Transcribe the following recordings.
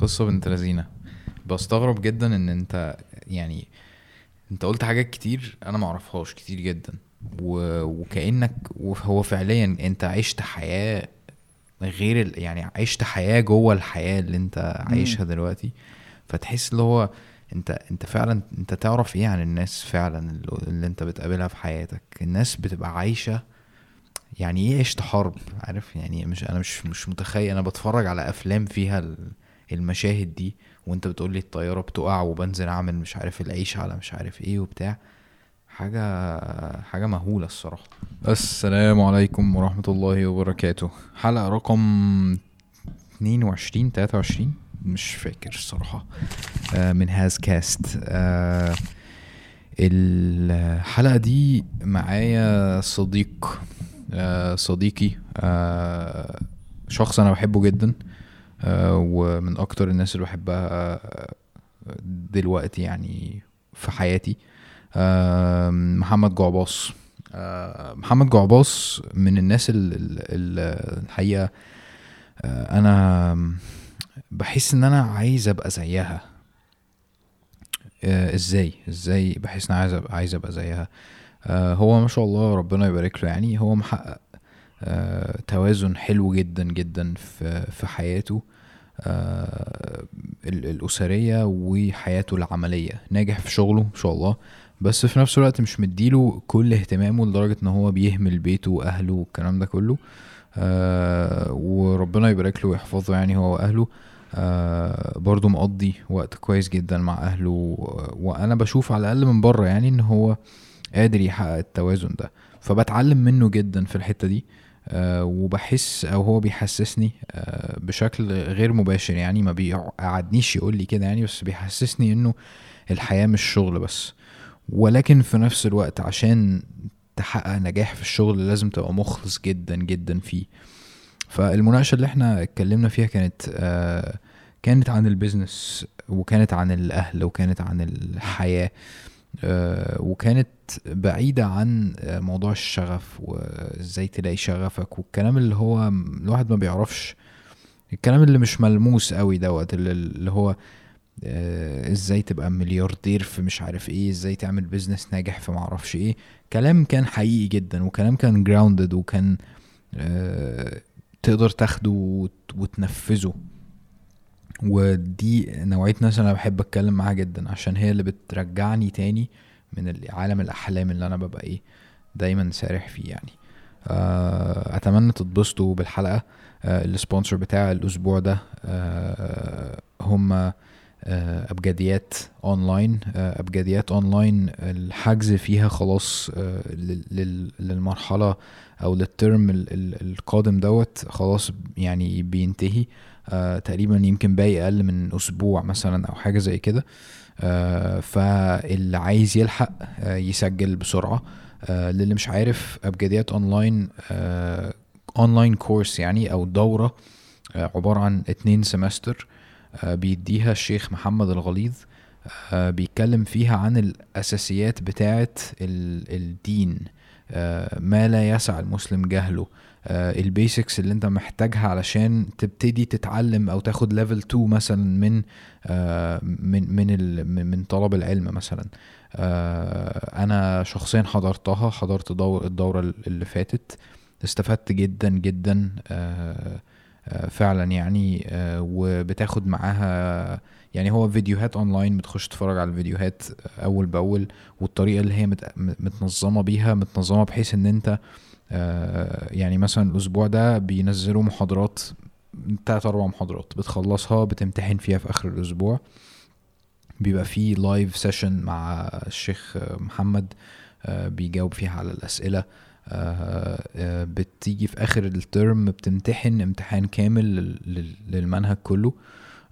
قصة بنت لذينة. بستغرب جدا إن أنت يعني أنت قلت حاجات كتير أنا معرفهاش كتير جدا. و... وكأنك وهو فعليا أنت عشت حياة غير ال... يعني عشت حياة جوه الحياة اللي أنت عايشها دلوقتي. فتحس اللي هو أنت أنت فعلا أنت تعرف إيه عن الناس فعلا اللي, أنت بتقابلها في حياتك؟ الناس بتبقى عايشة يعني إيه عشت حرب؟ عارف يعني مش أنا مش مش متخيل. أنا بتفرج على أفلام فيها ال- المشاهد دي وانت بتقول لي الطيارة بتقع وبنزل أعمل مش عارف العيش على مش عارف إيه وبتاع حاجة حاجة مهولة الصراحة. السلام عليكم ورحمة الله وبركاته. حلقة رقم 22 23 مش فاكر الصراحة. آه، من هاز كاست. آه، الحلقة دي معايا صديق آه، صديقي شخص أنا بحبه جدا. ومن أكتر الناس اللي بحبها آه، دلوقتي يعني في حياتي آه، محمد جعباص. آه، محمد جعباص من الناس ال- ال- ال- الحقيقة آه، أنا بحس إن أنا عايز أبقى زيها. آه، إزاي؟ إزاي بحس إن أنا عايز عايز أبقى زيها؟ آه، هو ما شاء الله ربنا يبارك له يعني. هو محقق آه، توازن حلو جدا جدا في في حياته آه، ال- الأسرية وحياته العملية. ناجح في شغله ما شاء الله بس في نفس الوقت مش مديله كل اهتمامه لدرجة إن هو بيهمل بيته وأهله والكلام ده كله. آه وربنا يبارك له ويحفظه يعني هو وأهله. آه برضه مقضي وقت كويس جدا مع أهله وأنا بشوف على الأقل من بره يعني إن هو قادر يحقق التوازن ده. فبتعلم منه جدا في الحتة دي. آه وبحس أو هو بيحسسني آه بشكل غير مباشر يعني ما بيقعدنيش يقول لي كده يعني بس بيحسسني إنه الحياة مش شغل بس. ولكن في نفس الوقت عشان تحقق نجاح في الشغل لازم تبقى مخلص جدا جدا فيه. فالمناقشة اللي إحنا اتكلمنا فيها كانت آه كانت عن ال business وكانت عن الأهل وكانت عن الحياة. آه وكانت بعيدة عن آه، موضوع الشغف وازاي تلاقي شغفك والكلام اللي هو الواحد ما بيعرفش. الكلام اللي مش ملموس قوي دوت اللي, هو آه، إزاي تبقى ملياردير في مش عارف إيه إزاي تعمل business ناجح في معرفش إيه. كلام كان حقيقي جدا وكلام كان grounded وكان آه، تقدر تاخده وت- وتنفذه. ودي نوعية ناس أنا بحب أتكلم معاها جدا عشان هي اللي بترجعني تاني من عالم الأحلام اللي أنا ببقى إيه دايما سارح فيه يعني. آه، أتمنى تتبسطوا بالحلقة. آه، ال sponsor بتاع الأسبوع ده آه، هم أبجديات أونلاين. أبجديات أونلاين الحجز فيها خلاص لل- لل- للمرحلة أو لل term ال- ال- القادم دوت خلاص يعني بينتهي. آه، تقريبا يمكن باقي أقل من أسبوع مثلا أو حاجة زي كده. آه، فاللي عايز يلحق آه، يسجل بسرعة. للي مش عارف أبجديات Online online course يعني أو دورة عبارة عن اتنين semester بيديها الشيخ محمد الغليظ. بيتكلم فيها عن الأساسيات بتاعة ال- الدين ما لا يسع المسلم جهله. ال basics اللي انت محتاجها علشان تبتدي تتعلم أو تاخد level 2 مثلا من آه، من من من طلب العلم مثلا. آه، أنا شخصيا حضرتها حضرت دور الدورة اللي فاتت. استفدت جدا جدا آه، آه، فعلا يعني آه، وبتاخد معاها يعني هو فيديوهات اونلاين بتخش تتفرج على الفيديوهات أول بأول والطريقة اللي هي مت- متنظمة بيها متنظمة بحيث إن أنت آه، يعني مثلا الأسبوع ده بينزلوا محاضرات تلات أربع محاضرات بتخلصها بتمتحن فيها في آخر الأسبوع. بيبقى فيه live session مع الشيخ محمد آه، بيجاوب فيها على الأسئلة. آه، آه، بتيجي في آخر ال term بتمتحن امتحان كامل لل- لل- للمنهج كله.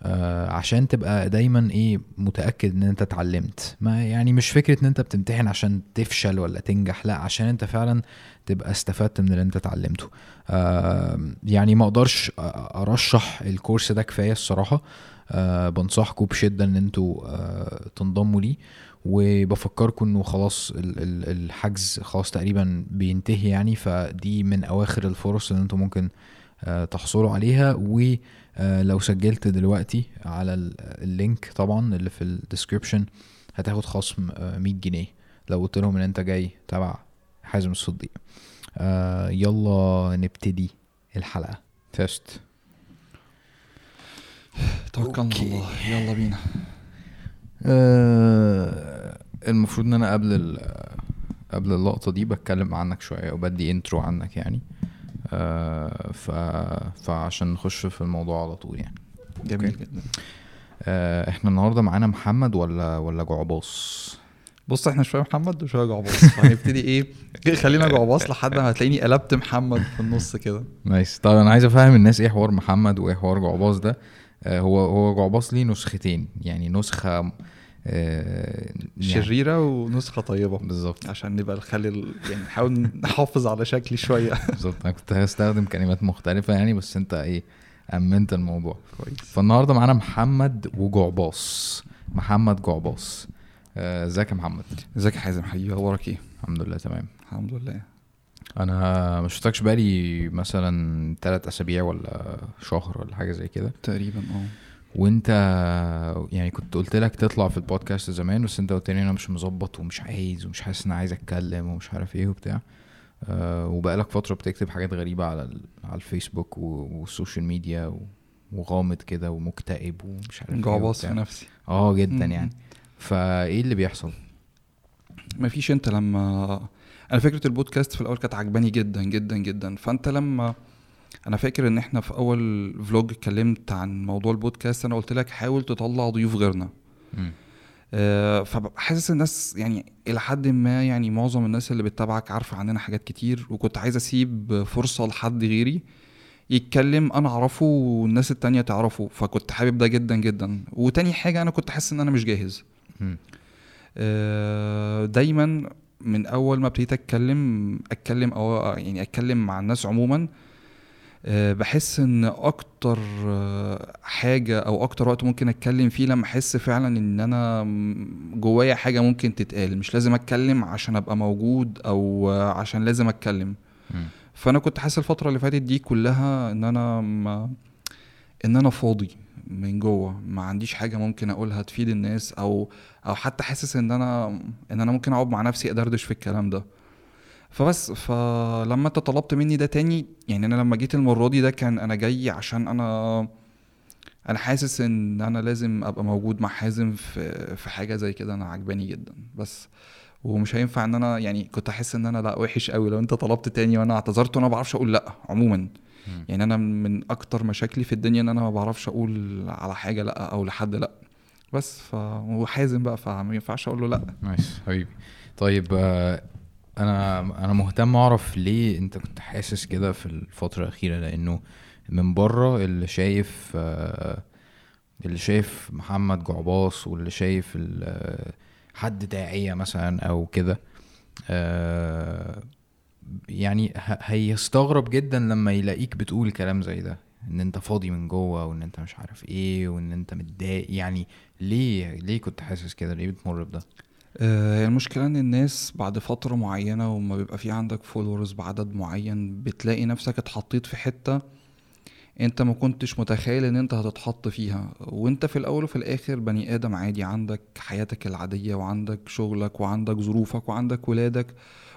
آه، عشان تبقى دايما إيه متأكد إن أنت اتعلمت. ما يعني مش فكرة إن أنت بتمتحن عشان تفشل ولا تنجح لا عشان أنت فعلا تبقى استفدت من اللي أنت اتعلمته. آه، يعني ما أقدرش أرشح الكورس ده كفاية الصراحة. آه، بنصحكم بشدة إن أنتوا آه، تنضموا ليه. وبفكركم إنه خلاص ال- ال- الحجز خلاص تقريبا بينتهي يعني فدي من أواخر الفرص اللي أنتم ممكن آه، تحصلوا عليها. آه لو سجلت دلوقتي على ال- ال link طبعا اللي في ال description هتاخد خصم آه 100 جنيه. لو قلت لهم إن أنت جاي تبع حازم الصديق. آه يلا نبتدي الحلقة. تيست توكلنا على الله. يلا بينا. آه المفروض إن أنا قبل قبل اللقطة دي بتكلم عنك شوية وبدي intro عنك يعني. آه ف فعشان نخش في الموضوع على طول يعني. جميل okay. جدا. آه إحنا النهارده معانا محمد ولا ولا جعباص؟ بص إحنا شوية محمد وشويه جعباص. فهنبتدي إيه؟ خلينا جعباص لحد ما هتلاقيني قلبت محمد في النص كده. nice. طيب أنا عايز أفهم الناس إيه حوار محمد وإيه حوار جعباص ده. آه هو هو جعباص ليه نسختين؟ يعني نسخة آه يعني شريرة ونسخة طيبة. بالظبط. عشان نبقى نخلي يعني نحاول نحافظ على شكلي شوية. بالظبط. أنا كنت هستخدم كلمات مختلفة يعني بس أنت إيه أمنت الموضوع. كويس. فالنهاردة معانا محمد وجعباص. محمد جعباص. آه، إزيك يا محمد؟ إزيك يا حازم؟ حبيبي أخبارك إيه؟ الحمد لله تمام. الحمد لله. أنا ما شفتكش بقالي مثلا ثلاث أسابيع ولا شهر ولا حاجة زي كده. تقريبا آه. وانت يعني كنت قلت لك تطلع في البودكاست زمان بس انت قلت لي أنا مش مظبط ومش عايز ومش حاسس إن عايز أتكلم ومش عارف إيه وبتاع. أه وبقالك فترة بتكتب حاجات غريبة على على الفيسبوك وال social media وغامض كده ومكتئب ومش عارف إيه جعباص في. نفسي. آه جدا مم. يعني. فإيه اللي بيحصل؟ مفيش أنت لما أنا فكرة البودكاست في الأول كانت عجباني جدا جدا جدا. فأنت لما أنا فاكر إن إحنا في أول vlog اتكلمت عن موضوع البودكاست أنا قلت لك حاول تطلع ضيوف غيرنا مم. أه فببقى حاسس الناس يعني إلى حد ما يعني معظم الناس اللي بتتابعك عارفة عننا حاجات كتير وكنت عايز أسيب فرصة لحد غيري يتكلم أنا أعرفه والناس التانية تعرفه فكنت حابب ده جدا جدا وتاني حاجة أنا كنت حاسس إن أنا مش جاهز. آه، دايما من أول ما ابتديت أتكلم أتكلم أو يعني أتكلم مع الناس عموما آه، بحس إن أكتر آه، حاجة أو أكتر وقت ممكن أتكلم فيه لما أحس فعلا إن أنا جوايا حاجة ممكن تتقال. مش لازم أتكلم عشان أبقى موجود أو آه، عشان لازم أتكلم. فأنا كنت حاسس الفترة اللي فاتت دي كلها إن أنا ما إن أنا فاضي من جوه. ما عنديش حاجة ممكن أقولها تفيد الناس أو أو حتى حاسس إن أنا إن أنا ممكن أقعد مع نفسي أدردش في الكلام ده. فبس فلما انت طلبت مني ده تاني يعني أنا لما جيت المرة دي ده كان أنا جاي عشان أنا أنا حاسس إن أنا لازم أبقى موجود مع حازم في في حاجة زي كده أنا عجباني جدا. بس ومش هينفع إن أنا يعني كنت أحس إن أنا لأ وحش قوي لو أنت طلبت تاني وأنا اعتذرت وأنا ما بعرفش أقول لأ عموما. يعني أنا من أكتر مشاكلي في الدنيا إن أنا ما بعرفش أقول على حاجة لأ أو لحد لأ. بس ف وحازم بقى فما ينفعش أقول له لأ. نايس حبيبي. طيب آه، أنا أنا مهتم أعرف ليه أنت كنت حاسس كده في الفترة الأخيرة؟ لأنه من بره اللي شايف اللي شايف محمد جعباص واللي شايف حد داعية مثلا أو كده يعني هيستغرب جدا لما يلاقيك بتقول كلام زي ده إن أنت فاضي من جوه وإن أنت مش عارف إيه وإن أنت متضايق. يعني ليه ليه كنت حاسس كده؟ ليه بتمر بده؟ المشكلة إن الناس بعد فترة معينة وما بيبقى في عندك فولورز بعدد معين بتلاقي نفسك اتحطيت في حتة أنت ما كنتش متخيل إن أنت هتتحط فيها. وأنت في الأول وفي الآخر بني آدم عادي عندك حياتك العادية وعندك شغلك وعندك ظروفك وعندك ولادك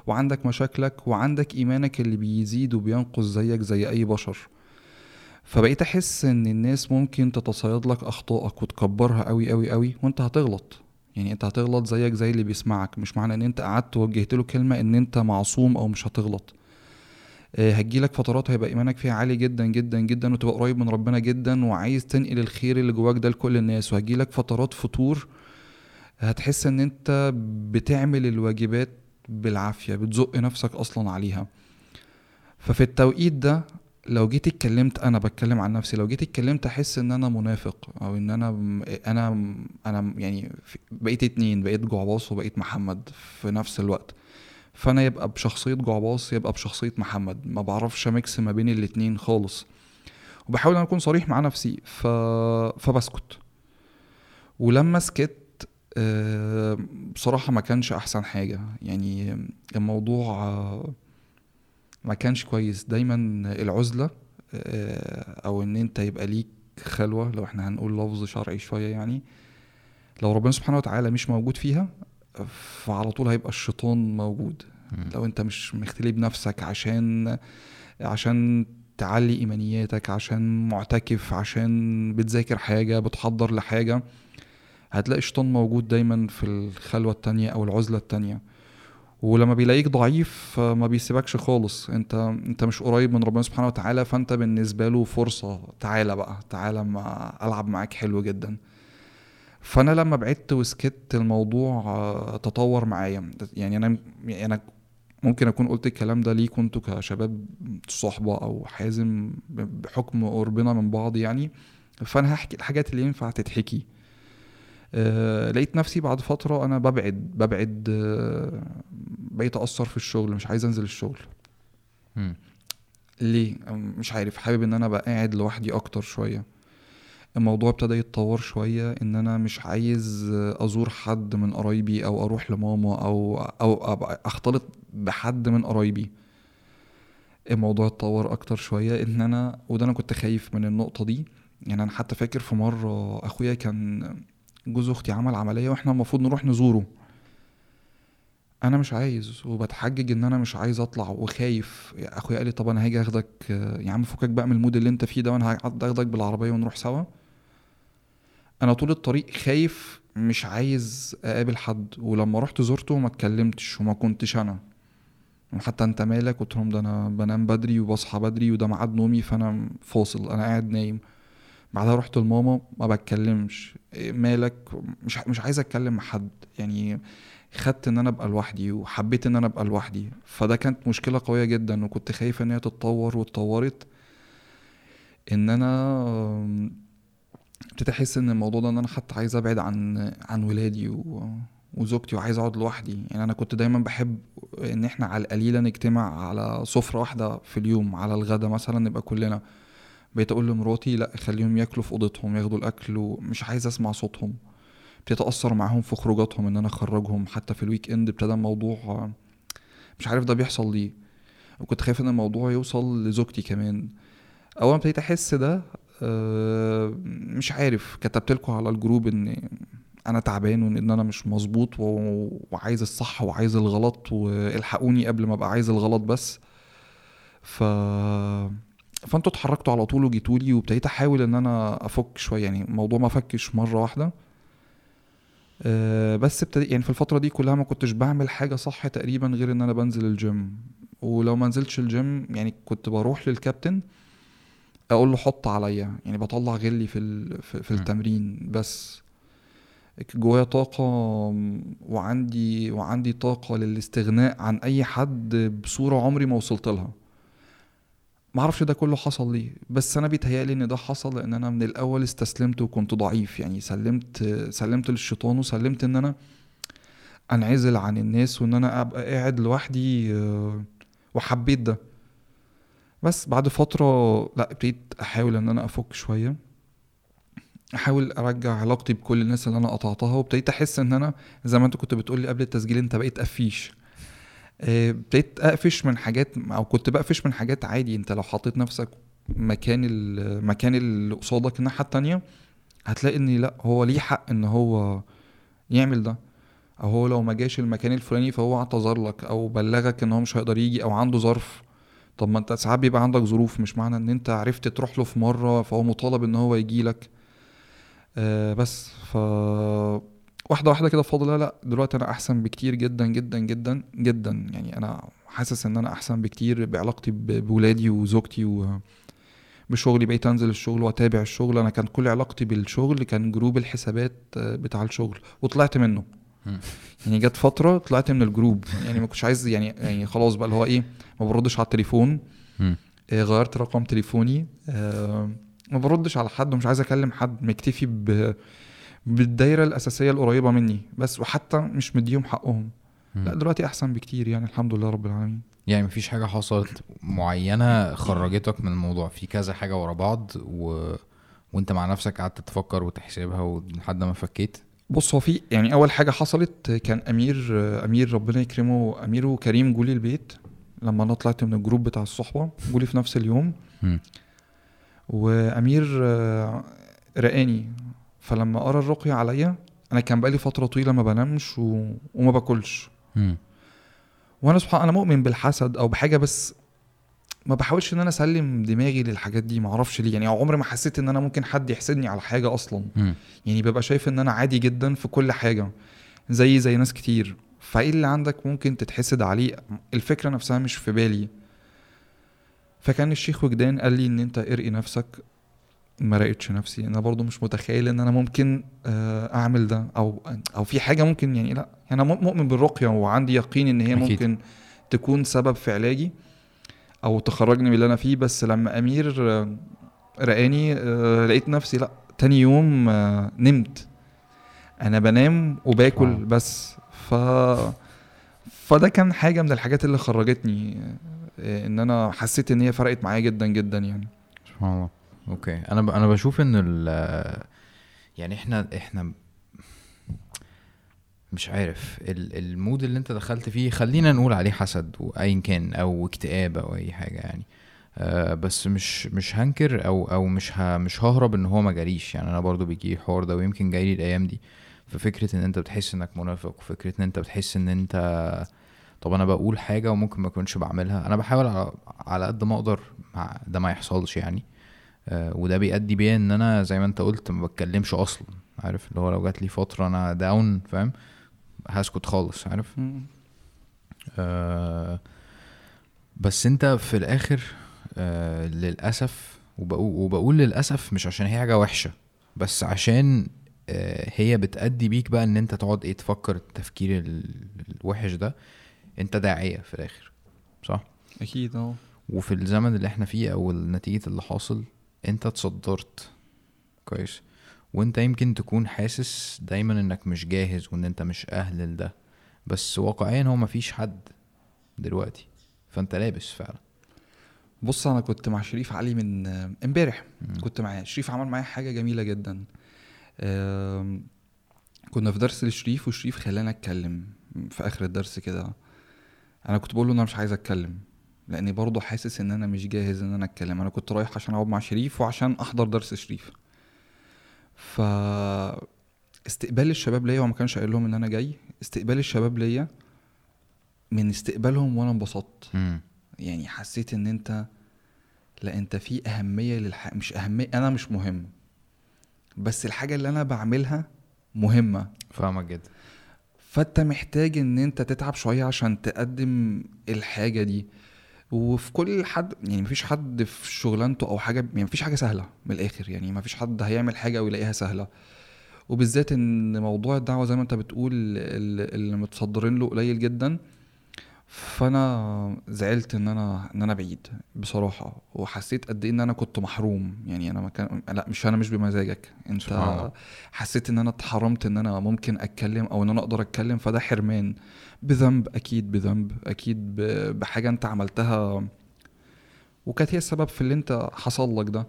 وعندك مشاكلك وعندك إيمانك اللي بيزيد وبينقص زيك زي أي بشر. فبقيت أحس إن الناس ممكن تتصيد لك أخطائك وتكبرها قوي قوي قوي وأنت هتغلط. يعني انت هتغلط زيك زي اللي بيسمعك مش معنى ان انت قعدت وجهت له كلمة ان انت معصوم أو مش هتغلط. آه، هتجيلك فترات هيبقى ايمانك فيها عالي جدا جدا جدا وتبقى قريب من ربنا جدا وعايز تنقل الخير اللي جواك ده لكل الناس. وهتجيلك فترات فتور هتحس ان انت بتعمل الواجبات بالعافية بتزق نفسك أصلا عليها. ففي التوقيت ده لو جيت اتكلمت أنا بتكلم عن نفسي لو جيت اتكلمت أحس إن أنا منافق أو إن أنا أنا أنا يعني بقيت اتنين بقيت جعباص وبقيت محمد في نفس الوقت. فأنا يبقى بشخصية جعباص يبقى بشخصية محمد. ما بعرفش ميكس ما بين الاتنين خالص. وبحاول ان أكون صريح مع نفسي ف... فبسكت. ولما سكت آه، بصراحة ما كانش أحسن حاجة. يعني الموضوع ما كانش كويس. دايما العزلة آه، أو إن أنت يبقى ليك خلوة لو إحنا هنقول لفظ شرعي شوية يعني لو ربنا سبحانه وتعالى مش موجود فيها فعلى طول هيبقى الشيطان موجود. لو أنت مش مختلي بنفسك عشان عشان تعلي إيمانياتك عشان معتكف عشان بتذاكر حاجة بتحضر لحاجة هتلاقي الشيطان موجود دايما في الخلوة التانية أو العزلة التانية. ولما بيلاقيك ضعيف ما بيسيبكش خالص. انت انت مش قريب من ربنا سبحانه وتعالى فانت بالنسبة له فرصة. تعالى بقى تعالى ما ألعب معاك حلو جدا. فأنا لما بعدت وسكت الموضوع آه، تطور معايا. يعني أنا يعني أنا ممكن أكون قلت الكلام ده ليكوا أنتوا كشباب صحبة أو حازم بحكم قربنا من بعض يعني. فأنا هحكي الحاجات اللي ينفع تتحكي. أه لقيت نفسي بعد فترة أنا ببعد ببعد أه بقيت اثر في الشغل مش عايز أنزل الشغل. مم. ليه؟ مش عارف حابب إن أنا أبقى قاعد لوحدي أكتر شوية. الموضوع ابتدى يتطور شوية إن أنا مش عايز أزور حد من قرايبي أو أروح لماما أو أو أختلط بحد من قرايبي. الموضوع اتطور أكتر شوية إن أنا وده أنا كنت خايف من النقطة دي. يعني أنا حتى فاكر في مرة أخويا كان جوز أختي عمل عملية وإحنا المفروض نروح نزوره. أنا مش عايز وبتحجج إن أنا مش عايز أطلع وخايف. أخويا قال لي طب أنا هاجي أخدك يا عم فكك بقى من المود اللي أنت فيه ده وأنا هقعد أخدك بالعربية ونروح سوا. أنا طول الطريق خايف مش عايز أقابل حد. ولما رحت زرته ما اتكلمتش وما كنتش أنا. حتى أنت مالك؟ قلت لهم ده أنا بنام بدري وبصحى بدري وده ميعاد نومي فأنا فاصل أنا قاعد نايم. بعدها رحت لماما ما بتكلمش. مالك؟ مش مش عايز أتكلم مع حد. يعني خدت إن أنا أبقى لوحدي وحبيت إن أنا أبقى لوحدي. فده كانت مشكلة قوية جدا وكنت خايف إن هي تتطور واتطورت. إن أنا ابتديت أحس إن الموضوع ده إن أنا حتى عايز أبعد عن عن ولادي و... وزوجتي وعايز أقعد لوحدي. يعني أنا كنت دايما بحب إن إحنا على القليلة نجتمع على سفرة واحدة في اليوم على الغدا مثلا نبقى كلنا. بقيت أقول لمراتي لأ خليهم ياكلوا في أوضتهم ياخدوا الأكل ومش عايز أسمع صوتهم. ابتديت أأثر معاهم في خروجاتهم إن أنا أخرجهم حتى في ال weekend ابتدى الموضوع مش عارف ده بيحصل ليه. وكنت خايف إن الموضوع يوصل لزوجتي كمان. أول ما ابتديت أحس ده آه، مش عارف كتبت لكم على ال group إن أنا تعبان وإن أنا مش مظبوط وعايز الصح وعايز الغلط والحقوني قبل ما أبقى عايز الغلط بس. ف فانتوا اتحركتوا على طول وجيتوا لي وابتديت أحاول إن أنا أفك شوية يعني الموضوع ما فكش مرة واحدة. آه، بس ابتدي يعني في الفترة دي كلها ما كنتش بعمل حاجة صح تقريبا غير إن أنا بنزل الجيم ولو ما نزلتش الجيم يعني كنت بروح للكابتن أقول له حط عليا يعني بطلع غلي في في. التمرين بس. جوايا طاقة وعندي وعندي طاقة للاستغناء عن أي حد بصورة عمري ما وصلت لها. معرفش ده كله حصل ليه بس أنا بيتهيألي إن ده حصل لأن أنا من الأول استسلمت وكنت ضعيف يعني سلمت سلمت للشيطان وسلمت إن أنا أنعزل عن الناس وإن أنا أبقى قاعد لوحدي آه، وحبيت ده. بس بعد فترة لا ابتديت أحاول إن أنا أفك شوية احاول ارجع علاقتي بكل الناس اللي أنا قطعتها وابتديت احس ان أنا زي ما انت كنت بتقول لي قبل التسجيل انت بقيت قفيش. ابتديت أقفش من حاجات أو كنت بقفش من حاجات عادي. أنت لو حطيت نفسك مكان المكان اللي قصادك الناحية التانية هتلاقي إن لأ هو ليه حق إن هو يعمل ده. أو هو لو ما جاش المكان الفلاني فهو اعتذر لك أو بلغك إن هو مش هيقدر يجي أو عنده ظرف. طب ما أنت ساعات بيبقى عندك ظروف مش معنى إن أنت عرفت تروح له في مرة فهو مطالب إن هو يجي لك. آه بس ف واحدة واحدة كده بفضل الله لا دلوقتي أنا أحسن بكتير جدا جدا جدا جدا. يعني أنا حاسس إن أنا أحسن بكتير بعلاقتي بولادي وزوجتي و بشغلي. بقيت أنزل الشغل وأتابع الشغل. أنا كان كل علاقتي بالشغل كان group الحسابات آه، بتاع الشغل وطلعت منه. يعني جت فترة طلعت من ال group. يعني ما كنتش عايز يعني يعني خلاص بقى اللي هو إيه ما بردش على التليفون. آه، غيرت رقم تليفوني. آه، ما بردش على حد ومش عايز أكلم حد. مكتفي بالدايرة الأساسية القريبة مني بس وحتى مش مديهم حقهم. مم. لا دلوقتي أحسن بكتير يعني الحمد لله رب العالمين. يعني مفيش حاجة حصلت معينة خرجتك من الموضوع؟ في كذا حاجة ورا بعض و... وأنت مع نفسك قعدت تفكر وتحسبها لحد ما فكيت؟ بص هو في يعني أول حاجة حصلت كان أمير أمير ربنا يكرمه أمير وكريم جولي البيت. لما أنا طلعت من الجروب بتاع الصحبة جولي في نفس اليوم. مم. وأمير آه، رقاني فلما قرا الرقية عليا أنا كان بقالي فترة طويلة ما بنامش و... وما باكلش. وأنا سبحان أنا مؤمن بالحسد أو بحاجة بس ما بحاولش إن أنا أسلم دماغي للحاجات دي ما أعرفش ليه. يعني عمري ما حسيت إن أنا ممكن حد يحسدني على حاجة أصلا. مم. يعني ببقى شايف إن أنا عادي جدا في كل حاجة زي زي ناس كتير. فإيه اللي عندك ممكن تتحسد عليه؟ الفكرة نفسها مش في بالي. فكان الشيخ وجدان قال لي إن أنت ارقي نفسك ما راقتش نفسي. أنا برضو مش متخيل إن أنا ممكن آه، أعمل ده أو أو في حاجة ممكن يعني لأ. أنا مؤمن بالرقية وعندي يقين إن هي أكيد. ممكن تكون سبب في علاجي أو تخرجني من اللي أنا فيه. بس لما أمير آه، رقاني آه، لقيت نفسي لأ تاني يوم نمت. أنا بنام وباكل. بس. ف فده كان حاجة من الحاجات اللي خرجتني إن أنا حسيت إن هي فرقت معايا جدا جدا يعني. سبحان الله. Okay. أنا ب... أنا بشوف إن ال يعني إحنا إحنا مش عارف ال- ال mood اللي أنت دخلت فيه خلينا نقول عليه حسد وايا كان أو اكتئاب أو أي حاجة يعني. آه بس مش مش هنكر أو أو مش ه مش ههرب إن هو ما جاليش يعني أنا برضو بيجي الحوار ده ويمكن جاي لي الأيام دي. ففكره إن أنت بتحس إنك منافق وفكره إن أنت بتحس إن أنت طب أنا بقول حاجة وممكن ما أكونش بعملها. أنا بحاول على, على قد ما أقدر مع ده ما يحصلش يعني. وده بيأدي بيا إن أنا زي ما أنت قلت ما بتكلمش أصلا عارف؟ اللي هو لو جات لي فترة أنا داون فاهم؟ هسكت خالص عارف؟ آه بس أنت في الآخر آه للأسف وبقول, وبقول للأسف مش عشان هي حاجة وحشة بس عشان آه هي بتأدي بيك بقى إن أنت تقعد إيه تفكر التفكير ال- الوحش ده أنت داعية في الآخر صح؟ أكيد أه. وفي الزمن اللي إحنا فيه أو نتيجة اللي حاصل انت اتصدرت. كويس. وانت يمكن تكون حاسس دايما انك مش جاهز وان انت مش أهل لده. بس واقعيا هو مفيش حد دلوقتي. فانت لابس فعلا. بص أنا كنت مع شريف علي من امبارح. كنت معاه. شريف عمل معايا حاجة جميلة جدا. كنا في درس لشريف وشريف خلانا أتكلم في آخر الدرس كده. أنا كنت بقول له أنا مش عايز أتكلم. لأني برضه حاسس إن أنا مش جاهز إن أنا أتكلم. أنا كنت رايح عشان أقعد مع شريف وعشان أحضر درس شريف. ف استقبال الشباب ليا هو ما كانش قايل لهم إن أنا جاي. استقبال الشباب ليا من استقبالهم وأنا انبسطت. يعني حسيت إن أنت لا أنت في أهمية للح... مش أهمية أنا مش مهم. بس الحاجة اللي أنا بعملها مهمة. فاهمك جدا. فأنت محتاج إن أنت تتعب شوية عشان تقدم الحاجة دي. وفي كل حد يعني مفيش حد في شغلانته أو حاجة يعني مفيش حاجة سهلة من الآخر يعني مفيش حد هيعمل حاجة ويلاقيها سهلة. وبالذات إن موضوع الدعوة زي ما أنت بتقول ال- اللي متصدرين له قليل جدا فأنا زعلت إن أنا إن أنا بعيد بصراحة وحسيت قد إيه إن أنا كنت محروم. يعني أنا ما كان لأ مش أنا مش بمزاجك. أنت الله. حسيت إن أنا اتحرمت إن أنا ممكن أتكلم أو إن أنا أقدر أتكلم فده حرمان. بذنب أكيد بذنب. أكيد بحاجة أنت عملتها. وكانت هي السبب في اللي أنت حصل لك ده.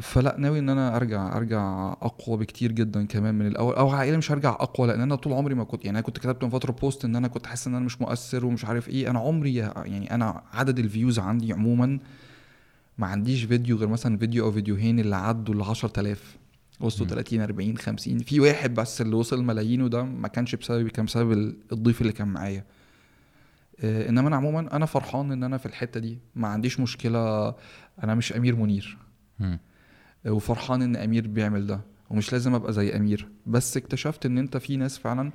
فلا ناوي إن أنا أرجع أرجع أقوى بكتير جدا كمان من الأول. أو الله أعلم مش هرجع أقوى لأن أنا طول عمري ما كنت يعني أنا كنت كتبت من فترة post إن أنا كنت حاسس إن أنا مش مؤثر ومش عارف إيه. أنا عمري يعني أنا عدد ال views عندي عموما ما عنديش فيديو غير مثلا فيديو أو فيديوهين اللي عدوا ل 10000 وصلوا مم. 30 40 50 في واحد بس اللي وصل ملايين وده ما كانش بسببي كان بسبب ال- الضيف اللي كان معايا. آه، إنما أنا عموما أنا فرحان إن أنا في الحتة دي. ما عنديش مشكلة. أنا مش أمير منير. وفرحان إن أمير بيعمل ده ومش لازم أبقى زي أمير. بس اكتشفت إن أنت في ناس فعلا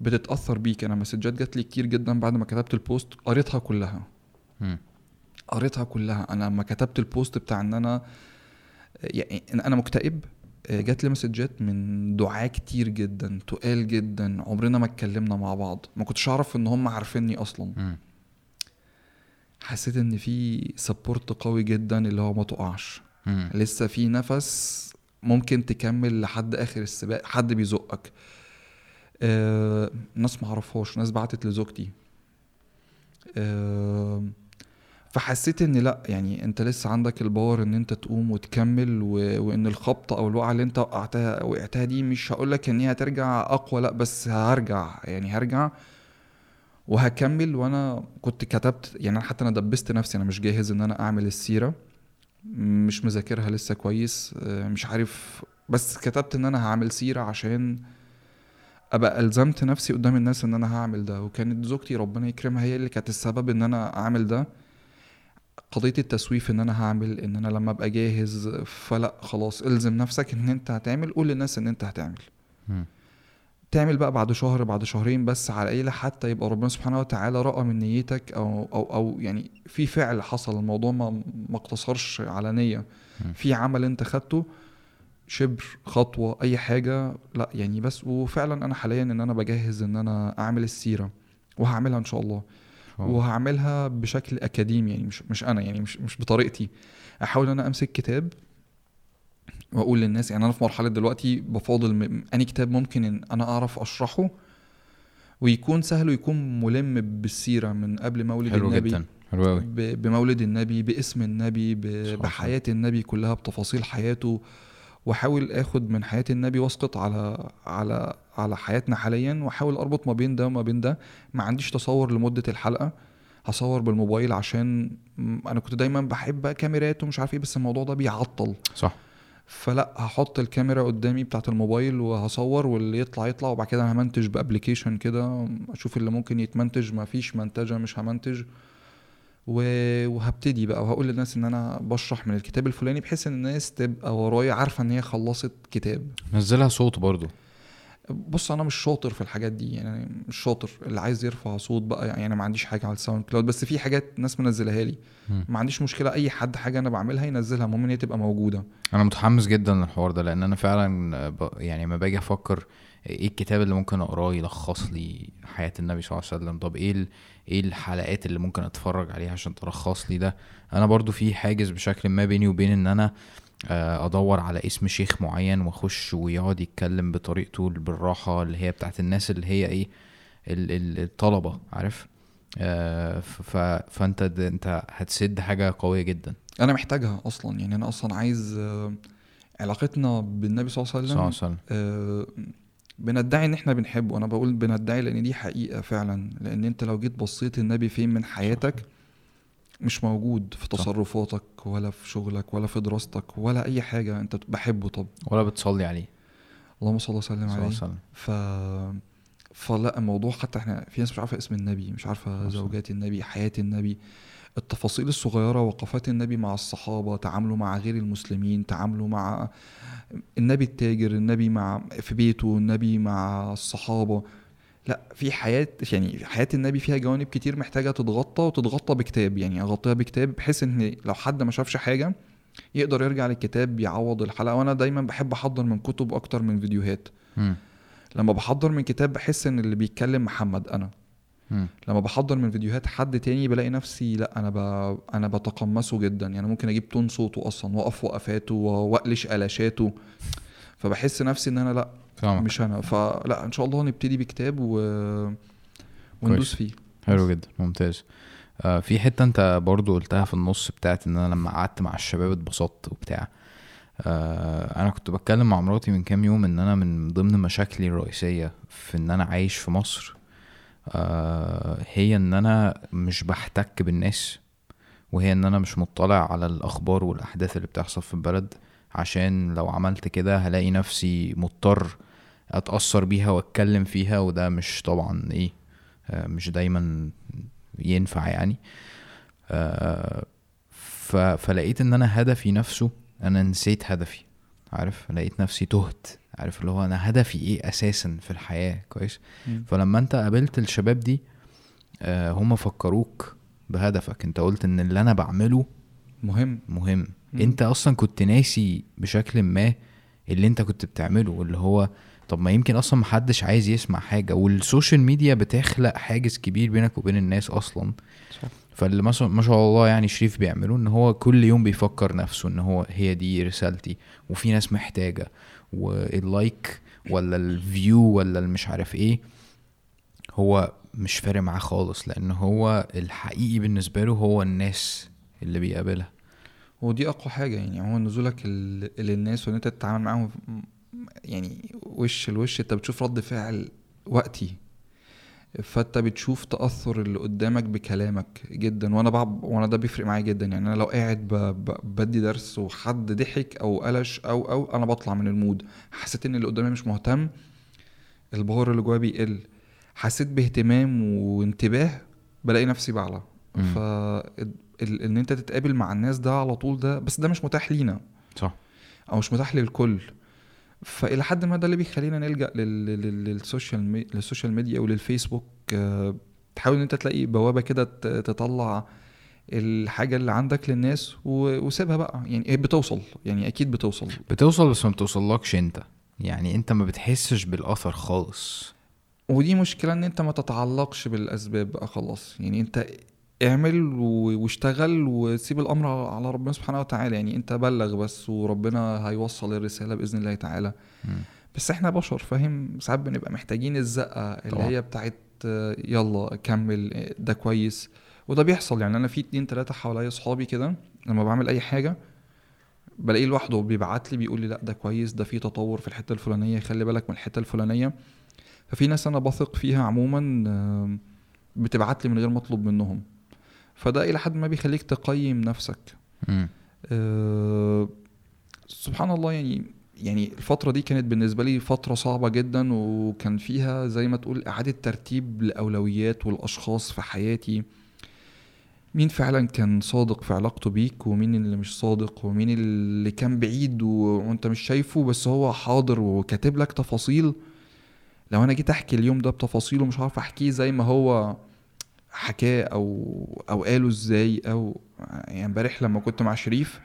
بتتأثر بيك. أنا messages جات لي كتير جدا بعد ما كتبت ال post قريتها كلها. قريتها كلها. أنا لما كتبت ال post بتاع إن أنا يعني أنا مكتئب جات لي messages من دعاة كتير جدا تقال جدا عمرنا ما اتكلمنا مع بعض. ما كنتش أعرف إن هم عارفيني أصلا. مم. حسيت إن في support قوي جدا اللي هو ما تقعش. مم. لسه في نفس ممكن تكمل لحد آخر السباق حد بيزقك. آه، ناس معرفهاش ناس بعتت لزوجتي. آه، فحسيت إن لأ يعني أنت لسه عندك ال power إن أنت تقوم وتكمل و... وإن الخبطة أو الوقعة اللي أنت وقعتها وقعتها دي مش هقول لك إن هي هترجع أقوى لأ بس هرجع يعني هرجع وهكمل. وأنا كنت كتبت يعني أنا حتى أنا دبست نفسي أنا مش جاهز إن أنا أعمل السيرة. مش مذاكرها لسه كويس آه، مش عارف. بس كتبت إن أنا هعمل سيرة عشان أبقى ألزمت نفسي قدام الناس إن أنا هعمل ده. وكانت زوجتي ربنا يكرمها هي اللي كانت السبب إن أنا أعمل ده. قضية التسويف إن أنا هعمل إن أنا لما أبقى جاهز فلأ خلاص إلزم نفسك إن أنت هتعمل قول للناس إن أنت هتعمل. تعمل بقى بعد شهر بعد شهرين بس على إيه حتى يبقى ربنا سبحانه وتعالى رأى من نيتك أو أو أو يعني في فعل حصل الموضوع ما ما اقتصرش على مم. في عمل أنت خدته شبر خطوة أي حاجة لأ يعني بس وفعلا أنا حاليا إن أنا بجهز إن أنا أعمل السيرة وهعملها إن شاء الله. وهعملها بشكل أكاديمي يعني مش مش أنا يعني مش مش بطريقتي. أحاول إن أنا أمسك كتاب وأقول للناس يعني أنا في مرحلة دلوقتي بفاضل م- اني كتاب ممكن إن أنا أعرف أشرحه ويكون سهل ويكون ملم بالسيرة من قبل مولد حلو النبي جدا. حلو قوي ب- بمولد النبي باسم النبي ب-. بحياة النبي كلها بتفاصيل حياته وأحاول آخد من حياة النبي وأسقط على على على حياتنا حاليا وأحاول أربط ما بين ده وما بين ده. ما عنديش تصور لمدة الحلقة هصور بالموبايل عشان أنا كنت دايما بحب كاميرات ومش عارف إيه بس الموضوع ده بيعطل. صح. فلا هحط الكاميرا قدامي بتاعت الموبايل وهصور واللي يطلع يطلع وبعد كده أنا همنتج ب application كده أشوف اللي ممكن يتمنتج ما فيش منتجة مش همنتج. وهبتدي بقى وهقول للناس إن أنا بشرح من الكتاب الفلاني بحيث إن الناس تبقى ورايا عارفة إن هي خلصت كتاب. نزلها صوت برضو. بص أنا مش شاطر في الحاجات دي يعني مش شاطر اللي عايز يرفع صوت بقى يعني أنا ما عنديش حاجة على ال SoundCloud بس في حاجات ناس منزلها لي. ما عنديش مشكلة أي حد حاجة أنا بعملها ينزلها المهم إن هي تبقى موجودة أنا متحمس جدا للحوار ده لأن أنا فعلا ب... يعني ما باجي أفكر إيه الكتاب اللي ممكن أقراه يلخص لي حياة النبي صلى الله عليه وسلم طب إيه. إيه الحلقات اللي ممكن أتفرج عليها عشان تلخص لي ده أنا برضو في حاجز بشكل ما بيني وبين إن أنا أدور على اسم شيخ معين وأخش ويقعد يتكلم بطريقته بالراحة اللي هي بتاعت الناس اللي هي إيه ال- ال- الطلبة عارف؟ آه، فأنت أنت هتسد حاجة قوية جدا. أنا محتاجها أصلا. يعني أنا أصلا عايز آه، علاقتنا بالنبي صلى الله عليه صلى الله وسلم عليه وسلم. آه، بندعي إن إحنا بنحبه. أنا بقول بندعي لأن دي حقيقة فعلا. لأن أنت لو جيت بصيت النبي فين من حياتك مش موجود في. تصرفاتك ولا في شغلك ولا في دراستك ولا أي حاجة أنت بحبه. طب ولا بتصلي عليه. اللهم صل وسلم صلى الله عليه. وسلم. ف فلا الموضوع حتى إحنا في ناس مش عارفة اسم النبي مش عارفة. زوجات النبي حياة النبي. التفاصيل الصغيرة وقفات النبي مع الصحابة تعامله مع غير المسلمين تعامله مع النبي التاجر النبي مع في بيته النبي مع الصحابة. لا في حياة يعني حياة النبي فيها جوانب كتير محتاجة تتغطى وتتغطى بكتاب يعني أغطيها بكتاب بحيث إن لو حد ما شافش حاجة يقدر يرجع للكتاب يعوض الحلقة. وأنا دايما بحب أحضر من كتب أكتر من فيديوهات. مم. لما بحضر من كتاب بحس إن اللي بيتكلم محمد أنا. لما بحضر من فيديوهات حد تاني بلاقي نفسي لا أنا ب... أنا بتقمصه جدا. يعني ممكن أجيب تون صوته أصلا وأقف وقفاته وأقلش قلاشاته. فبحس نفسي إن أنا لا فاهمك. مش أنا. فلا إن شاء الله نبتدي بكتاب و... وندوس فيه. حلو جدا. ممتاز. آه في حتة أنت برضو قلتها في النص بتاعت إن أنا لما قعدت مع الشباب اتبسطت وبتاع. آه أنا كنت بتكلم مع مراتي من كام يوم إن أنا من ضمن مشاكلي الرئيسية في إن أنا عايش في مصر آه هي إن أنا مش بحتك بالناس وهي إن أنا مش مطلع على الأخبار والأحداث اللي بتحصل في البلد عشان لو عملت كده هلاقي نفسي مضطر أتأثر بيها وأتكلم فيها وده مش طبعا إيه آه، مش دايما ينفع يعني. آه،. فلقيت إن أنا هدفي نفسه أنا نسيت هدفي عارف؟ لقيت نفسي تهت عارف؟ اللي هو أنا هدفي إيه أساسا في الحياة؟ كويس؟ مم. فلما أنت قابلت الشباب دي آه، هم فكروك بهدفك. أنت قلت إن اللي أنا بعمله مهم. مهم. مم. أنت أصلا كنت ناسي بشكل ما اللي أنت كنت بتعمله اللي هو طب ما يمكن أصلا محدش عايز يسمع حاجة وال social media بتخلق حاجز كبير بينك وبين الناس أصلا صح. فاللي مثلا ما شاء الله يعني شريف بيعمله إن هو كل يوم بيفكر نفسه إن هو هي دي رسالتي وفي ناس محتاجة وال like ولا ال view ولا المش عارف إيه هو مش فارق معاه خالص لأن هو الحقيقي بالنسبة له هو الناس اللي بيقابلها ودي أقوى حاجة يعني هو نزولك للناس وإن أنت تتعامل معاهم يعني وش لوش انت بتشوف رد فعل وقتي. فانت بتشوف تأثر اللي قدامك بكلامك جدا وأنا بعب وأنا ده بيفرق معايا جدا. يعني أنا لو قاعد ب... ب... بدي درس وحد ضحك أو قلش أو أو أنا بطلع من المود. حسيت إن اللي قدامي مش مهتم البهور اللي جوايا بيقل. حسيت باهتمام وانتباه بلاقي نفسي بعلى. ف ال- إن أنت تتقابل مع الناس ده على طول ده بس ده مش متاح لينا. صح. أو مش متاح للكل. فإلى حد ما ده اللي بيخلينا نلجأ لل... لل... لل social. لل social media وللفيسبوك آه، تحاول إن أنت تلاقي بوابة كده تطلع الحاجة اللي عندك للناس. وسيبها بقى يعني بتوصل يعني أكيد بتوصل بتوصل بس ما بتوصلكش أنت يعني أنت ما بتحسش بالأثر خالص ودي مشكلة إن أنت ما تتعلقش بالأسباب بقى خلاص يعني أنت اعمل واشتغل وسيب الامر على ربنا سبحانه وتعالى. يعني انت بلغ بس وربنا هيوصل الرسالة بإذن الله تعالى. مم. بس إحنا بشر فاهم؟ ساعات بنبقى محتاجين الزقة اللي طبعا. هي بتاعت يلا كمل ده كويس. وده بيحصل. يعني أنا في اتنين تلاتة حواليا صحابي كده لما بعمل أي حاجة بلاقيه لوحده بيبعت لي بيقول لي لأ ده كويس ده في تطور في الحتة الفلانية خلي بالك من الحتة الفلانية. ففي ناس أنا بثق فيها عموما بتبعت لي من غير ما اطلب منهم. فده إلى حد ما بيخليك تقيم نفسك. أه سبحان الله يعني يعني الفترة دي كانت بالنسبة لي فترة صعبة جدا وكان فيها زي ما تقول إعادة ترتيب الأولويات والأشخاص في حياتي مين فعلا كان صادق في علاقته بيك ومين اللي مش صادق ومين اللي كان بعيد. وأنت مش شايفه بس هو حاضر وكاتب لك تفاصيل لو أنا جيت أحكي اليوم ده بتفاصيله مش عارف أحكيه زي ما هو حكاه أو أو قاله إزاي أو يعني امبارح لما كنت مع شريف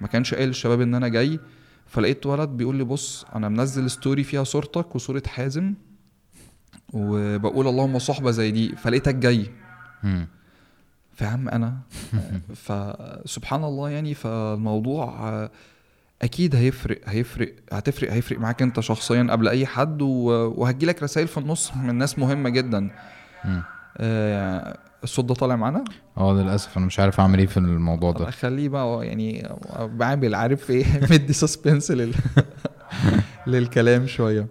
ما كانش قايل للشباب إن أنا جاي فلقيت ولد بيقول لي بص أنا منزل ستوري فيها صورتك وصورة حازم وبقول اللهم صحبة زي دي فلقيتك جاي. فعم أنا. فسبحان الله يعني فالموضوع أكيد هيفرق هيفرق هتفرق هيفرق معاك أنت شخصيا قبل أي حد وهتجيلك رسائل في النص من ناس مهمة جدا. الصوت ده طالع معانا؟ آه للأسف. أنا مش عارف أعمل إيه في الموضوع ده. أخليه بقى يعني بعمل عارف إيه؟ مدي سسبنس لل... للكلام شوية.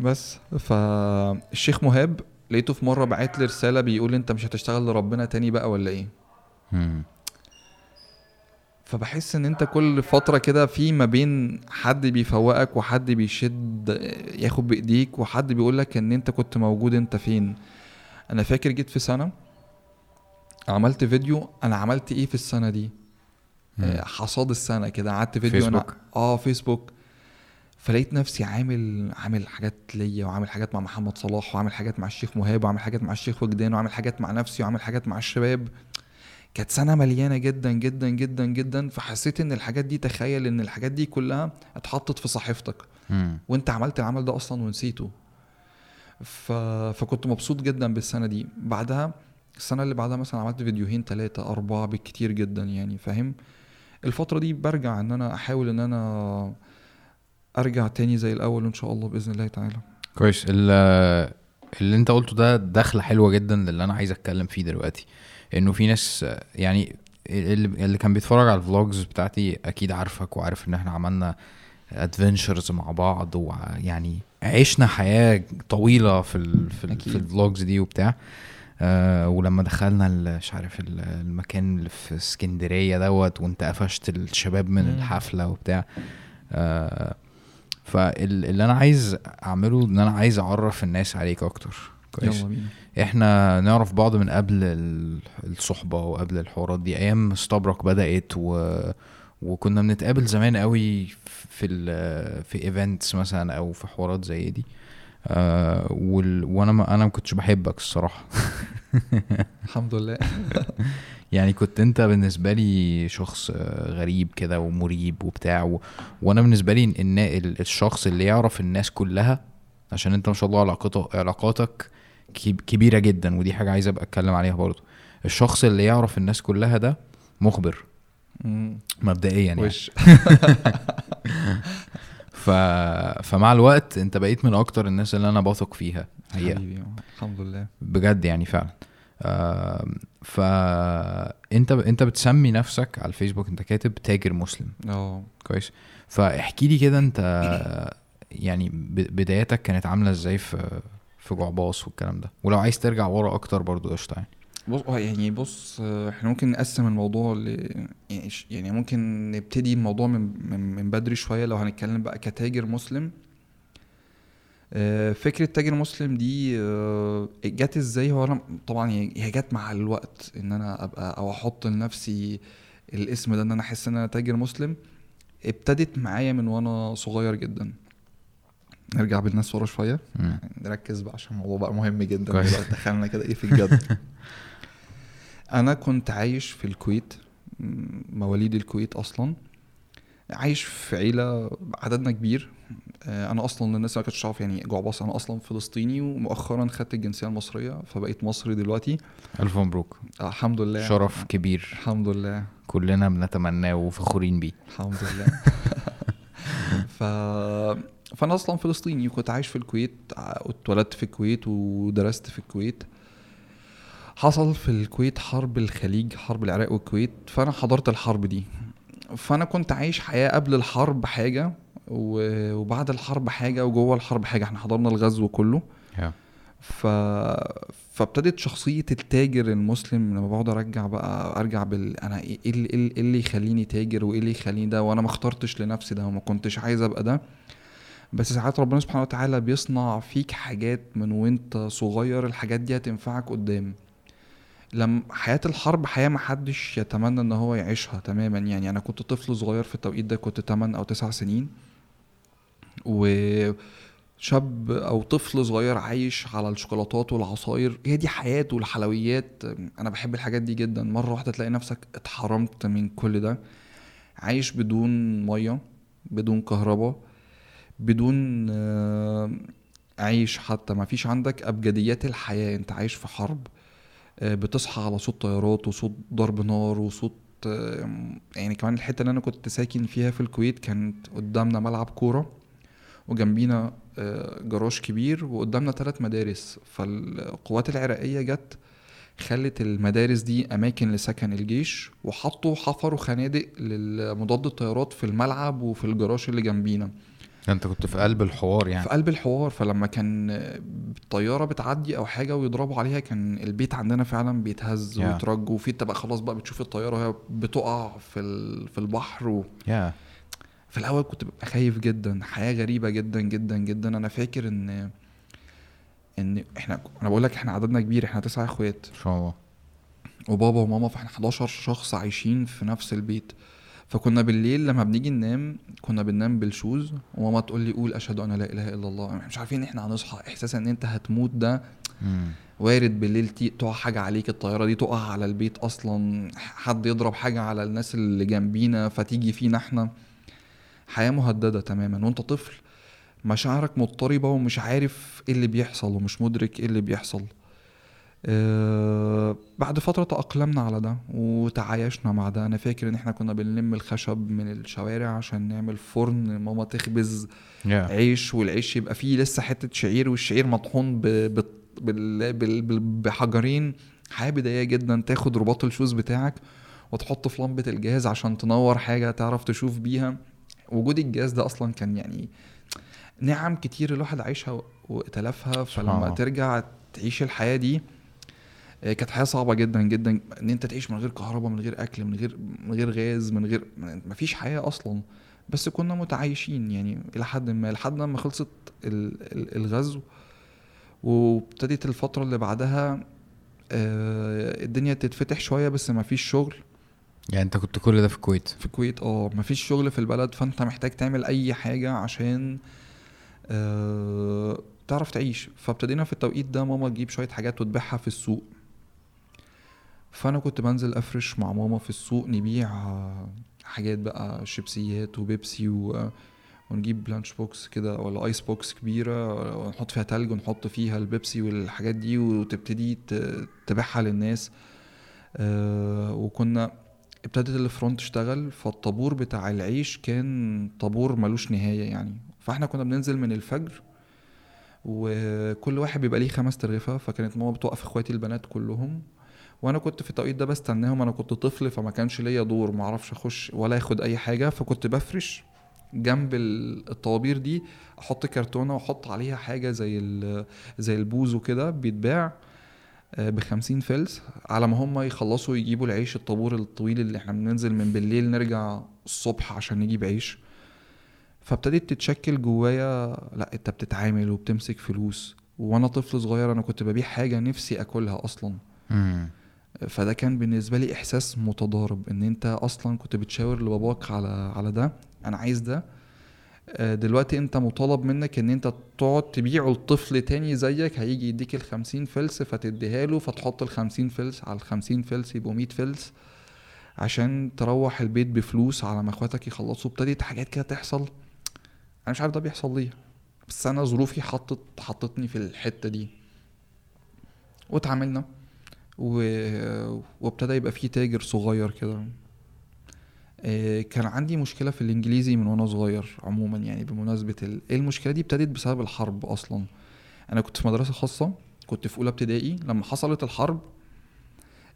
بس فالشيخ مهاب لقيته في مرة بعت لي رسالة بيقول أنت مش هتشتغل لربنا تاني بقى ولا إيه. فبحس إن أنت كل فترة كده في ما بين حد بيفوقك وحد بيشد ياخد بإيديك وحد بيقول لك إن أنت كنت موجود أنت فين. أنا فاكر جيت في سنة عملت فيديو أنا عملت إيه في السنة دي مم. آه، حصاد السنة كده قعدت فيديو فيسبوك؟ أنا آه فيسبوك فلقيت نفسي عامل عامل حاجات ليا وعامل حاجات مع محمد صلاح وعامل حاجات مع الشيخ مهاب وعامل حاجات مع الشيخ وجدان وعامل حاجات مع نفسي وعامل حاجات مع الشباب كانت سنة مليانة جدا جدا جدا جدا فحسيت إن الحاجات دي تخيل إن الحاجات دي كلها اتحطت في صحيفتك مم. وأنت عملت العمل ده أصلا ونسيته ف... فكنت مبسوط جدا بالسنة دي. بعدها السنة اللي بعدها مثلا عملت فيديوهين ثلاثة أربعة بالكتير جدا يعني فاهم؟ الفترة دي برجع إن أنا أحاول إن أنا أرجع تاني زي الأول إن شاء الله بإذن الله تعالى. كويس. ال- اللي أنت قلته ده دخلة حلوة جدا للي أنا عايز أتكلم فيه دلوقتي. إنه في ناس يعني اللي كان بيتفرج على ال vlogs بتاعتي أكيد عارفك وعارف إن إحنا عملنا adventures مع بعض ويعني عشنا حياة طويلة في ال في, ال. في ال vlogs دي وبتاع. آه ولما دخلنا مش عارف ال- المكان اللي في اسكندرية دوت وانت قفشت الشباب من. الحفلة وبتاع. آه فاللي أنا عايز أعمله إن أنا عايز أعرف الناس عليك أكتر. كويس. إحنا نعرف بعض من قبل ال- الصحبة وقبل الحوارات دي. أيام استبرق بدأت و... وكنا بنتقابل زمان قوي في ال... في ايفنتس مثلا أو في حوارات زي دي. آه وال... وأنا ما أنا ما كنتش بحبك الصراحة. الحمد لله. يعني كنت أنت بالنسبة لي شخص غريب كده ومريب وبتاع و... وأنا بالنسبة لي إن ال- الشخص اللي يعرف الناس كلها عشان أنت ما شاء الله علاقته علاقاتك كب- كبيرة جدا ودي حاجة عايز أبقى أتكلم عليها برضه. الشخص اللي يعرف الناس كلها ده مخبر. مبدئيا يعني. وش؟ ف... فمع الوقت انت بقيت من أكتر الناس اللي أنا بثق فيها هي حبيبي الحمد لله. بجد يعني فعلا. آم، فانت انت بتسمي نفسك على الفيسبوك انت كاتب تاجر مسلم. آه كويس. فاحكي لي كده انت يعني ب- بداياتك كانت عاملة إزاي في في جعباص والكلام ده؟ ولو عايز ترجع ورا أكتر برضو قشطة يعني. بص آه، يعني بص آه، إحنا ممكن نقسم الموضوع ل يعني يعني ممكن نبتدي الموضوع من من, من بدري شوية لو هنتكلم بقى كتاجر مسلم. آه، فكرة تاجر مسلم دي جت إزاي؟ هو أنا طبعا هي جت مع الوقت إن أنا أبقى أو أحط لنفسي الاسم ده إن أنا أحس إن أنا تاجر مسلم. ابتدت معايا من وأنا صغير جدا. نرجع بالناس ورا شوية. مم. نركز بقى عشان الموضوع بقى مهم جدا. دخلنا كده إيه في الجد. أنا كنت عايش في الكويت مواليد الكويت أصلا. عايش في عيلة عددنا كبير. آه، أنا أصلا الناس ما كانتش تعرف يعني جعباص أنا أصلا فلسطيني ومؤخرا خدت الجنسية المصرية فبقيت مصري دلوقتي. ألف مبروك. آه، الحمد لله. شرف كبير. الحمد لله. كلنا بنتمناه وفخورين بيه. الحمد لله. ف فأنا أصلا فلسطيني وكنت عايش في الكويت اتولدت في الكويت ودرست في الكويت. حصل في الكويت حرب الخليج حرب العراق والكويت فأنا حضرت الحرب دي. فأنا كنت عايش حياة قبل الحرب حاجة وبعد الحرب حاجة وجوه الحرب حاجة. إحنا حضرنا الغزو كله. يا. ف... فابتدت شخصية التاجر المسلم لما بقعد أرجع بقى أرجع بال أنا إيه إيه اللي, إيه اللي يخليني تاجر وإيه اللي يخليني ده؟ وأنا ما اخترتش لنفسي ده وما كنتش عايز أبقى ده. بس ساعات ربنا سبحانه وتعالى بيصنع فيك حاجات من وأنت صغير الحاجات دي هتنفعك قدام. لما حياة الحرب حياة محدش يتمنى إن هو يعيشها تماما. يعني أنا كنت طفل صغير في التوقيت ده كنت 8 أو 9 سنين. وشاب أو طفل صغير عايش على الشوكولاتات والعصاير. هي دي حياته والحلويات. أنا بحب الحاجات دي جدا. مرة واحدة تلاقي نفسك اتحرمت من كل ده. عايش بدون مية بدون كهرباء بدون آه، عيش حتى. ما فيش عندك أبجديات الحياة. أنت عايش في حرب. بتصحى على صوت طيارات وصوت ضرب نار وصوت آه، يعني كمان الحتة اللي أنا كنت ساكن فيها في الكويت كانت قدامنا ملعب كورة وجنبينا آه، جراج كبير وقدامنا ثلاث مدارس. فالقوات العراقية جت خلت المدارس دي أماكن لسكن الجيش وحطوا حفروا خنادق لمضاد الطيارات في الملعب وفي الجراج اللي جنبينا. انت كنت في قلب الحوار يعني. في قلب الحوار فلما كان الطياره بتعدي أو حاجة ويضربوا عليها كان البيت عندنا فعلا بيتهز Yeah. ويترج وفي تبقى خلاص بقى بتشوف الطيارة وهي بتقع في ال- في البحر و... يا في الأول كنت ببقى خايف جدا حياة غريبة جدا جدا جدا. أنا فاكر إن إن إحنا أنا بقول لك إحنا عددنا كبير إحنا تسعة إخوات. إن شاء الله. وبابا وماما فإحنا 11 شخص عايشين في نفس البيت. فكنا بالليل لما بنيجي ننام كنا بننام بالشوز وماما تقول لي قول أشهد أن لا إله إلا الله. إحنا مش عارفين إحنا هنصحى. احساس إن أنت هتموت ده مم. وارد بالليل تقع حاجة عليك الطيارة دي تقع على البيت أصلا. حد يضرب حاجة على الناس اللي جنبينا فتيجي فينا إحنا. حياة مهددة تماما. وأنت طفل مشاعرك مضطربة ومش عارف إيه اللي بيحصل ومش مدرك إيه اللي بيحصل. أه بعد فترة تأقلمنا على ده وتعايشنا مع ده. أنا فاكر إن إحنا كنا بنلم الخشب من الشوارع عشان نعمل فرن ماما تخبز يا عيش والعيش يبقى فيه لسه حتة شعير والشعير مطحون ب... ب... بال... بال... بال... بحجرين. حياة بدائية جدا. تاخد رباط الشوز بتاعك وتحطه في لمبة الجهاز عشان تنور حاجة تعرف تشوف بيها. وجود الجهاز ده أصلا كان يعني نعم كتير الواحد عايشها واتلفها فلما. ترجع تعيش الحياة دي آه، كانت حياة صعبة جدا جدا إن أنت تعيش من غير كهرباء من غير أكل من غير من غير غاز من غير مفيش حياة أصلا. بس كنا متعايشين يعني إلى حد ما لحد لما خلصت ال- ال- الغزو. وابتدت الفترة اللي بعدها آه، الدنيا تتفتح شوية بس مفيش شغل. يعني أنت كنت كل ده في الكويت؟ في الكويت آه مفيش شغل في البلد. فأنت محتاج تعمل أي حاجة عشان آه تعرف تعيش. فابتدينا في التوقيت ده ماما تجيب شوية حاجات وتبيعها في السوق. فأنا كنت بنزل أفرش مع ماما في السوق نبيع حاجات بقى شيبسيات وبيبسي و ونجيب lunch box كده ولا ice box كبيرة ونحط فيها تلج ونحط فيها البيبسي والحاجات دي وتبتدي تبيعها للناس. آه وكنا ابتدت الفرونت تشتغل فالطابور بتاع العيش كان طابور ملوش نهاية يعني. فإحنا كنا بننزل من الفجر وكل واحد بيبقى ليه خمس ترغفة فكانت ماما بتوقف إخواتي البنات كلهم. وأنا كنت في التوقيت ده بستناهم. أنا كنت طفل فما كانش ليا دور معرفش أخش ولا آخد أي حاجة فكنت بفرش جنب ال- الطوابير دي أحط كرتونة وأحط عليها حاجة زي زي البوز وكده بيتباع ب 50 فلس على ما هم يخلصوا يجيبوا العيش الطابور الطويل اللي إحنا بننزل من بالليل نرجع الصبح عشان نجيب عيش. فابتدت تتشكل جوايا لا أنت بتتعامل وبتمسك فلوس. وأنا طفل صغير أنا كنت ببيع حاجة نفسي أكلها أصلا. فده كان بالنسبة لي إحساس متضارب إن أنت أصلا كنت بتشاور لباباك على على ده أنا عايز ده. آه، دلوقتي أنت مطالب منك إن أنت تقعد تبيعه لطفل تاني زيك هيجي يديك الخمسين فلس فتديها له فتحط الخمسين فلس على الخمسين فلس يبقوا مية فلس عشان تروح البيت بفلوس على ما اخواتك يخلصوا. ابتدت حاجات كده تحصل. أنا مش عارف ده بيحصل ليه. بس أنا ظروفي حطت حطتني في الحتة دي. واتعاملنا. و... وابتدى يبقى في تاجر صغير كده. آه، كان عندي مشكلة في الإنجليزي من وأنا صغير عموما يعني بمناسبة ال... إيه المشكلة دي؟ ابتدت بسبب الحرب أصلا. أنا كنت في مدرسة خاصة كنت في أولى ابتدائي. لما حصلت الحرب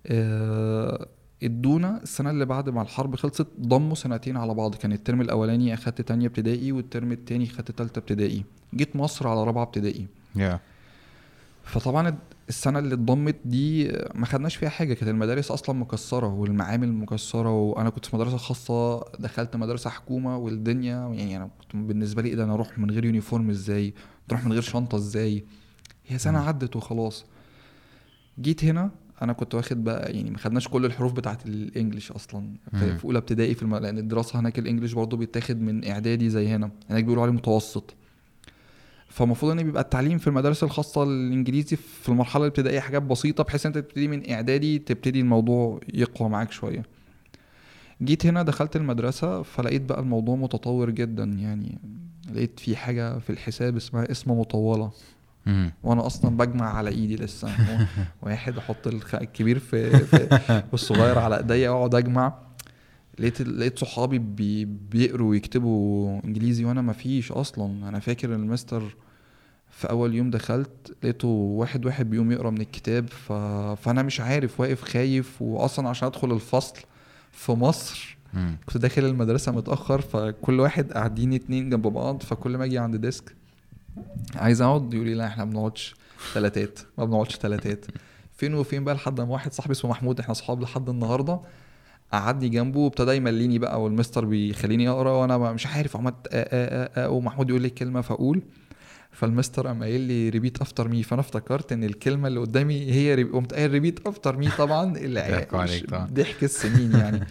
آه، ادونا السنة اللي بعد ما الحرب خلصت ضموا سنتين على بعض. كان ال term الأولاني أخدت تانية ابتدائي وال term التاني خدت تالتة ابتدائي. جيت مصر على رابعة ابتدائي. يا فطبعا السنة اللي اتضمت دي ما خدناش فيها حاجة. كانت المدارس أصلا مكسرة والمعامل مكسرة وأنا كنت في مدرسة خاصة دخلت مدرسة حكومة والدنيا يعني أنا كنت بالنسبة لي إيه ده أنا أروح من غير uniform إزاي؟ أروح من غير شنطة إزاي؟ هي سنة عدت وخلاص. جيت هنا أنا كنت واخد بقى يعني ما خدناش كل الحروف بتاعت الإنجليش أصلا. في أولى ابتدائي في الم... لأن الدراسة هناك الإنجليش برضه بيتاخد من إعدادي زي هنا. هناك بيقولوا عليه متوسط. فالمفروض إن بيبقى التعليم في المدارس الخاصة الإنجليزي في المرحلة الابتدائية حاجات بسيطة بحيث أنت تبتدي من إعدادي تبتدي الموضوع يقوى معاك شوية. جيت هنا دخلت المدرسة فلقيت بقى الموضوع متطور جدا. يعني لقيت في حاجة في الحساب اسمها اسم مطولة. وأنا أصلا بجمع على إيدي لسه. واحد أحط الكبير في, في والصغير على إيديا وأقعد أجمع. لقيت لقيت صحابي بي بيقروا ويكتبوا انجليزي وأنا ما فيش أصلا. أنا فاكر المستر في أول يوم دخلت لقيته واحد واحد بيقوم يقرأ من الكتاب ف... فأنا مش عارف واقف خايف واصلا عشان أدخل الفصل في مصر مم. كنت داخل المدرسة متأخر فكل واحد قاعدين اتنين جنب بعض فكل ما أجي عند desk عايز أقعد؟ يقول لي لا إحنا ما بنقعدش تلاتات ما بنقعدش تلاتات. فين وفين بقى؟ لحد ما واحد صاحبي اسمه محمود إحنا صحاب لحد النهارده. قعدني جنبه وابتدى يمليني بقى والمستر بيخليني أقرأ وأنا مش عارف عملت ومحمود يقول لي كلمه فأقول. فالمستر قام قايل لي repeat after me فأنا افتكرت إن الكلمة اللي قدامي هي. قمت قايل repeat after me طبعا. ضحك السنين يعني.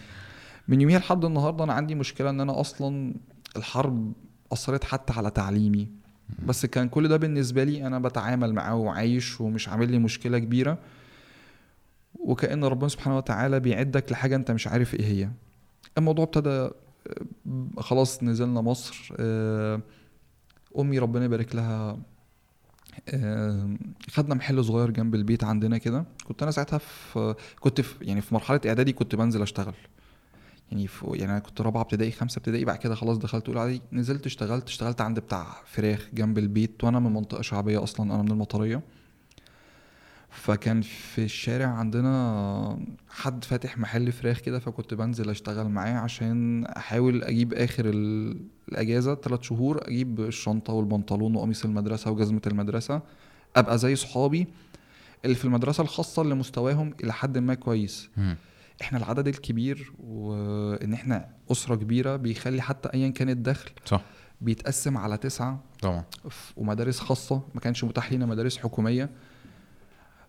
من يوميها لحد النهارده أنا عندي مشكلة إن أنا أصلا الحرب أثرت حتى على تعليمي. بس كان كل ده بالنسبة لي أنا بتعامل معاه وعايش ومش عامل لي مشكلة كبيرة. وكأن ربنا سبحانه وتعالى بيعدك لحاجة أنت مش عارف إيه هي. الموضوع ابتدى آه، خلاص نزلنا مصر آه، أمي ربنا يبارك لها آه، خدنا محل صغير جنب البيت عندنا كده. كنت أنا ساعتها في كنت في يعني في مرحلة إعدادي كنت بنزل أشتغل. يعني في يعني أنا كنت رابعة ابتدائي خمسه ابتدائي بعد كده خلاص دخلت أولى نزلت اشتغلت اشتغلت عند بتاع فراخ جنب البيت وأنا من منطقة شعبية أصلا أنا من المطرية. فكان في الشارع عندنا حد فاتح محل فراخ كده فكنت بنزل أشتغل معاه عشان أحاول أجيب آخر ال- الأجازة ثلاث شهور أجيب الشنطة والبنطلون وقميص المدرسة وجزمة المدرسة أبقى زي صحابي اللي في المدرسة الخاصة اللي مستواهم إلى حد ما كويس. مم. إحنا العدد الكبير وإن إحنا أسرة كبيرة بيخلي حتى ايا كان الدخل صح. بيتقسم على تسعة طبعا. ومدارس خاصة ما كانش متاح لينا مدارس حكومية.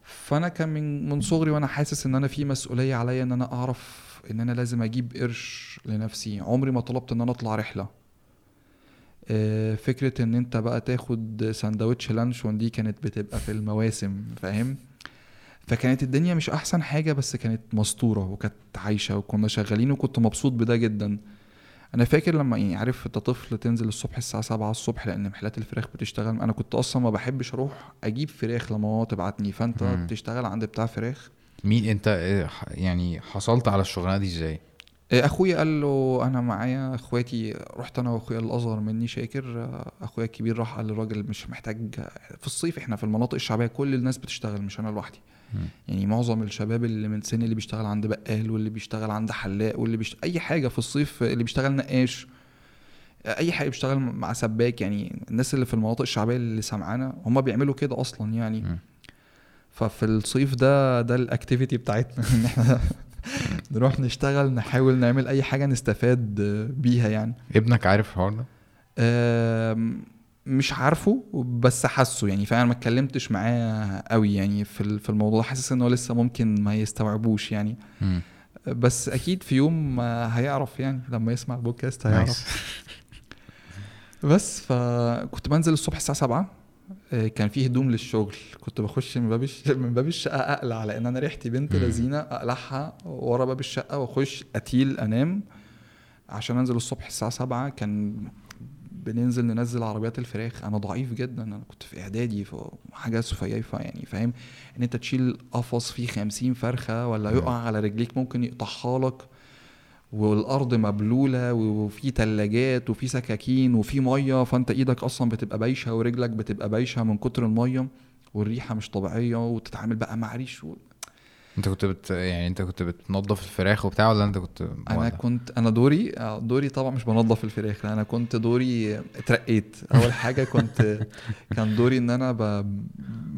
فأنا كان من من صغري وأنا حاسس إن أنا في مسؤولية عليا إن أنا أعرف إن أنا لازم أجيب قرش لنفسي. عمري ما طلبت إن أنا أطلع رحلة. آه، فكرة إن أنت بقى تاخد سندوتش لانشون دي كانت بتبقى في المواسم فاهم؟ فكانت الدنيا مش أحسن حاجة بس كانت مستورة وكانت عايشة وكنا شغالين وكنت مبسوط بده جدا. أنا فاكر لما يعني عارف أنت طفل تنزل الصبح الساعة 7 الصبح لأن محلات الفراخ بتشتغل أنا كنت أصلا ما بحبش أروح أجيب فراخ لما ماما تبعتني فأنت مم. تشتغل عند بتاع فراخ مين أنت ح- يعني حصلت على الشغلانة دي إزاي إيه، أخويا قال له أنا معايا أخواتي رحت أنا وأخويا الأصغر مني شاكر أخويا الكبير راح قال للراجل مش محتاج في الصيف إحنا في المناطق الشعبية كل الناس بتشتغل مش أنا لوحدي. يعني معظم الشباب اللي من سني اللي بيشتغل عند بقال واللي بيشتغل عند حلاق واللي بيشتغل أي حاجة في الصيف اللي بيشتغل نقاش أي حاجة بيشتغل مع سباك يعني الناس اللي في المناطق الشعبية اللي سامعانا هم بيعملوا كده أصلا يعني. مم. ففي الصيف ده ده ال activity بتاعتنا إن إحنا نروح نشتغل نحاول نعمل أي حاجة نستفاد بيها يعني. ابنك عارف الحوار ده؟ مش عارفه بس حاسه يعني فأنا ما اتكلمتش معاه قوي يعني في في الموضوع حاسس إن هو لسه ممكن ما يستوعبوش يعني مم. بس أكيد في يوم هيعرف يعني لما يسمع البودكاست هيعرف بس فكنت بنزل الصبح الساعة 7 آه، كان فيه هدوم للشغل كنت بخش من باب. من باب الشقة أقلع لأن أنا ريحتي بنت. لذينة أقلعها ورا باب الشقة وأخش أتيل أنام عشان أنزل الصبح الساعة 7 كان بننزل ننزل عربيات الفراخ. أنا ضعيف جدا. أنا كنت في إعدادي ف- حاجة سفيفه يعني فاهم؟ إن أنت تشيل قفص فيه 50 فرخة ولا يقع على رجليك ممكن يقطعها لك. والأرض مبلولة وفي تلاجات وفي سكاكين وفي مية. فأنت إيدك أصلا بتبقى بايشة ورجلك بتبقى بايشة من كتر المية. والريحة مش طبيعية وتتعامل بقى مع ريش. انت كنت بت يعني انت كنت بتنظف الفراخ وبتاع ولا انت كنت أنا؟ كنت أنا دوري آه، دوري طبعا مش بنظف الفراخ أنا كنت دوري اترقيت اول حاجة كنت كان دوري ان أنا ب...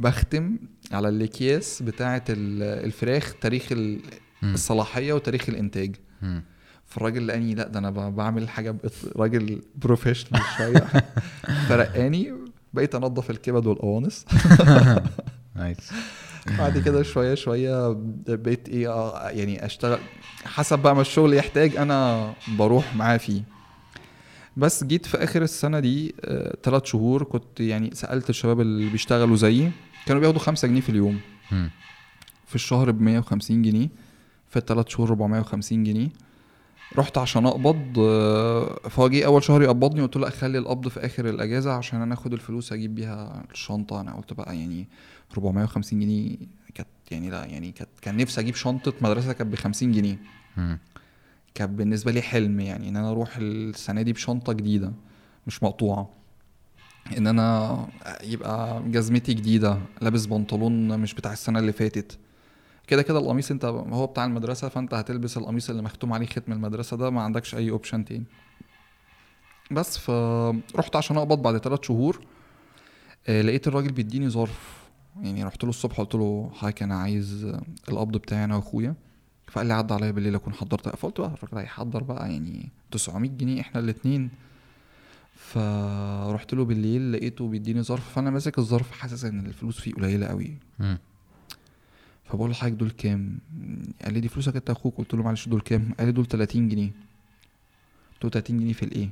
بختم على الأكياس بتاعة ال- الفراخ تاريخ. الصلاحية وتاريخ الإنتاج. فالراجل لقاني لا ده أنا بعمل حاجة راجل بروفيشنال شوية فرقاني بقيت انظف الكبد والقوانص نايس بعد كده شوية شوية بقيت إيه آه، يعني أشتغل حسب بقى ما الشغل يحتاج أنا بروح معاه فيه. بس جيت في آخر السنة دي ثلاث شهور كنت يعني سألت الشباب اللي بيشتغلوا زيي كانوا بياخدوا خمسة جنيه في اليوم. في الشهر ب 150 جنيه في الثلاث شهور 450 جنيه. رحت عشان أقبض آه، فهو جه أول شهر يقبضني قلت له خلي القبض في آخر الأجازة عشان أنا آخد الفلوس أجيب بيها الشنطة. أنا قلت بقى يعني 450 جنيه. كانت يعني لا يعني كانت كان نفسي أجيب شنطة مدرسة كانت ب 50 جنيه. كان بالنسبة لي حلم يعني إن أنا أروح السنة دي بشنطة جديدة مش مقطوعة. إن أنا يبقى جزمتي جديدة لابس بنطلون مش بتاع السنة اللي فاتت. كده كده القميص أنت هو بتاع المدرسة فأنت هتلبس القميص اللي مختوم عليه ختم المدرسة ده ما عندكش أي اوبشن تاني. بس فرحت عشان أقبض بعد ثلاث شهور آه، لقيت الراجل بيديني ظرف. يعني رحت له الصبح قلت له حضرتك أنا عايز القبض بتاعي أنا وأخويا. فقال لي عدى عليا بالليل أكون حضرت. فقلت بقى الراجل هيحضر بقى يعني 900 جنيه إحنا الاتنين. فرحت له بالليل لقيته بيديني ظرف فأنا ماسك الظرف حاسس إن الفلوس فيه قليلة قوي مم. فبقول له حضرتك دول كام؟ قال لي دي فلوسك أنت أخوك. قلت له معلش دول كام؟ قال لي دول 30 جنيه. قلت له 30 جنيه في الإيه.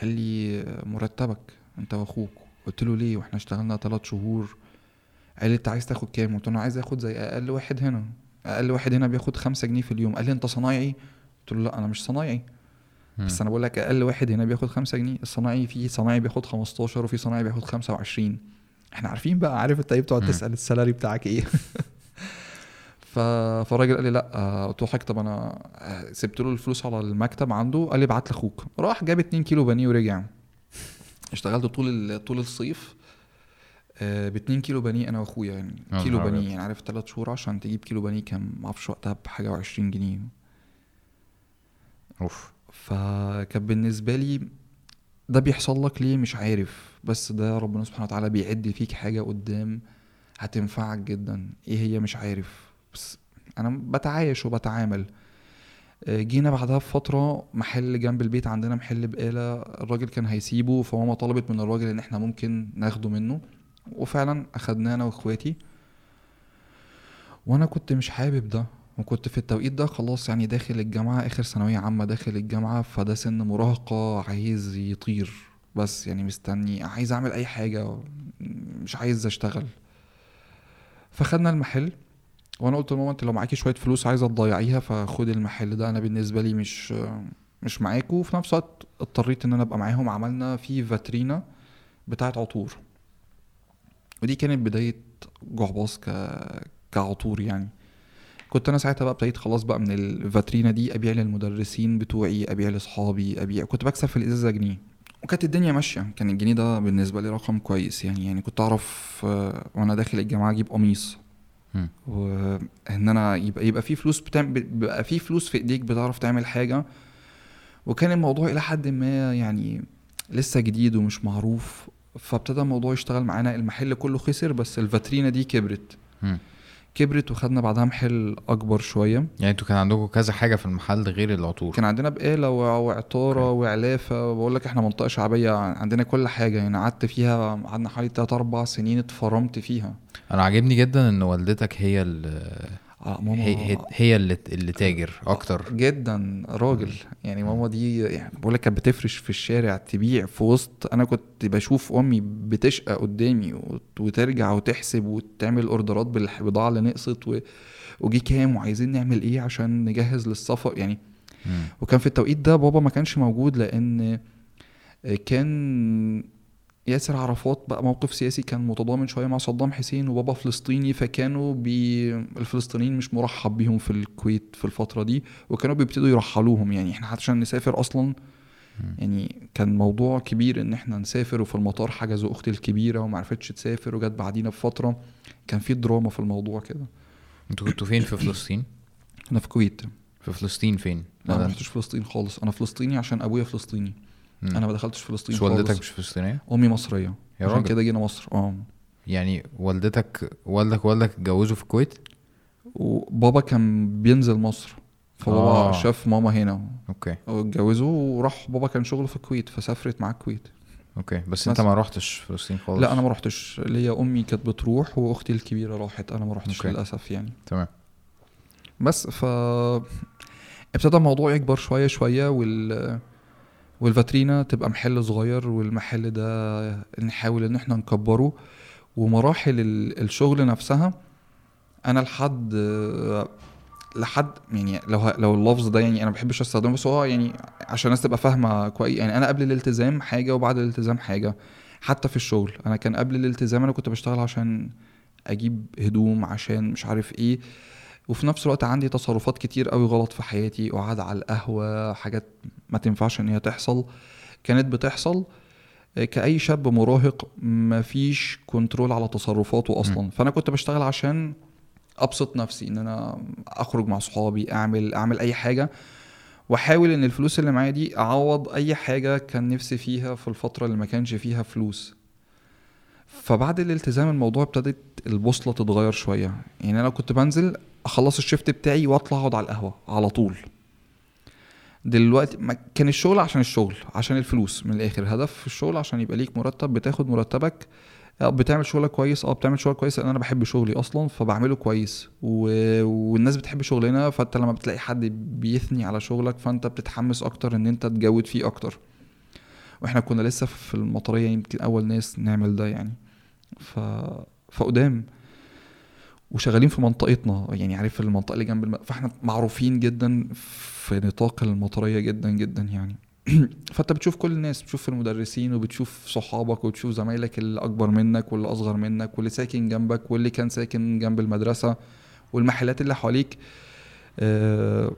قال لي مرتبك أنت وأخوك. قلت له ليه؟ وإحنا اشتغلنا ثلاث شهور. قال لي أنت عايز تاخد كام؟ قلت له أنا عايز آخد زي أقل واحد هنا. أقل واحد هنا بياخد خمسة جنيه في اليوم. قال لي أنت صنايعي؟ قلت له لا أنا مش صنايعي. بس أنا بقول لك أقل واحد هنا بياخد خمسة جنيه الصنايعي في صنايعي بياخد 15 وفي صنايعي بياخد 25 إحنا عارفين بقى عارف أنت إيه؟ بتقعد. تسأل السالري بتاعك إيه. فالراجل قال لي لا. قلت له طب أنا آه، سبت له الفلوس على المكتب عنده. قال لي ابعت لأخوك. راح جاب 2 كيلو بانيه ورجع. اشتغلت طول ال... طول الصيف ب 2 كيلو بانيه أنا وأخويا يعني. كيلو بانيه أبيض. يعني عارف ثلاث شهور عشان تجيب كيلو بانيه كان معرفش وقتها بحاجة و20 جنيه. أوف. فكان بالنسبة لي ده بيحصل لك ليه؟ مش عارف. بس ده ربنا سبحانه وتعالى بيعد فيك حاجة قدام هتنفعك جدا. إيه هي؟ مش عارف. بس أنا بتعايش وبتعامل. آه، جينا بعدها بفترة محل جنب البيت عندنا محل بقالة الراجل كان هيسيبه فماما طلبت من الراجل إن إحنا ممكن ناخده منه. وفعلا أخدناه أنا وإخواتي. وأنا كنت مش حابب ده وكنت في التوقيت ده خلاص يعني داخل الجامعة آخر ثانوية عامة داخل الجامعة فده سن مراهقة عايز يطير. بس يعني مستني عايز أعمل أي حاجة مش عايز أشتغل. فخدنا المحل. وأنا قلت لماما انت لو معاكي شوية فلوس عايزة تضيعيها فخد المحل ده. أنا بالنسبة لي مش مش معاكوا. وفي نفس الوقت اضطريت إن أنا أبقى معاهم. عملنا في فاترينا بتاعة عطور. ودي كانت بداية جعباص ك كعطور يعني. كنت أنا ساعتها بقى ابتديت خلاص بقى من الفاترينا دي أبيع للمدرسين بتوعي أبيع لأصحابي أبيع. كنت بكسب في الإزازة جنيه. وكانت الدنيا ماشية. كان الجنيه ده بالنسبة لي رقم كويس يعني. يعني كنت أعرف وأنا داخل الجامعة أجيب قميص. وإن أنا يبقى يبقى في فلوس بتعمل بيبقى في فلوس في إيديك بتعرف تعمل حاجة. وكان الموضوع إلى حد ما يعني لسه جديد ومش معروف فابتدى الموضوع يشتغل معانا المحل كله خسر بس الفاترينا دي كبرت. كبرت وخدنا بعدها محل أكبر شوية. يعني أنتوا كان عندكم كذا حاجة في المحل غير العطور؟ كان عندنا بقالة وع- وعطاره وعلافة. بقول لك إحنا منطقة شعبية عندنا كل حاجة. يعني قعدت فيها قعدنا حوالي 3 4 سنين اتفرمت فيها. أنا عاجبني جدا إن والدتك هي اللي آه، ماما هي, هي, اللي اللي تاجر أكتر. جدا راجل. يعني ماما دي يعني بقول لك كانت بتفرش في الشارع تبيع في وسط. أنا كنت بشوف أمي بتشقى قدامي وت- وترجع وتحسب وتعمل أوردرات بالبضاعه اللي نقصت و... وجي كام وعايزين نعمل إيه عشان نجهز للسفر. يعني مم. وكان في التوقيت ده بابا ما كانش موجود لأن كان ياسر عرفات بقى موقف سياسي كان متضامن شوية مع صدام حسين وبابا فلسطيني فكانوا بي الفلسطينيين مش مرحب بيهم في الكويت في الفترة دي وكانوا بيبتدوا يرحلوهم. يعني إحنا عشان نسافر أصلا يعني كان موضوع كبير إن إحنا نسافر وفي المطار حجزوا أختي الكبيرة وما عرفتش تسافر وجت بعدينا بفترة. كان في دراما في الموضوع كده. أنتوا كنتوا فين في فلسطين؟ أنا في الكويت. في فلسطين فين؟ لا ما رحتش فلسطين خالص. أنا فلسطيني عشان أبويا فلسطيني. مم. أنا ما دخلتش فلسطين مش والدتك مش فلسطينية؟ أمي مصرية. يا عشان كده جينا مصر. آه. يعني والدتك والدك والدك اتجوزوا في الكويت؟ وبابا كان بينزل مصر فبابا آه. شاف ماما هنا. okay. واتجوزوا وراح بابا كان شغله في الكويت فسافرت مع الكويت. okay. بس أنت. ما رحتش فلسطين خالص؟ لا أنا ما رحتش ليا أمي كانت بتروح وأختي الكبيرة راحت. أنا ما رحتش okay. للأسف يعني. تمام. بس ف ابتدى الموضوع يكبر شوية شوية وال والفاترينا تبقى محل صغير والمحل ده نحاول إن إحنا نكبره. ومراحل ال- الشغل نفسها أنا لحد لحد يعني لو لو اللفظ ده يعني أنا ما بحبش أستخدمه بس هو يعني عشان الناس تبقى فاهمة كويس. يعني أنا قبل الالتزام حاجة وبعد الالتزام حاجة حتى في الشغل. أنا كان قبل الالتزام أنا كنت بشتغل عشان أجيب هدوم عشان مش عارف إيه. وفي نفس الوقت عندي تصرفات كتير قوي غلط في حياتي قعد على القهوة حاجات ما تنفعش إن هي تحصل. كانت بتحصل آه، كأي شاب مراهق مفيش كنترول على تصرفاته أصلا. فأنا كنت بشتغل عشان أبسط نفسي إن أنا أخرج مع صحابي أعمل أعمل أي حاجة. وأحاول إن الفلوس اللي معايا دي أعوض أي حاجة كان نفسي فيها في الفترة اللي ما كانش فيها فلوس. فبعد الالتزام الموضوع ابتدت البوصلة تتغير شوية. يعني أنا كنت بنزل أخلص الشيفت بتاعي وأطلع أقعد على القهوة على طول. دلوقتي ما كان الشغل عشان الشغل عشان الفلوس من الآخر. هدف الشغل عشان يبقى ليك مرتب بتاخد مرتبك. آه بتعمل شغلك كويس آه بتعمل شغلك كويس لأن أنا بحب شغلي أصلا فبعمله كويس. و... والناس بتحب شغلنا فأنت لما بتلاقي حد بيثني على شغلك فأنت بتتحمس أكتر إن أنت تجود فيه أكتر. وإحنا كنا لسه في المطرية يمكن أول ناس نعمل ده يعني. ف فقدام. وشغالين في منطقتنا يعني عارف المنطقة اللي جنب الم... فاحنا معروفين جدا في نطاق المطرية جدا جدا يعني. فأنت بتشوف كل الناس بتشوف المدرسين وبتشوف صحابك وبتشوف زمايلك اللي أكبر منك واللي أصغر منك واللي ساكن جنبك واللي كان ساكن جنب المدرسة والمحلات اللي حواليك. آه،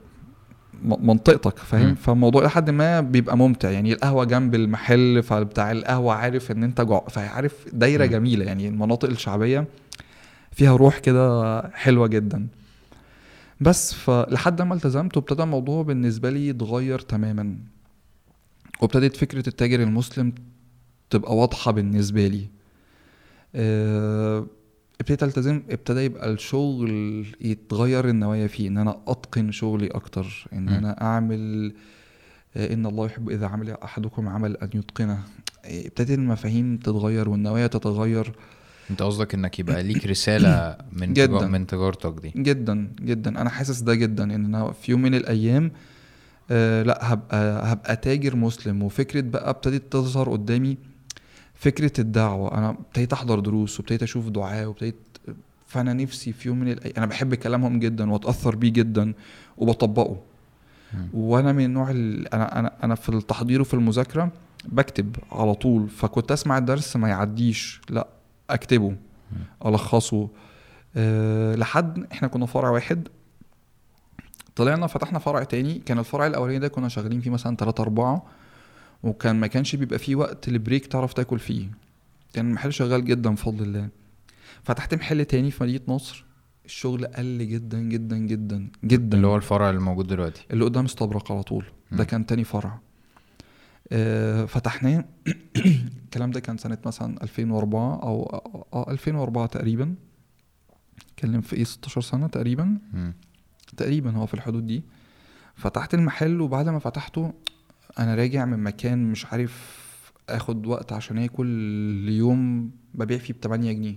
منطقتك. فاهم؟ فالموضوع لحد ما بيبقى ممتع. يعني القهوة جنب المحل فبتاع القهوة عارف إن أنت جوع فعارف دايرة مم. جميلة. يعني المناطق الشعبية فيها روح كده حلوة جدا. بس فلحد ما التزمت وابتدى الموضوع بالنسبة لي يتغير تماما. وابتدت فكرة التاجر المسلم تبقى واضحة بالنسبة لي. ابتديت ألتزم ابتدى يبقى الشغل يتغير النوايا فيه إن أنا أتقن شغلي أكتر إن م. أنا أعمل آه، إن الله يحب إذا عمل أحدكم عمل أن يتقنه ابتدت المفاهيم تتغير والنوايا تتغير أنت قصدك إنك يبقى ليك رسالة من جداً. من تجارتك دي جدا جدا أنا حاسس ده جدا إن أنا في يوم من الأيام آه لأ هبقى هبقى تاجر مسلم وفكرة بقى ابتدت تظهر قدامي فكرة الدعوة أنا ابتديت أحضر دروس وابتديت أشوف دعاء وابتديت فأنا نفسي في يوم من الأيام أنا بحب كلامهم جدا وأتأثر بيه جدا وبطبقه. وأنا من النوع اللي أنا أنا أنا في التحضير وفي المذاكرة بكتب على طول فكنت أسمع الدرس ما يعديش لأ أكتبه ألخصه. أه لحد إحنا كنا فرع واحد طلعنا فتحنا فرع تاني كان الفرع الأولاني ده كنا شغالين فيه مثلا 3 4 وكان ما كانش بيبقى فيه وقت لبريك تعرف تاكل فيه. كان المحل شغال جدا بفضل الله. فتحت محل تاني في مدينة نصر. الشغل قل جدا جدا جدا جدا. اللي هو الفرع اللي موجود دلوقتي. اللي قدام استبرق على طول. ده. كان تاني فرع. آه، فتحناه. الكلام ده كان سنة مثلا 2004 أو آه 2004 تقريبا. اتكلم في إيه 16 سنة تقريبا. مم. تقريبا هو في الحدود دي. فتحت المحل وبعد ما فتحته أنا راجع من مكان مش عارف آخد وقت عشان آكل اليوم ببيع فيه ب 8 جنيه.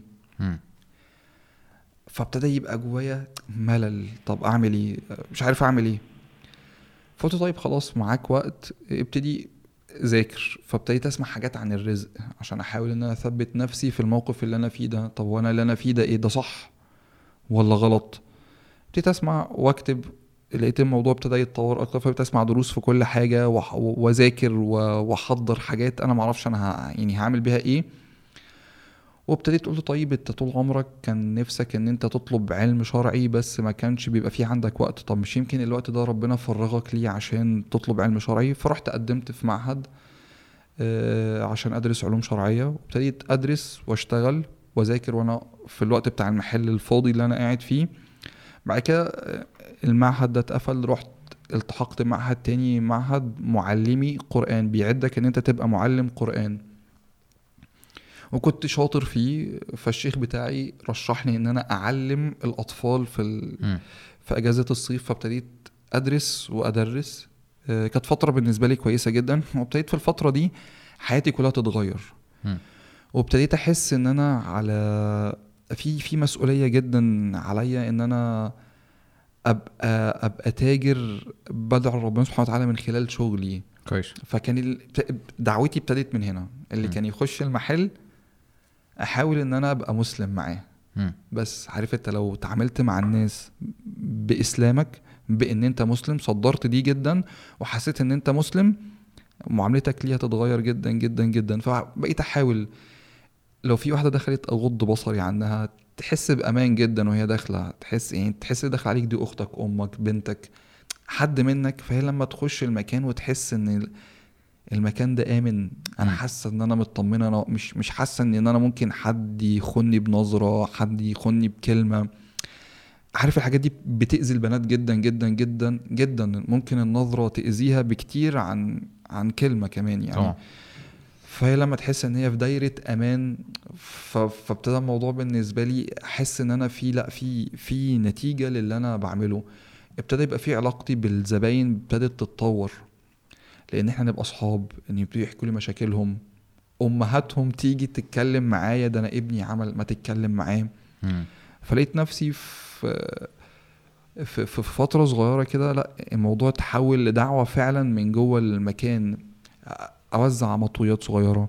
فابتدى يبقى جوايا ملل. طب أعمل إيه؟ مش عارف أعمل إيه. فقلت طيب خلاص معاك وقت ابتدي ذاكر. فابتديت أسمع حاجات عن الرزق عشان أحاول إن أنا أثبت نفسي في الموقف اللي أنا فيه ده. طب وأنا اللي أنا فيه ده إيه؟ ده صح ولا غلط؟ ابتديت أسمع وأكتب لقيت الموضوع ابتدى يتطور أكتر فابتديت أسمع دروس في كل حاجة وأذاكر وأحضر حاجات أنا معرفش أنا يعني هعمل بيها إيه. وابتديت قلت طيب أنت طول عمرك كان نفسك إن أنت تطلب علم شرعي بس ما كانش بيبقى فيه عندك وقت. طب مش يمكن الوقت ده ربنا فرغك ليه عشان تطلب علم شرعي؟ فرحت قدمت في معهد آه، عشان أدرس علوم شرعية. وابتديت أدرس وأشتغل وأذاكر وأنا في الوقت بتاع المحل الفاضي اللي أنا قاعد فيه. بعد كده آه، المعهد ده اتقفل رحت التحقت بمعهد تاني معهد معلمي قرآن بيعدك إن أنت تبقى معلم قرآن. وكنت شاطر فيه فالشيخ بتاعي رشحني إن أنا أعلم الأطفال في ال... في أجازة الصيف فابتديت أدرس وأدرس. آه، كانت فترة بالنسبة لي كويسة جدا. وابتديت في الفترة دي حياتي كلها تتغير. وابتديت أحس إن أنا على في في مسؤولية جدا عليا إن أنا ابقى أبقى تاجر بدعو ربنا سبحانه وتعالى من خلال شغلي. كويس. فكان ال- دعوتي ابتدت من هنا. اللي مم. كان يخش المحل أحاول إن أنا أبقى مسلم معاه. بس عارف أنت لو تعاملت مع الناس بإسلامك بإن أنت مسلم صدرت دي جدا وحسيت إن أنت مسلم معاملتك ليها تتغير جدا جدا جدا. فبقيت أحاول. لو في واحدة دخلت اغض بصري عنها تحس بأمان جدا وهي داخلة. تحس يعني تحس داخل عليك؟ دي أختك أمك بنتك. حد منك فهي لما تخش المكان وتحس إن ال- المكان ده آمن. أنا. حاسة إن أنا مطمنة. أنا مش مش حاسة إن أنا ممكن حد يخوني بنظرة حد يخوني بكلمة. عارف الحاجات دي بتأذي البنات جدا جدا جدا جدا. ممكن النظرة تأذيها بكتير عن عن كلمة كمان يعني. طبعا. فهي لما تحس إن هي في دايرة أمان فابتدى الموضوع بالنسبة لي أحس إن أنا في لأ في في نتيجة للي أنا بعمله. ابتدى يبقى في علاقتي بالزباين ابتدت تتطور. لأن إحنا نبقى اصحاب إن يبتدوا يحكوا لي مشاكلهم. أمهاتهم تيجي تتكلم معايا ده أنا ابني عمل ما تتكلم معاه. فلقيت نفسي في في في فترة صغيرة كده لأ الموضوع تحول لدعوة فعلا من جوه المكان. أوزع مطويات صغيرة.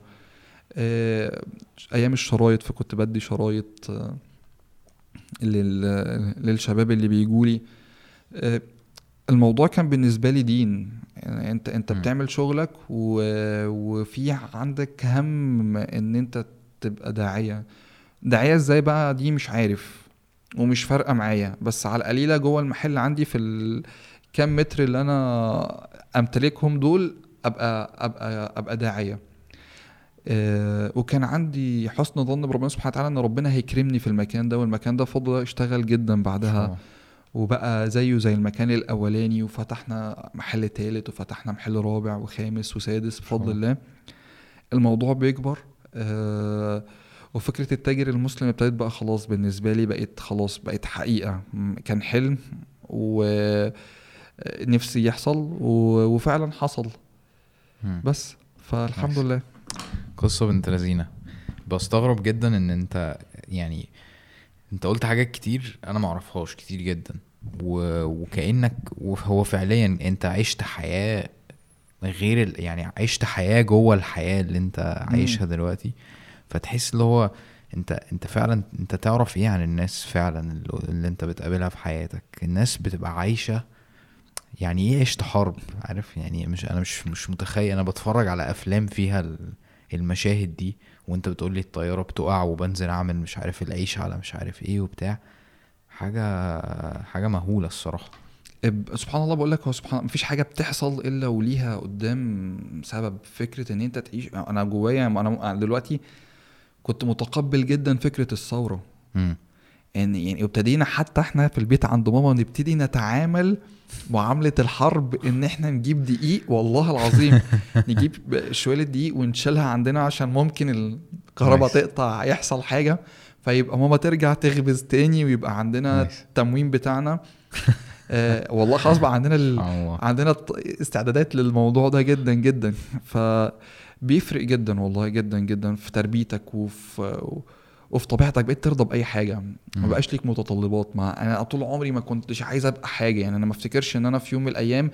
آه، أيام الشرايط فكنت بدي شرايط آه، لل- للشباب اللي بيجولي آه، الموضوع كان بالنسبة لي دين. يعني أنت أنت. بتعمل شغلك و... وفي عندك هم إن أنت تبقى داعية. داعية إزاي بقى؟ دي مش عارف ومش فارقة معايا. بس على القليلة جوه المحل عندي في الكام متر اللي أنا أمتلكهم دول ابقى ابقى أبقى داعية. آه، وكان عندي حسن ظن بربنا سبحانه وتعالى إن ربنا هيكرمني في المكان ده والمكان ده فضل اشتغل جدا بعدها. وبقى زيه زي المكان الأولاني وفتحنا محل تالت وفتحنا محل رابع وخامس وسادس بفضل الله. الموضوع بيكبر. آه وفكرة التاجر المسلم ابتدت بقى خلاص بالنسبة لي بقت خلاص بقت حقيقة. م- كان حلم ونفسي يحصل و- وفعلا حصل. بس. فالحمد. لله. قصة بنت لذينة. بستغرب جدا إن أنت يعني أنت قلت حاجات كتير أنا معرفهاش كتير جدا. و... وكأنك وهو فعليا أنت عشت حياة غير ال... يعني عشت حياة جوه الحياة اللي أنت عايشها دلوقتي. فتحس اللي هو أنت أنت فعلا أنت تعرف إيه عن الناس فعلا اللي, أنت بتقابلها في حياتك؟ الناس بتبقى عايشة يعني إيه عشت حرب؟ عارف؟ يعني مش أنا مش مش متخيل. أنا بتفرج على أفلام فيها ال- المشاهد دي وأنت بتقول لي الطيارة بتقع وبنزل أعمل مش عارف العيش على مش عارف إيه وبتاع. حاجة حاجة مهولة الصراحة. سبحان الله بقول لك هو سبحان مفيش حاجة بتحصل إلا وليها قدام سبب. فكرة إن أنت تعيش أنا جوايا أنا دلوقتي كنت متقبل جدا فكرة الثورة. إن يعني ابتدينا حتى إحنا في البيت عند ماما نبتدي نتعامل معاملة الحرب إن إحنا نجيب دقيق والله العظيم نجيب شوية دقيق ونشيلها عندنا عشان ممكن الكهرباء. تقطع يحصل حاجة فيبقى ماما ترجع تخبز تاني ويبقى عندنا. التموين بتاعنا آه والله خلاص بقى عندنا ال... عندنا استعدادات للموضوع ده جدا جدا فبيفرق جدا والله جدا جدا في تربيتك وفي وفي طبيعتك بقيت ترضى بأي حاجة ما. بقاش ليك متطلبات ما أنا طول عمري ما كنتش عايز أبقى حاجة يعني أنا ما افتكرش إن أنا في يوم من الأيام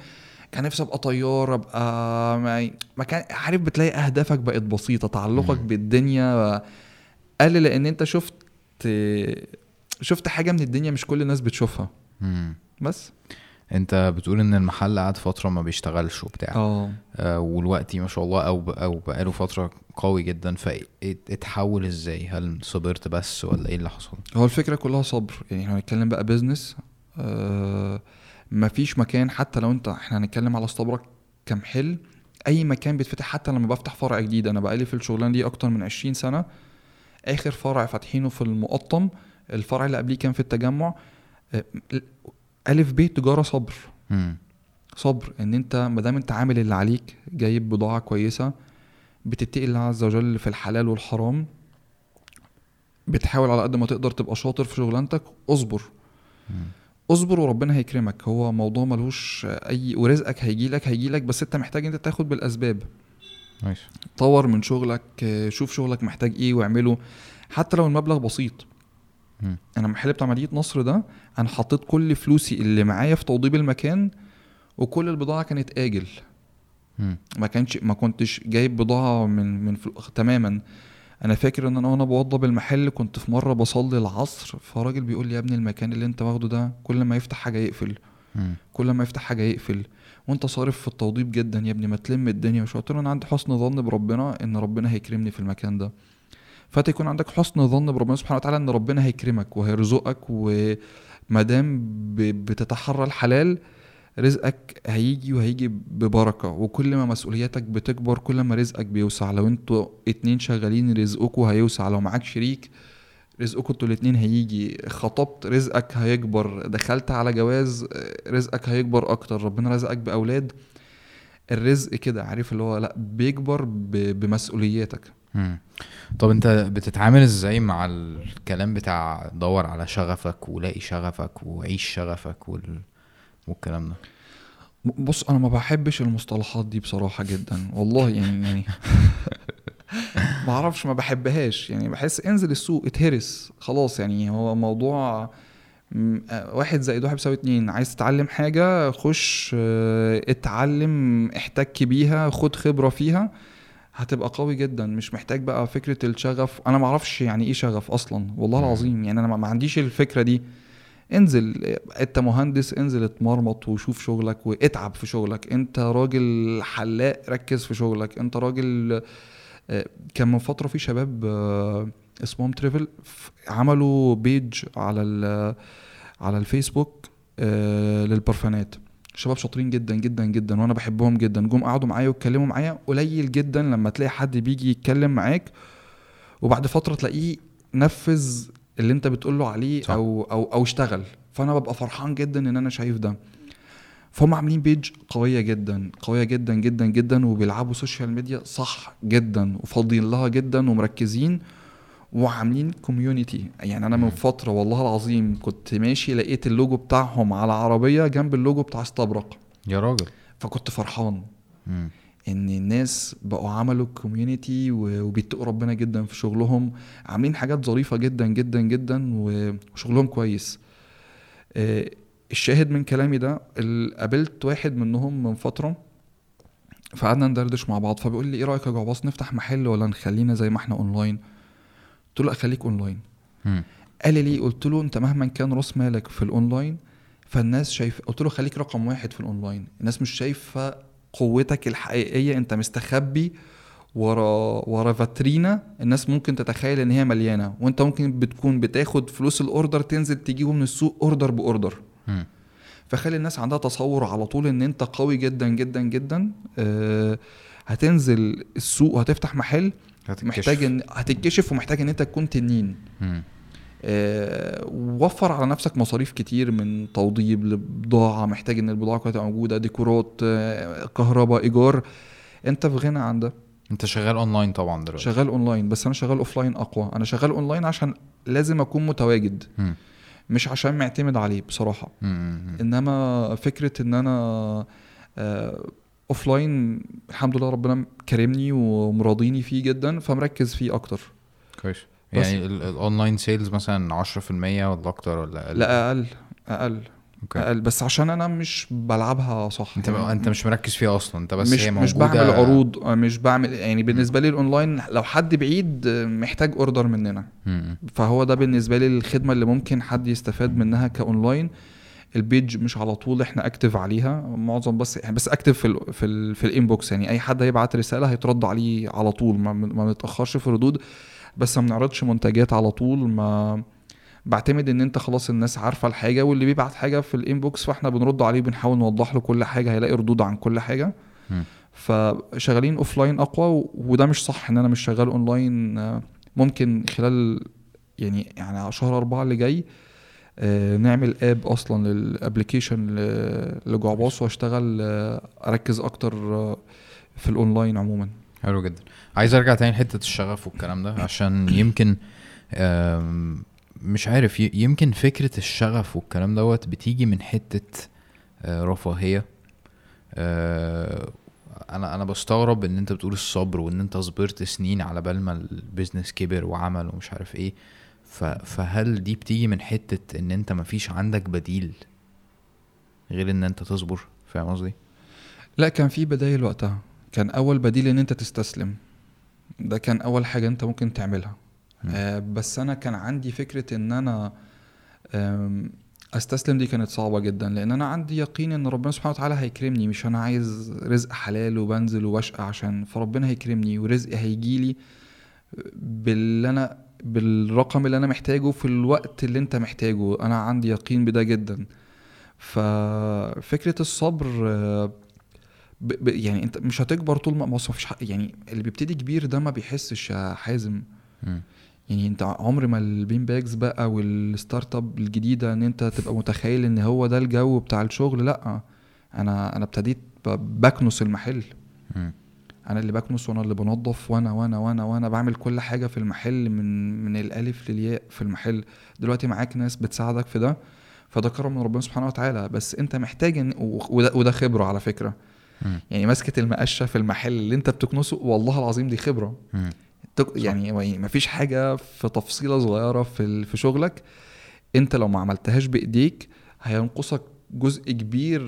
كان نفسي أبقى طيار أبقى ما, ما كان عارف بتلاقي أهدافك بقت بسيطة تعلقك مم. بالدنيا قل لأن أنت شفت شفت حاجة من الدنيا مش كل الناس بتشوفها مم. بس انت بتقول ان المحل قعد فترة ما بيشتغلش وبتاع. آه. آه والوقتي ما شاء الله أو أو بقاله فترة قوي جدا. فاتحول إزاي؟ هل صبرت بس ولا إيه اللي حصل؟ هو الفكرة كلها صبر. يعني إحنا هنتكلم بقى بيزنس آه مفيش مكان حتى لو أنت إحنا هنتكلم على استبرك كمحل. أي مكان بيتفتح حتى لما بفتح فرع جديد. أنا بقالي في الشغلانة دي أكتر من 20 سنة. آخر فرع فاتحينه في المقطم الفرع اللي قبليه كان في التجمع. آه، ألف ب تجارة صبر. مم. صبر إن أنت ما دام أنت عامل اللي عليك جايب بضاعة كويسة بتتقي الله عز وجل في الحلال والحرام بتحاول على قد ما تقدر تبقى شاطر في شغلانتك اصبر. مم. اصبر وربنا هيكرمك. هو موضوع ملوش أي ورزقك هيجيلك هيجيلك بس أنت محتاج أنت تاخد بالأسباب. نايس طور من شغلك شوف شغلك محتاج إيه واعمله. حتى لو المبلغ بسيط. مم. أنا المحل بتاع مدينة نصر ده أنا حطيت كل فلوسي اللي معايا في توضيب المكان وكل البضاعة كانت آجل. ما كانش ما كنتش جايب بضاعة من من فلو... تماما. أنا فاكر إن أنا وأنا بوضب المحل كنت في مرة بصلي العصر فراجل بيقول لي يا ابني المكان اللي أنت واخده ده كل ما يفتح حاجة يقفل. كل ما يفتح حاجة يقفل. وأنت صارف في التوضيب جدا يا ابني ما تلم الدنيا وشو قلت له أنا عندي حسن ظن بربنا إن ربنا هيكرمني في المكان ده. فأنت يكون عندك حسن ظن بربنا سبحانه وتعالى إن ربنا هيكرمك وهيرزقك وما دام بتتحرى الحلال رزقك هيجي وهيجي ببركة وكل ما مسؤولياتك بتكبر كل ما رزقك بيوسع. لو أنتوا اتنين شغالين رزقكوا هيوسع. لو معاك شريك رزقكوا أنتوا الاتنين هيجي. خطبت رزقك هيكبر. دخلت على جواز رزقك هيكبر أكتر. ربنا رزقك بأولاد. الرزق كده عارف اللي هو لأ بيكبر بمسؤولياتك. طب انت بتتعامل إزاي مع الكلام بتاع دور على شغفك ولاقي شغفك وعيش شغفك وال... والكلام ده؟ بص أنا ما بحبش المصطلحات دي بصراحة جدا. والله يعني يعني ما أعرفش ما بحبهاش. يعني بحس انزل السوق اتهرس. خلاص يعني هو موضوع واحد زائد واحد بيساوي اتنين. عايز تتعلم حاجة خش آه، اتعلم احتك بيها خد خبرة فيها. هتبقى قوي جدا. مش محتاج بقى فكرة الشغف. أنا ما أعرفش يعني إيه شغف أصلا. والله. العظيم يعني أنا ما- عنديش الفكرة دي. انزل أنت مهندس انزل اتمرمط وشوف شغلك واتعب في شغلك. أنت راجل حلاق ركز في شغلك. أنت راجل آه، كان من فترة في شباب آه، اسمهم تريفل عملوا page على ال- على الفيسبوك آه، للبرفانات. شباب شاطرين جدا جدا جدا وأنا بحبهم جدا. جم قعدوا معايا واتكلموا معايا قليل جدا لما تلاقي حد بيجي يتكلم معاك وبعد فترة تلاقيه نفذ اللي أنت بتقول له عليه صح. أو أو أو اشتغل. فأنا ببقى فرحان جدا إن أنا شايف ده. فهم عاملين page قوية جدا قوية جدا جدا جدا وبيلعبوا social media صح جدا وفاضيين لها جدا ومركزين. وعاملين community يعني أنا من. فترة والله العظيم كنت ماشي لقيت اللوجو بتاعهم على عربية جنب اللوجو بتاع استبرق يا راجل. فكنت فرحان. مم. إن الناس بقوا عملوا community وبيتقوا ربنا جدا في شغلهم. عاملين حاجات ظريفة جدا جدا جدا وشغلهم كويس. آه، الشاهد من كلامي ده قابلت واحد منهم من فترة. فقعدنا ندردش مع بعض. فبيقول لي إيه رأيك يا جعباص؟ نفتح محل ولا نخلينا زي ما إحنا اونلاين قلت له لا خليك اونلاين. قال لي ليه؟ قلت له انت مهما كان راس مالك في الاونلاين فالناس شايف قلت له خليك رقم واحد في الاونلاين الناس مش شايفة قوتك الحقيقية انت مستخبي ورا ورا فاترينا. الناس ممكن تتخيل ان هي مليانة وانت ممكن بتكون بتاخد فلوس ال order تنزل تجيبه من السوق order ب order. فخلي الناس عندها تصور على طول ان انت قوي جدا جدا جدا. آه، هتنزل السوق وهتفتح محل هتتكشف. محتاج ان هتتكشف ومحتاج إن أنت تكون تنين. آه، وفر على نفسك مصاريف كتير من توضيب لبضاعة محتاج إن البضاعة كلها موجودة ديكورات آه، كهرباء إيجار أنت في غنى عن ده أنت شغال اونلاين طبعا دلوقتي شغال اونلاين بس أنا شغال offline أقوى أنا شغال اونلاين عشان لازم أكون متواجد مم. مش عشان معتمد عليه بصراحة. مم. إنما فكرة إن أنا offline الحمد لله ربنا كرمني ومراضيني فيه جدا فمركز فيه أكتر. كويس. يعني ال- ال online sales مثلا 10% ولا أكتر ولا أقل؟ لا أقل أقل okay. أقل. بس عشان أنا مش بلعبها صح. أنت يعني أنت مش مركز فيها أصلا. أنت بس مش هي مش موجودة بعمل عروض مش بعمل يعني بالنسبة لي الاونلاين لو حد بعيد محتاج order مننا. مم. فهو ده بالنسبة لي الخدمة اللي ممكن حد يستفاد منها كاونلاين ال page مش على طول إحنا active عليها. معظم بس بس active في ال في ال في ال inbox يعني أي حد هيبعت رسالة هيترد عليه على طول. ما, بنتاخرش في الردود بس ما بنعرضش منتجات على طول. ما بعتمد إن أنت خلاص الناس عارفة الحاجة واللي بيبعت حاجة في ال inbox فإحنا بنرد عليه بنحاول نوضح له كل حاجة. هيلاقي ردود عن كل حاجة. فشغالين offline اقوى وده مش صح إن أنا مش شغال اونلاين ممكن خلال يعني يعني شهر أربعة اللي جاي نعمل app أصلا لل application لجعباص وأشتغل آه، أركز أكتر آه، في الأونلاين عموما. حلو جدا. عايز أرجع تاني لحتة الشغف والكلام ده عشان يمكن مش عارف يمكن فكرة الشغف والكلام دوت بتيجي من حتة آه، رفاهية. آه، أنا أنا بستغرب إن أنت بتقول الصبر وإن أنت صبرت سنين على بال ما ال business كبر وعمل ومش عارف إيه. فهل دي بتيجي من حتة إن أنت مفيش عندك بديل غير إن أنت تصبر؟ فاهم قصدي؟ لا كان في بدايل وقتها. كان أول بديل إن أنت تستسلم. ده كان أول حاجة أنت ممكن تعملها. آه بس أنا كان عندي فكرة إن أنا أستسلم دي كانت صعبة جدا. لأن أنا عندي يقين إن ربنا سبحانه وتعالى هيكرمني. مش أنا عايز رزق حلال وبنزل وبشقى عشان فربنا هيكرمني ورزقي هيجيلي باللي أنا بالرقم اللي أنا محتاجه في الوقت اللي أنت محتاجه. أنا عندي يقين بده جدا. ففكرة الصبر ب... ب... يعني أنت مش هتكبر طول ما أصل مفيش يعني اللي بيبتدي كبير ده ما بيحسش يا حازم. يعني أنت عمر ما ال bean bags بقى وال startup الجديدة إن أنت تبقى متخيل إن هو ده الجو بتاع الشغل لأ. أنا أنا ابتديت بكنس المحل. مم. أنا اللي بكنس وأنا اللي بنظف وأنا وأنا وأنا وأنا بعمل كل حاجة في المحل من من الالف للياء في المحل. دلوقتي معاك ناس بتساعدك في ده فده كرم من ربنا سبحانه وتعالى. بس انت محتاج و- وده, وده خبرة على فكرة. مم. يعني مسكة المقشة في المحل اللي انت بتكنسه والله العظيم دي خبرة. تك- يعني ما فيش حاجة في تفصيلة صغيرة في في شغلك. انت لو ما عملتهاش بإيديك هينقصك جزء كبير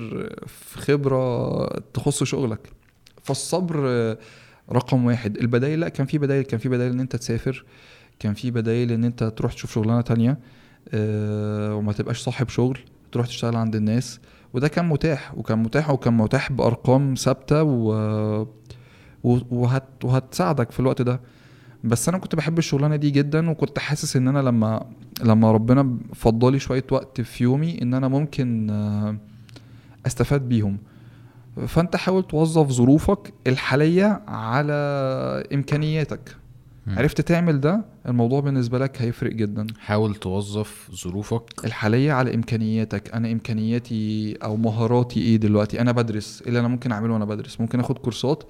في خبرة تخص شغلك. فالصبر آه، رقم واحد. البدايل لا كان في بدايل. كان في بدايل إن أنت تسافر. كان في بدايل إن أنت تروح تشوف شغلانة تانية آه، وما تبقاش صاحب شغل. تروح تشتغل عند الناس. وده كان متاح وكان متاح وكان متاح بأرقام ثابتة و... وهت... وهتساعدك في الوقت ده. بس أنا كنت بحب الشغلانة دي جدا وكنت حاسس إن أنا لما لما ربنا فضلي شوية وقت في يومي إن أنا ممكن آه، أستفاد بيهم. فأنت حاول توظف ظروفك الحالية على إمكانياتك. مم. عرفت تعمل ده الموضوع بالنسبة لك هيفرق جدا. حاول توظف ظروفك. الحالية على إمكانياتك. أنا إمكانياتي أو مهاراتي إيه دلوقتي؟ أنا بدرس. إيه اللي أنا ممكن أعمله وأنا بدرس؟ ممكن آخد كورسات.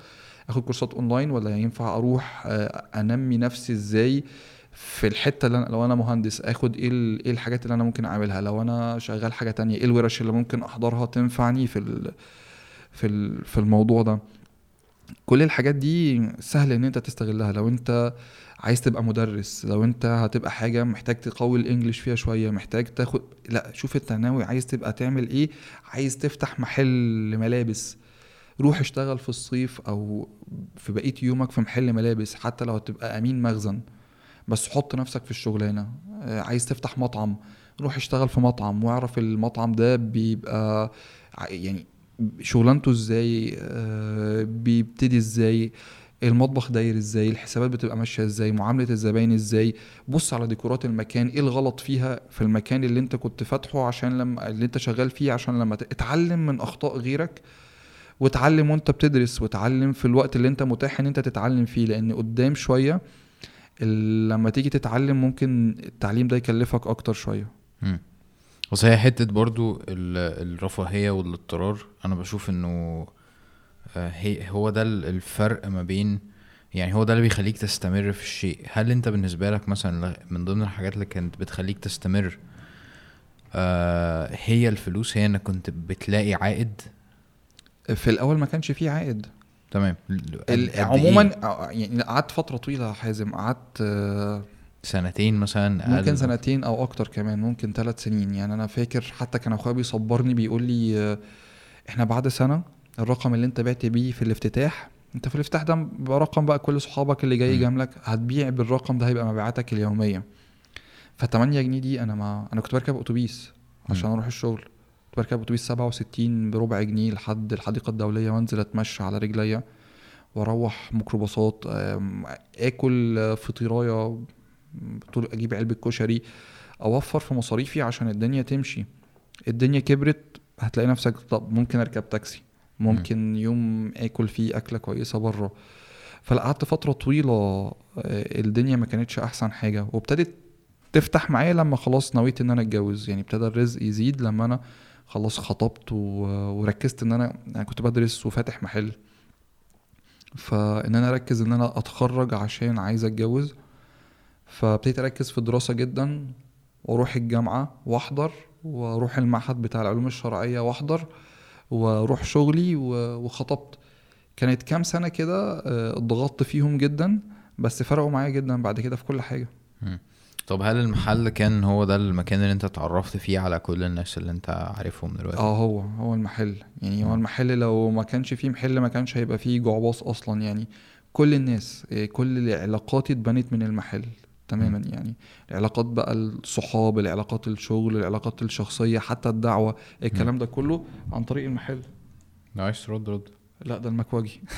آخد كورسات أونلاين ولا ينفع أروح آه، أنمي نفسي إزاي في الحتة اللي أنا لو أنا مهندس؟ آخد إيه إيه الحاجات اللي أنا ممكن أعملها؟ لو أنا شغال حاجة تانية إيه الورش اللي ممكن أحضرها تنفعني في في في الموضوع ده. كل الحاجات دي سهل إن أنت تستغلها. لو أنت عايز تبقى مدرس لو أنت هتبقى حاجة محتاج تقوي الإنجليش فيها شوية محتاج تاخد لا شوف أنت ناوي عايز تبقى تعمل إيه عايز تفتح محل ملابس روح اشتغل في الصيف أو في بقية يومك في محل ملابس حتى لو هتبقى أمين مخزن. بس حط نفسك في الشغلانة. آه، عايز تفتح مطعم روح اشتغل في مطعم واعرف المطعم ده بيبقى يعني شغلانته إزاي آه، بيبتدي إزاي المطبخ داير إزاي الحسابات بتبقى ماشية إزاي معاملة الزباين إزاي. بص على ديكورات المكان إيه الغلط فيها في المكان اللي انت كنت فاتحه عشان لما اللي انت شغال فيه عشان لما اتعلم من اخطاء غيرك وتعلم وانت بتدرس وتعلم في الوقت اللي انت متاح ان انت تتعلم فيه. لأن قدام شوية لما تيجي تتعلم ممكن التعليم ده يكلفك أكتر شوية. بس هي حتة برضو ال- الرفاهية والاضطرار. أنا بشوف إنه آه، هي هو ده ال- الفرق ما بين يعني هو ده اللي بيخليك تستمر في الشيء. هل أنت بالنسبة لك مثلا من ضمن الحاجات اللي كانت بتخليك تستمر آه، هي الفلوس هي إنك كنت بتلاقي عائد؟ في الأول ما كانش فيه عائد. تمام. إيه؟ عموما آه، يعني قعدت فترة طويلة حازم قعدت سنتين مثلا أقل ممكن سنتين أو أكتر كمان ممكن ثلاث سنين يعني أنا فاكر حتى كان أخويا بيصبرني بيقول لي إحنا بعد سنة الرقم اللي أنت بعت بيه في الافتتاح أنت في الافتتاح ده رقم بقى كل صحابك اللي جاي مم. يجاملك هتبيع بالرقم ده هيبقى مبيعاتك اليومية ف 8 جنيه دي أنا ما أنا كنت بركب أتوبيس عشان. أروح الشغل كنت بركب أتوبيس 67 بربع جنيه لحد الحديقة الدولية وأنزل أتمشى على رجليا وأروح ميكروباصات آكل فطيراية طول أجيب علبة كشري أوفر في مصاريفي عشان الدنيا تمشي. الدنيا كبرت هتلاقي نفسك طب ممكن أركب تاكسي ممكن يوم آكل فيه أكلة كويسة بره. فقعدت فترة طويلة آه، الدنيا ما كانتش أحسن حاجة وابتدت تفتح معايا لما خلاص نويت إن أنا أتجوز. يعني ابتدى الرزق يزيد لما أنا خلاص خطبت. وركزت إن أنا أنا كنت بدرس وفاتح محل. فإن أنا أركز إن أنا أتخرج عشان عايز أتجوز فابتديت أركز في الدراسة جدا وأروح الجامعة وأحضر وأروح المعهد بتاع العلوم الشرعية وأحضر وأروح شغلي وخطبت. كانت كام سنة كده آه، اتضغطت فيهم جدا بس فرقوا معايا جدا بعد كده في كل حاجة. طب هل المحل كان هو ده المكان اللي أنت اتعرفت فيه على كل الناس اللي أنت عارفهم دلوقتي؟ آه هو هو المحل. يعني هو. المحل لو ما كانش فيه محل ما كانش هيبقى فيه جعباص أصلا. يعني كل الناس إيه، كل علاقاتي اتبنت من المحل. تماما يعني. العلاقات بقى الصحاب العلاقات الشغل العلاقات الشخصية حتى الدعوة الكلام ده كله عن طريق المحل. nice رد رد. لا ده المكواجي.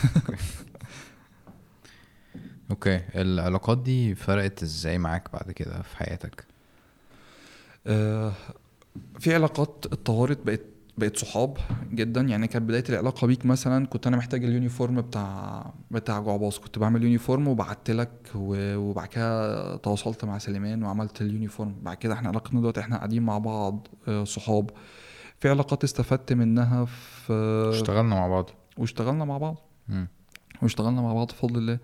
okay. العلاقات دي فرقت إزاي معاك بعد كده في حياتك؟ آه، في علاقات اتطورت بقت بقت صحاب جدا. يعني كانت بداية العلاقة بيك مثلا كنت أنا محتاج ال uniform بتاع بتاع جعباص كنت بعمل uniform وبعت لك وبعد كده تواصلت مع سليمان وعملت ال uniform. بعد كده إحنا علاقتنا دلوقتي إحنا قاعدين مع بعض آه، صحاب. في علاقات استفدت منها في اشتغلنا مع بعض. واشتغلنا مع بعض. مم. واشتغلنا مع بعض بفضل الله.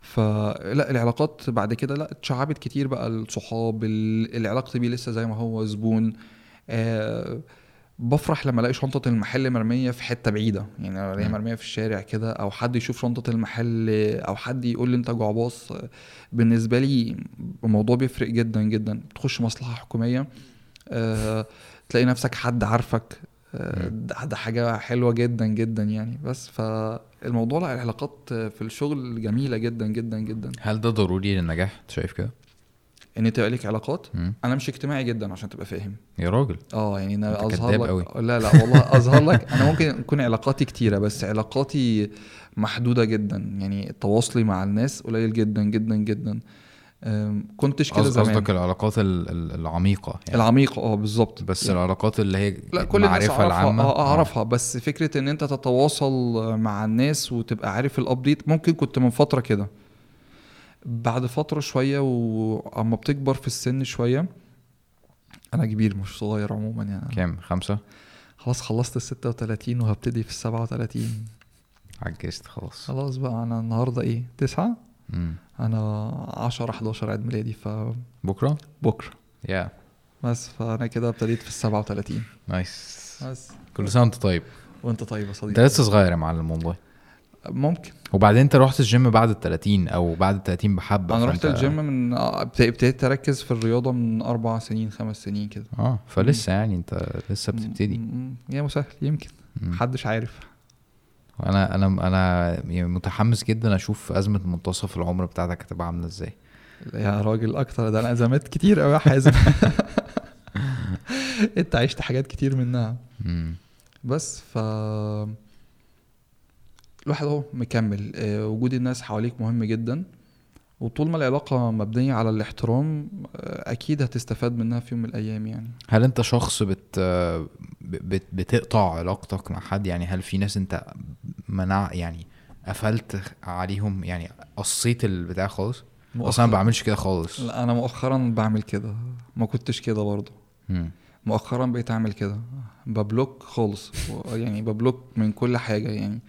فلا العلاقات بعد كده لا اتشعبت كتير بقى. الصحاب ال- العلاقة بيه لسه زي ما هو زبون آه بفرح لما الاقي شنطة المحل مرمية في حتة بعيدة. يعني لو الاقيها مم. مرمية في الشارع كده أو حد يشوف شنطة المحل أو حد يقول لي انت جعباص بالنسبة لي الموضوع بيفرق جدا جدا. تخش مصلحة حكومية آه تلاقي نفسك حد عارفك مم. ده حاجة حلوة جدا جدا يعني. بس فالموضوع لا العلاقات في الشغل جميلة جدا جدا جدا. هل ده ضروري للنجاح؟ انت شايف كده؟ ان تبقى ليك علاقات؟ مم. أنا مش اجتماعي جدا عشان تبقى فاهم. يا راجل. آه يعني أنا أظهر لك قوي. لا لا والله أظهر لك أنا ممكن يكون علاقاتي كتيرة بس علاقاتي محدودة جدا. يعني تواصلي مع الناس قليل جدا جدا جدا. كنتش كده زمان. قصدك العلاقات ال- ال- العميقة يعني. العميقة آه بالظبط. بس يعني العلاقات اللي هي لا كل الناس المعرفة أعرفها العامة؟ آه أعرفها. بس فكرة إن أنت تتواصل مع الناس وتبقى عارف الابديت ممكن كنت من فترة كده. بعد فترة شوية واما بتكبر في السن شوية أنا كبير مش صغير عموما يعني. كام؟ خمسة؟ خلاص خلصت ال 36 وهبتدي في ال 37 عجزت خلاص. خلاص بقى أنا النهارده إيه؟ تسعة؟ مم. أنا 10 11 عيد ميلادي بكرة؟ فبكره يا. بس فأنا كده ابتديت في ال 37 nice. بس. كل سنة وأنت طيب؟ وأنت طيب يا أنت صديقي لسه صغير يا معلم والله. ممكن. وبعدين انت رحت الجيم بعد ال 30 أو بعد ال 30 بحبة أنا رحت الجيم من ابت- ابتديت أركز في الرياضة من أربع سنين خمس سنين كده. آه فلسه يعني انت لسه بتبتدي. يا مسهل يمكن. مم. محدش عارف. أنا أنا أنا يعني متحمس جدا أشوف أزمة منتصف العمر بتاعتك هتبقى عاملة إزاي. يا راجل أكتر ده أنا أزمات كتير قوي يا حازم. أنت عشت حاجات كتير منها. مم. بس ف الواحد اهو مكمل. آه، وجود الناس حواليك مهم جدا. وطول ما العلاقة مبنية على الاحترام آه، أكيد هتستفاد منها في يوم من الأيام يعني. هل أنت شخص بت بت بتقطع علاقتك مع حد؟ يعني هل في ناس أنت منع يعني قفلت عليهم؟ يعني قصيت البتاع خالص؟ أصلا ما بعملش كده خالص. لا أنا مؤخرا بعمل كده. ما كنتش كده برضه. مؤخرا بقيت أعمل كده. ببلوك خالص. يعني ببلوك من كل حاجة يعني.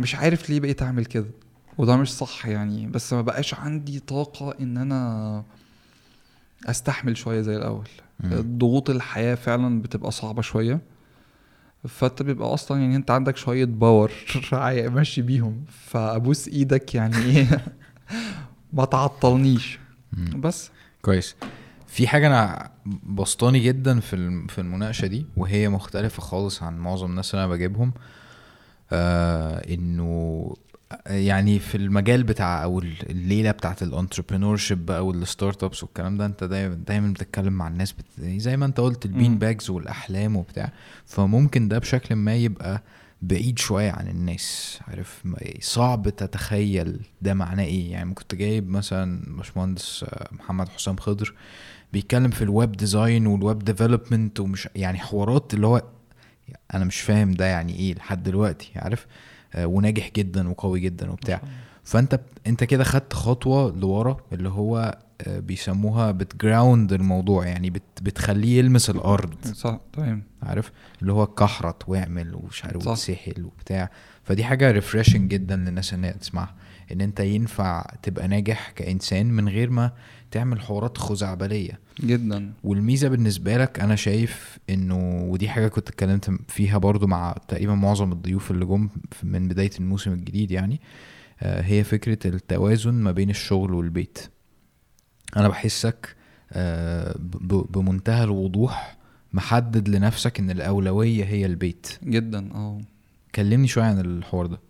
مش عارف ليه بقيت أعمل كده. وده مش صح يعني بس ما بقاش عندي طاقة إن أنا أستحمل شوية زي الأول. ضغوط الحياة فعلا بتبقى صعبة شوية. فأنت بيبقى أصلا يعني أنت عندك شوية power ماشي بيهم. فأبوس إيدك يعني إيه؟ ما تعطلنيش. بس. كويس. في حاجة أنا بسطاني جدا في في المناقشة دي وهي مختلفة خالص عن معظم الناس اللي أنا بجيبهم آه إنه يعني في المجال بتاع أو ال- الليلة بتاعت ال entrepreneurship بقى وال startups والكلام ده أنت دايما دايما بتتكلم مع الناس بت... زي ما أنت قلت ال bean bags والأحلام وبتاع. فممكن ده بشكل ما يبقى بعيد شوية عن الناس عارف؟ صعب تتخيل ده معناه إيه. يعني كنت جايب مثلا باشمهندس آه، محمد حسام خضر بيتكلم في ال web design وال web development ومش يعني حوارات اللي هو أنا مش فاهم ده يعني إيه لحد دلوقتي عارف؟ آه، وناجح جدا وقوي جدا وبتاع. فأنت أنت كده خدت خطوة لورا اللي هو آه، بيسموها بت ground الموضوع يعني بت بتخليه يلمس الأرض. صح تمام. عارف؟ اللي هو كحرت واعمل ومش عارف. وتسحل وبتاع. فدي حاجة ريفريشنج جدا للناس ان هي تسمعها. إن أنت ينفع تبقى ناجح كإنسان من غير ما تعمل حوارات خزعبلية. جدا. والميزة بالنسبة لك أنا شايف إنه ودي حاجة كنت اتكلمت فيها برضو مع تقريبا معظم الضيوف اللي جم من بداية الموسم الجديد يعني آه، هي فكرة التوازن ما بين الشغل والبيت. أنا بحسك آه، بمنتهى الوضوح محدد لنفسك إن الأولوية هي البيت. جدا آه. كلمني شوية عن الحوار ده.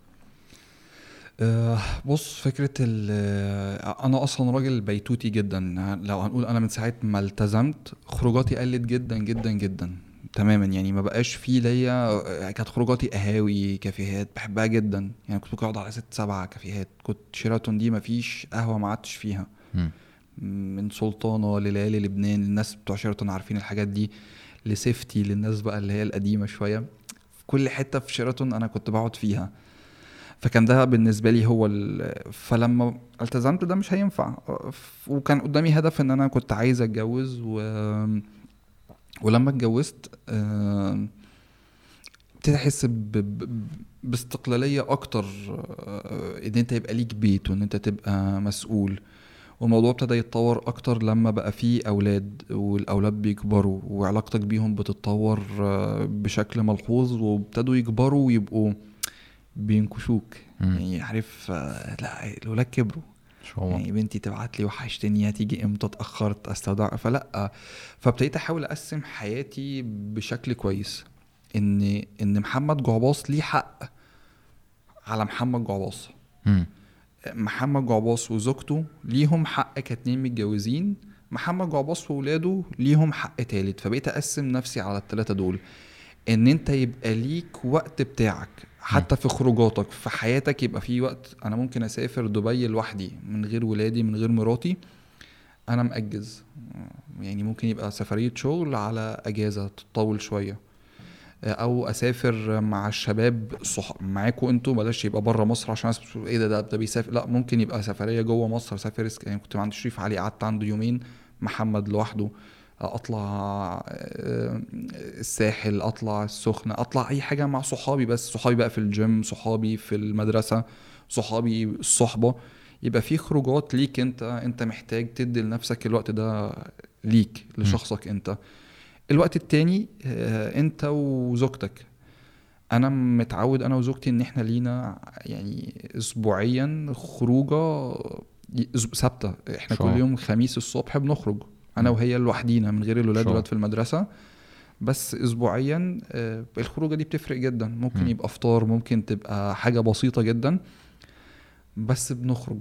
بص فكرة ال آه، أنا أصلا راجل بيتوتي جدا. لو هنقول أنا من ساعة ما التزمت خروجاتي قلت جدا جدا جدا تماما. يعني ما بقاش في ليا آه، كانت خروجاتي قهاوي كافيهات بحبها جدا. يعني كنت أقعد على ست سبعة كافيهات. كنت شيراتون دي ما فيش قهوة ما قعدتش فيها. من سلطانة لليالي لبنان الناس بتوع شيراتون عارفين الحاجات دي لسيفتي للناس بقى اللي هي القديمة شوية. في كل حتة في شيراتون أنا كنت بقعد فيها. فكان ده بالنسبة لي هو. فلما التزمت ده مش هينفع وكان قدامي هدف إن أنا كنت عايز أتجوز و... ولما اتجوزت ابتديت أحس ب... ب... باستقلالية أكتر آه، إن أنت يبقى ليك بيت وإن أنت تبقى مسؤول والموضوع ابتدى يتطور أكتر لما بقى فيه أولاد والأولاد بيكبروا وعلاقتك بيهم بتتطور آه، بشكل ملحوظ وابتدوا يكبروا ويبقوا بينكشوك. مم. يعني عارف آه، لا الولاد كبروا. يعني بنتي تبعت لي وحشتني هتيجي إمتى؟ اتأخرت استودع فلا فابتديت أحاول أقسم حياتي بشكل كويس. إن إن محمد جعباص ليه حق على محمد جعباص. محمد جعباص وزوجته ليهم حق كاتنين متجوزين. محمد جعباص وولاده ليهم حق تالت. فبقيت أقسم نفسي على التلاتة دول. إن أنت يبقى ليك وقت بتاعك. حتى في خروجاتك في حياتك يبقى في وقت أنا ممكن أسافر دبي لوحدي من غير ولادي من غير مراتي أنا مأجز. يعني ممكن يبقى سفرية شغل على أجازة تطول شوية. أو أسافر مع الشباب صح... معاكم أنتوا بلاش يبقى بره مصر عشان إيه ده ده, ده بيسافر. لا ممكن يبقى سفرية جوه مصر سافر يعني كنت عند شريف علي قعدت عنده يومين محمد لوحده. أطلع آه، الساحل أطلع السخنة أطلع أي حاجة مع صحابي بس صحابي بقى في الجيم صحابي في المدرسة صحابي الصحبة. يبقى في خروجات ليك أنت أنت محتاج تدي لنفسك الوقت ده ليك لشخصك أنت. الوقت التاني آه، أنت وزوجتك. أنا متعود أنا وزوجتي إن إحنا لينا يعني اسبوعيا خروجة ثابتة. إحنا شاء. كل يوم خميس الصبح بنخرج. أنا. وهي لوحدينا من غير الولاد. الولاد في المدرسة بس اسبوعيا آه، الخروجة دي بتفرق جدا ممكن مم. يبقى فطار ممكن تبقى حاجة بسيطة جدا بس بنخرج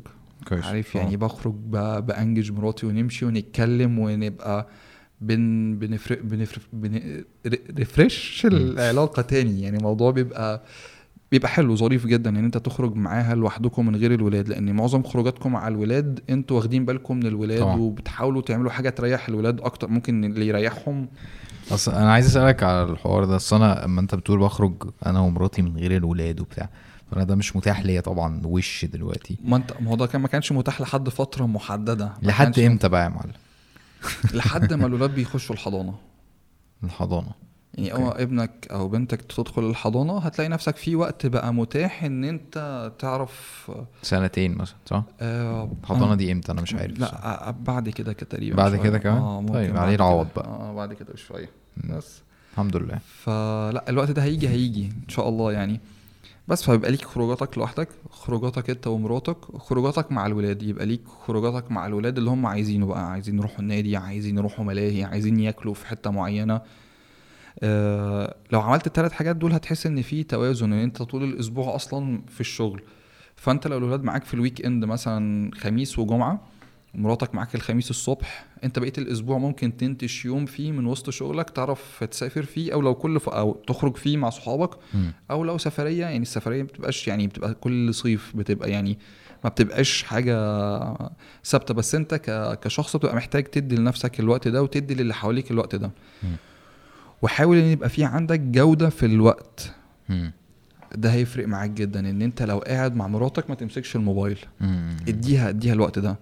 كويس عارف. يعني بخرج ب- بأنجج مراتي ونمشي ونتكلم ونبقى بن بنفرق بنفرق بن ريفرش العلاقة تاني يعني الموضوع بيبقى بيبقى حلو ظريف جدا إن أنت تخرج معاها لوحدكم من غير الولاد لأن معظم خروجاتكم مع الولاد أنتوا واخدين بالكم من الولاد طبعا. وبتحاولوا تعملوا حاجة تريح الولاد أكتر ممكن اللي يريحهم. اصل أنا عايز أسألك على الحوار ده. أصل أنا اما أنت بتقول بخرج أنا ومراتي من غير الولاد وبتاع أنا ده مش متاح ليا طبعا وش دلوقتي؟ ما أنت ما هو ده كان ما كانش متاح لحد فترة محددة. لحد إمتى بقى يا معلم؟ لحد ما الولاد بيخشوا الحضانة. الحضانة. يعني أوكي. اول ابنك أو بنتك تدخل الحضانة هتلاقي نفسك في وقت بقى متاح إن أنت تعرف سنتين مثلا صح آه الحضانه دي إمتى أنا مش عارف. لا آه، بعد كده تقريبا بعد. كده كمان؟ آه ممكن طيب، بعد عليه. العوض بقى. آه بعد كده بشوية. بس الحمد لله فلا الوقت ده هيجي هيجي إن شاء الله يعني بس فيبقى ليك خروجاتك لوحدك خروجاتك أنت ومراتك خروجاتك مع الولاد يبقى ليك خروجاتك مع الولاد اللي هم عايزينه بقى عايزين يروحوا النادي عايزين يروحوا ملاهي عايزين ياكلوا في حتة معينة آه لو عملت الثلاث حاجات دول هتحس إن في توازن إن أنت طول الأسبوع أصلا في الشغل فأنت لو الولاد معاك في ال weekend مثلا خميس وجمعة مراتك معاك الخميس الصبح أنت بقيت الأسبوع ممكن تنتش يوم فيه من وسط شغلك تعرف تسافر فيه أو لو كل ف... أو تخرج فيه مع صحابك. أو لو سفرية يعني السفرية ما بتبقاش يعني بتبقى كل صيف بتبقى يعني ما بتبقاش حاجة ثابتة بس أنت ك... كشخص بتبقى محتاج تدي لنفسك الوقت ده وتدي للي حواليك الوقت ده. وحاول إن يبقى في عندك جودة في الوقت. ده هيفرق معاك جدا إن أنت لو قاعد مع مراتك ما تمسكش الموبايل. اديها اديها الوقت ده.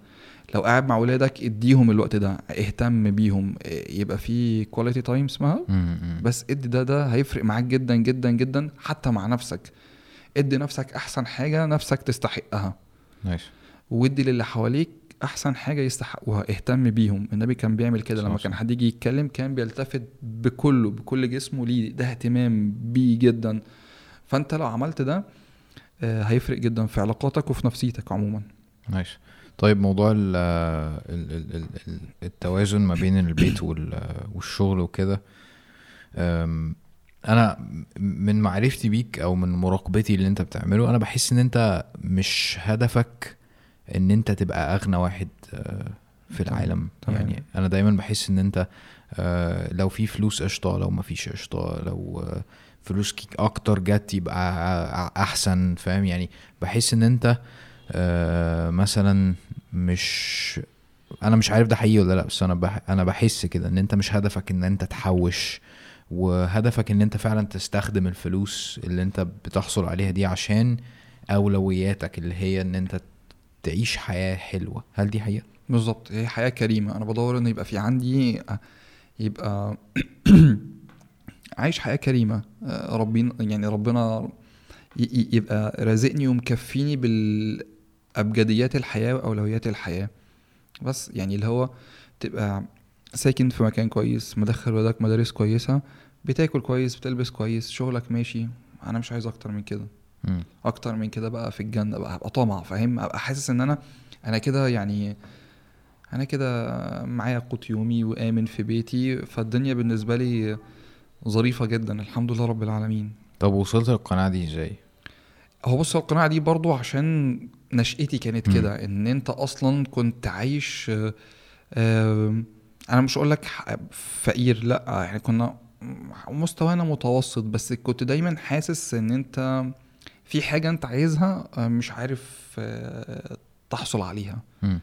لو قاعد مع ولادك اديهم الوقت ده اهتم بيهم. يبقى في quality time اسمها. بس ادي ده ده هيفرق معاك جدا جدا جدا حتى مع نفسك. ادي نفسك أحسن حاجة نفسك تستحقها. nice وادي للي حواليك أحسن حاجة يستحقوها اهتم بيهم. النبي كان بيعمل كده لما كان. حد يجي يتكلم كان بيلتفت بكله بكل جسمه ليه ده اهتمام بيه جدا. فأنت لو عملت ده آه، هيفرق جدا في علاقاتك وفي نفسيتك عموما. nice طيب موضوع ال ال ال ال ال- التوازن ما بين البيت وال- والشغل وكده أنا من معرفتي بيك أو من مراقبتي اللي أنت بتعمله أنا بحس إن أنت مش هدفك إن أنت تبقى أغنى واحد آه، في العالم. تمام. يعني أنا دايما بحس إن أنت آه، لو في فلوس قشطة لو ما فيش قشطة لو آه، فلوس أكتر جت يبقى أحسن فاهم؟ يعني بحس إن أنت مثلا مش أنا مش عارف ده حقيقي ولا لأ بس أنا بح... أنا بحس كده إن أنت مش هدفك إن أنت تحوش وهدفك إن أنت فعلا تستخدم الفلوس اللي أنت بتحصل عليها دي عشان أولوياتك اللي هي إن أنت تعيش حياة حلوة. هل دي حقيقة؟ بالظبط هي حياة كريمة. أنا بدور ان يبقى في عندي آه، يبقى عايش حياة كريمة. آه، ربنا يعني ربنا يبقى رازقني ومكفيني بالأبجديات الحياة وأولويات الحياة. بس يعني اللي هو تبقى ساكن في مكان كويس مدخل ولادك مدارس كويسة بتاكل كويس بتلبس كويس شغلك ماشي. أنا مش عايز أكتر من كده. مم. أكتر من كده بقى في الجنة بقى هبقى طمع فاهم ابقى حاسس إن أنا أنا كده يعني أنا كده معايا قوت يومي وآمن في بيتي فالدنيا بالنسبة لي ظريفة جدا الحمد لله رب العالمين طب وصلت للقناعة دي إزاي؟ هو بص القناعة دي برضو عشان نشأتي كانت. كده إن أنت أصلا كنت عايش أنا مش أقول لك فقير لأ يعني كنا مستوانا متوسط بس كنت دايما حاسس إن أنت في حاجة أنت عايزها آه، مش عارف آه، تحصل عليها. مم.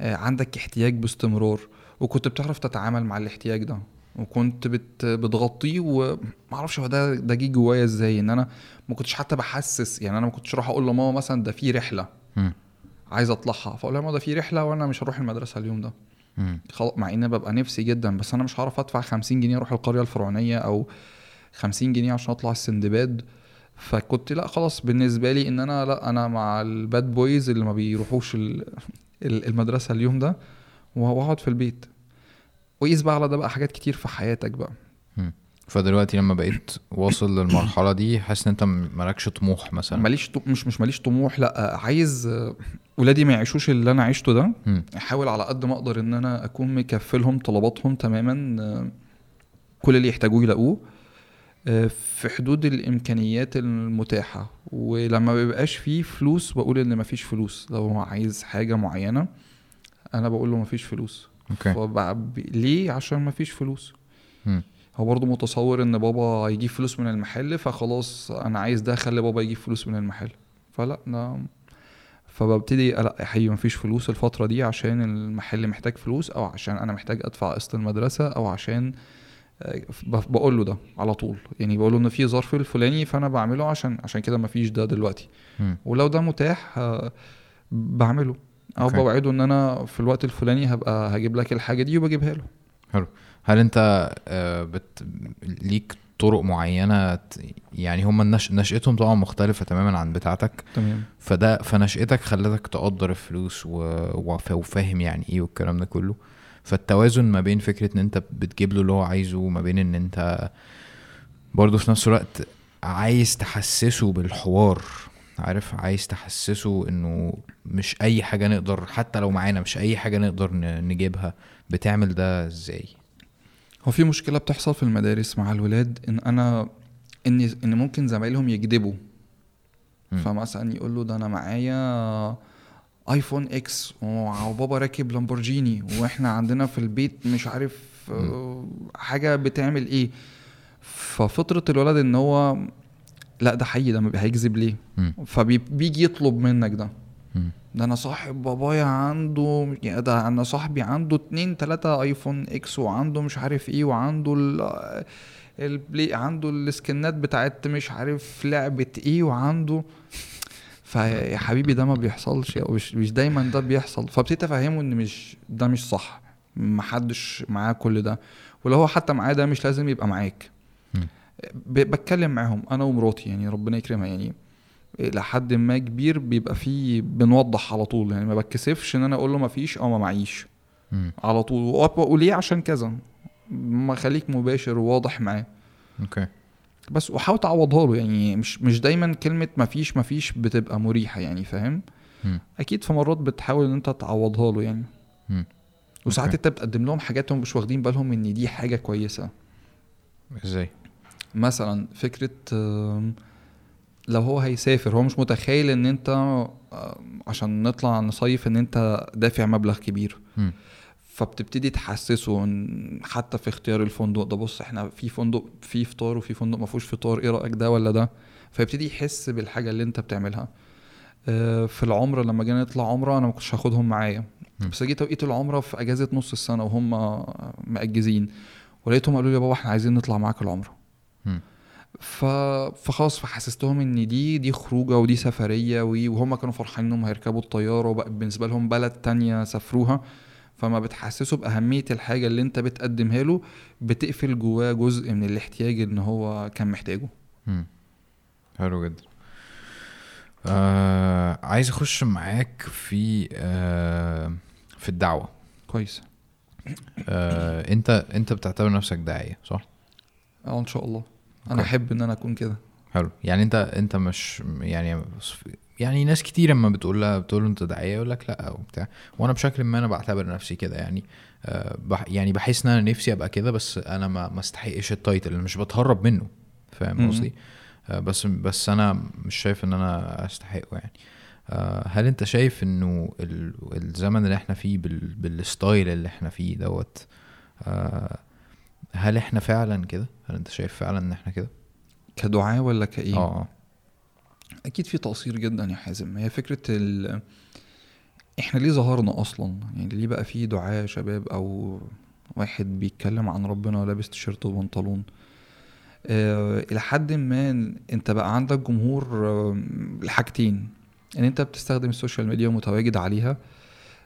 آه، عندك احتياج باستمرار. وكنت بتعرف تتعامل مع الاحتياج ده. وكنت بت بتغطيه ومعرفش هو ده ده جه جوايا إزاي. إن أنا ما كنتش حتى بحسس. يعني أنا ما كنتش أروح أقول لماما مثلا ده في رحلة. مم. عايز أطلعها. فأقول لها ماما ده في رحلة وأنا مش هروح المدرسة اليوم ده. خلاص مع إن ببقى نفسي جدا. بس أنا مش هعرف أدفع 50 جنيه أروح القرية الفرعونية أو 50 جنيه عشان أطلع السندباد. فكنت لا خلاص بالنسبة لي إن أنا لا أنا مع ال bad boys اللي ما بيروحوش ال- ال- المدرسة اليوم ده واقعد في البيت. وقيس بقى على ده بقى حاجات كتير في حياتك بقى. فدلوقتي لما بقيت واصل للمرحلة دي حاسس إن أنت مالكش طموح مثلا؟ ماليش ط- مش مش ماليش طموح لا عايز ولادي ما يعيشوش اللي أنا عشته ده. أحاول على قد ما أقدر إن أنا أكون مكفلهم طلباتهم تماما كل اللي يحتاجوه يلاقوه. في حدود الإمكانيات المتاحة. ولما بيبقاش فيه فلوس بقول إن مفيش فلوس. لو هو عايز حاجة معينة أنا بقول له مفيش فلوس. أوكي. ليه؟ عشان مفيش فلوس. هو برضه متصور إن بابا يجيب فلوس من المحل فخلاص أنا عايز ده خلي بابا يجيب فلوس من المحل. فلا ده فببتدي لا يا حبيبي مفيش فلوس الفترة دي عشان المحل محتاج فلوس أو عشان أنا محتاج أدفع قسط المدرسة أو عشان آه، بقول له ده على طول. يعني بقول له إن في ظرف الفلاني فأنا بعمله عشان عشان كده مفيش ده دلوقتي. مم. ولو ده متاح آه، بعمله. أو أوكي. بوعده إن أنا في الوقت الفلاني هبقى هجيب لك الحاجة دي وبجيبها له. هل أنت آه، بت... ليك طرق معينة يعني هم النش... نشأتهم طبعا مختلفة تماما عن بتاعتك. تمام. فده فنشأتك خلتك تقدر الفلوس و... وف... وفاهم يعني إيه والكلام ده كله. فالتوازن ما بين فكرة إن أنت بتجيب له اللي هو عايزه وما بين إن أنت برضه في نفس الوقت عايز تحسسه بالحوار عارف؟ عايز تحسسه إنه مش أي حاجة نقدر حتى لو معانا مش أي حاجة نقدر نجيبها بتعمل ده إزاي؟ هو في مشكلة بتحصل في المدارس مع الولاد إن أنا ان إن ممكن زمايلهم يكذبوا. فمثلا يقول له ده أنا معايا آيفون إكس وبابا راكب لامبورجيني وإحنا عندنا في البيت مش عارف آه، حاجة بتعمل إيه. ففطرة الولد إن هو لا ده حقيقي ده هيكذب ليه. فبيجي يطلب منك ده. ده أنا صاحب بابايا عنده يعني ده أنا صاحبي عنده اتنين تلاتة iPhone X وعنده مش عارف إيه وعنده ال البلاي عنده السكنات بتاعت مش عارف لعبة إيه وعنده. فيا حبيبي ده ما بيحصلش مش مش دايما ده بيحصل. فابتديت أفهمه إن مش ده مش صح. محدش معاه كل ده. ولو هو حتى معاه ده مش لازم يبقى معاك. بتكلم معاهم أنا ومراتي يعني ربنا يكرمها يعني. لحد ما كبير بيبقى فيه بنوضح على طول. يعني ما بتكسفش إن أنا أقول له ما فيش أو ما معيش. على طول. وليه عشان كذا. ما خليك مباشر وواضح معاه. أوكي. بس وحاول تعوضها له يعني مش مش دايما كلمة ما فيش ما فيش بتبقى مريحة يعني فاهم. أكيد في مرات بتحاول إن أنت تعوضها له يعني. وساعات. أنت بتقدم لهم حاجات هم مش واخدين بالهم إن دي حاجة كويسة إزاي مثلا فكرة آم، لو هو هيسافر هو مش متخيل إن أنت عشان نطلع نصيف إن أنت دافع مبلغ كبير مم. فبتبتدي تحسسه إن حتى في اختيار الفندق ده بص إحنا في فندق فيه فطار وفي فندق ما فيهوش فطار إيه رأيك ده ولا ده؟ فيبتدي يحس بالحاجة اللي أنت بتعملها. آه، في العمرة لما جينا نطلع عمرة أنا ما كنتش هاخدهم معايا. بس جه توقيت العمرة في أجازة نص السنة وهم مأجزين. ولقيتهم قالوا لي يا بابا إحنا عايزين نطلع معاك العمرة. ف... فخلاص فحسستهم إن دي دي خروجة ودي سفرية وهم كانوا فرحانين إنهم هيركبوا الطيارة وبقى بالنسبة لهم بلد تانية سافروها. فما بتحسسه بأهمية الحاجة اللي انت بتقدمها له بتقفل جواه جزء من الاحتياج ان هو كان محتاجه. مم. حلو جدا. آه عايز أخش معاك في آه في الدعوة. كويس. آه انت انت بتعتبر نفسك داعية صح؟ آه إن شاء الله. أنا. أحب إن أنا أكون كده. حلو. يعني أنت أنت مش يعني يعني ناس كتير لما بتقول لها بتقول انت داعية يقول لك لا وبتاع. وأنا بشكل ما أنا بعتبر نفسي كده يعني. آه بح يعني بحس إن أنا نفسي أبقى كده بس أنا ما ما استحقش ال title اللي مش بتهرب منه. فاهم. قصدي؟ آه بس بس أنا مش شايف إن أنا أستحقه يعني. آه هل أنت شايف إنه ال- الزمن اللي إحنا فيه بال بال style اللي إحنا فيه دوت هل إحنا فعلا كده؟ هل أنت شايف فعلا إن إحنا كده؟ كدعاة ولا كإيه؟ آه. أكيد في تقصير جدا يا حازم. هي فكرة ال... إحنا ليه ظهرنا أصلا؟ يعني ليه بقى في دعاة شباب أو واحد بيتكلم عن ربنا ولابس تيشيرت وبنطلون؟ آه إلى حد ما أنت بقى عندك جمهور آه لحاجتين. إن أنت بتستخدم ال social media ومتواجد عليها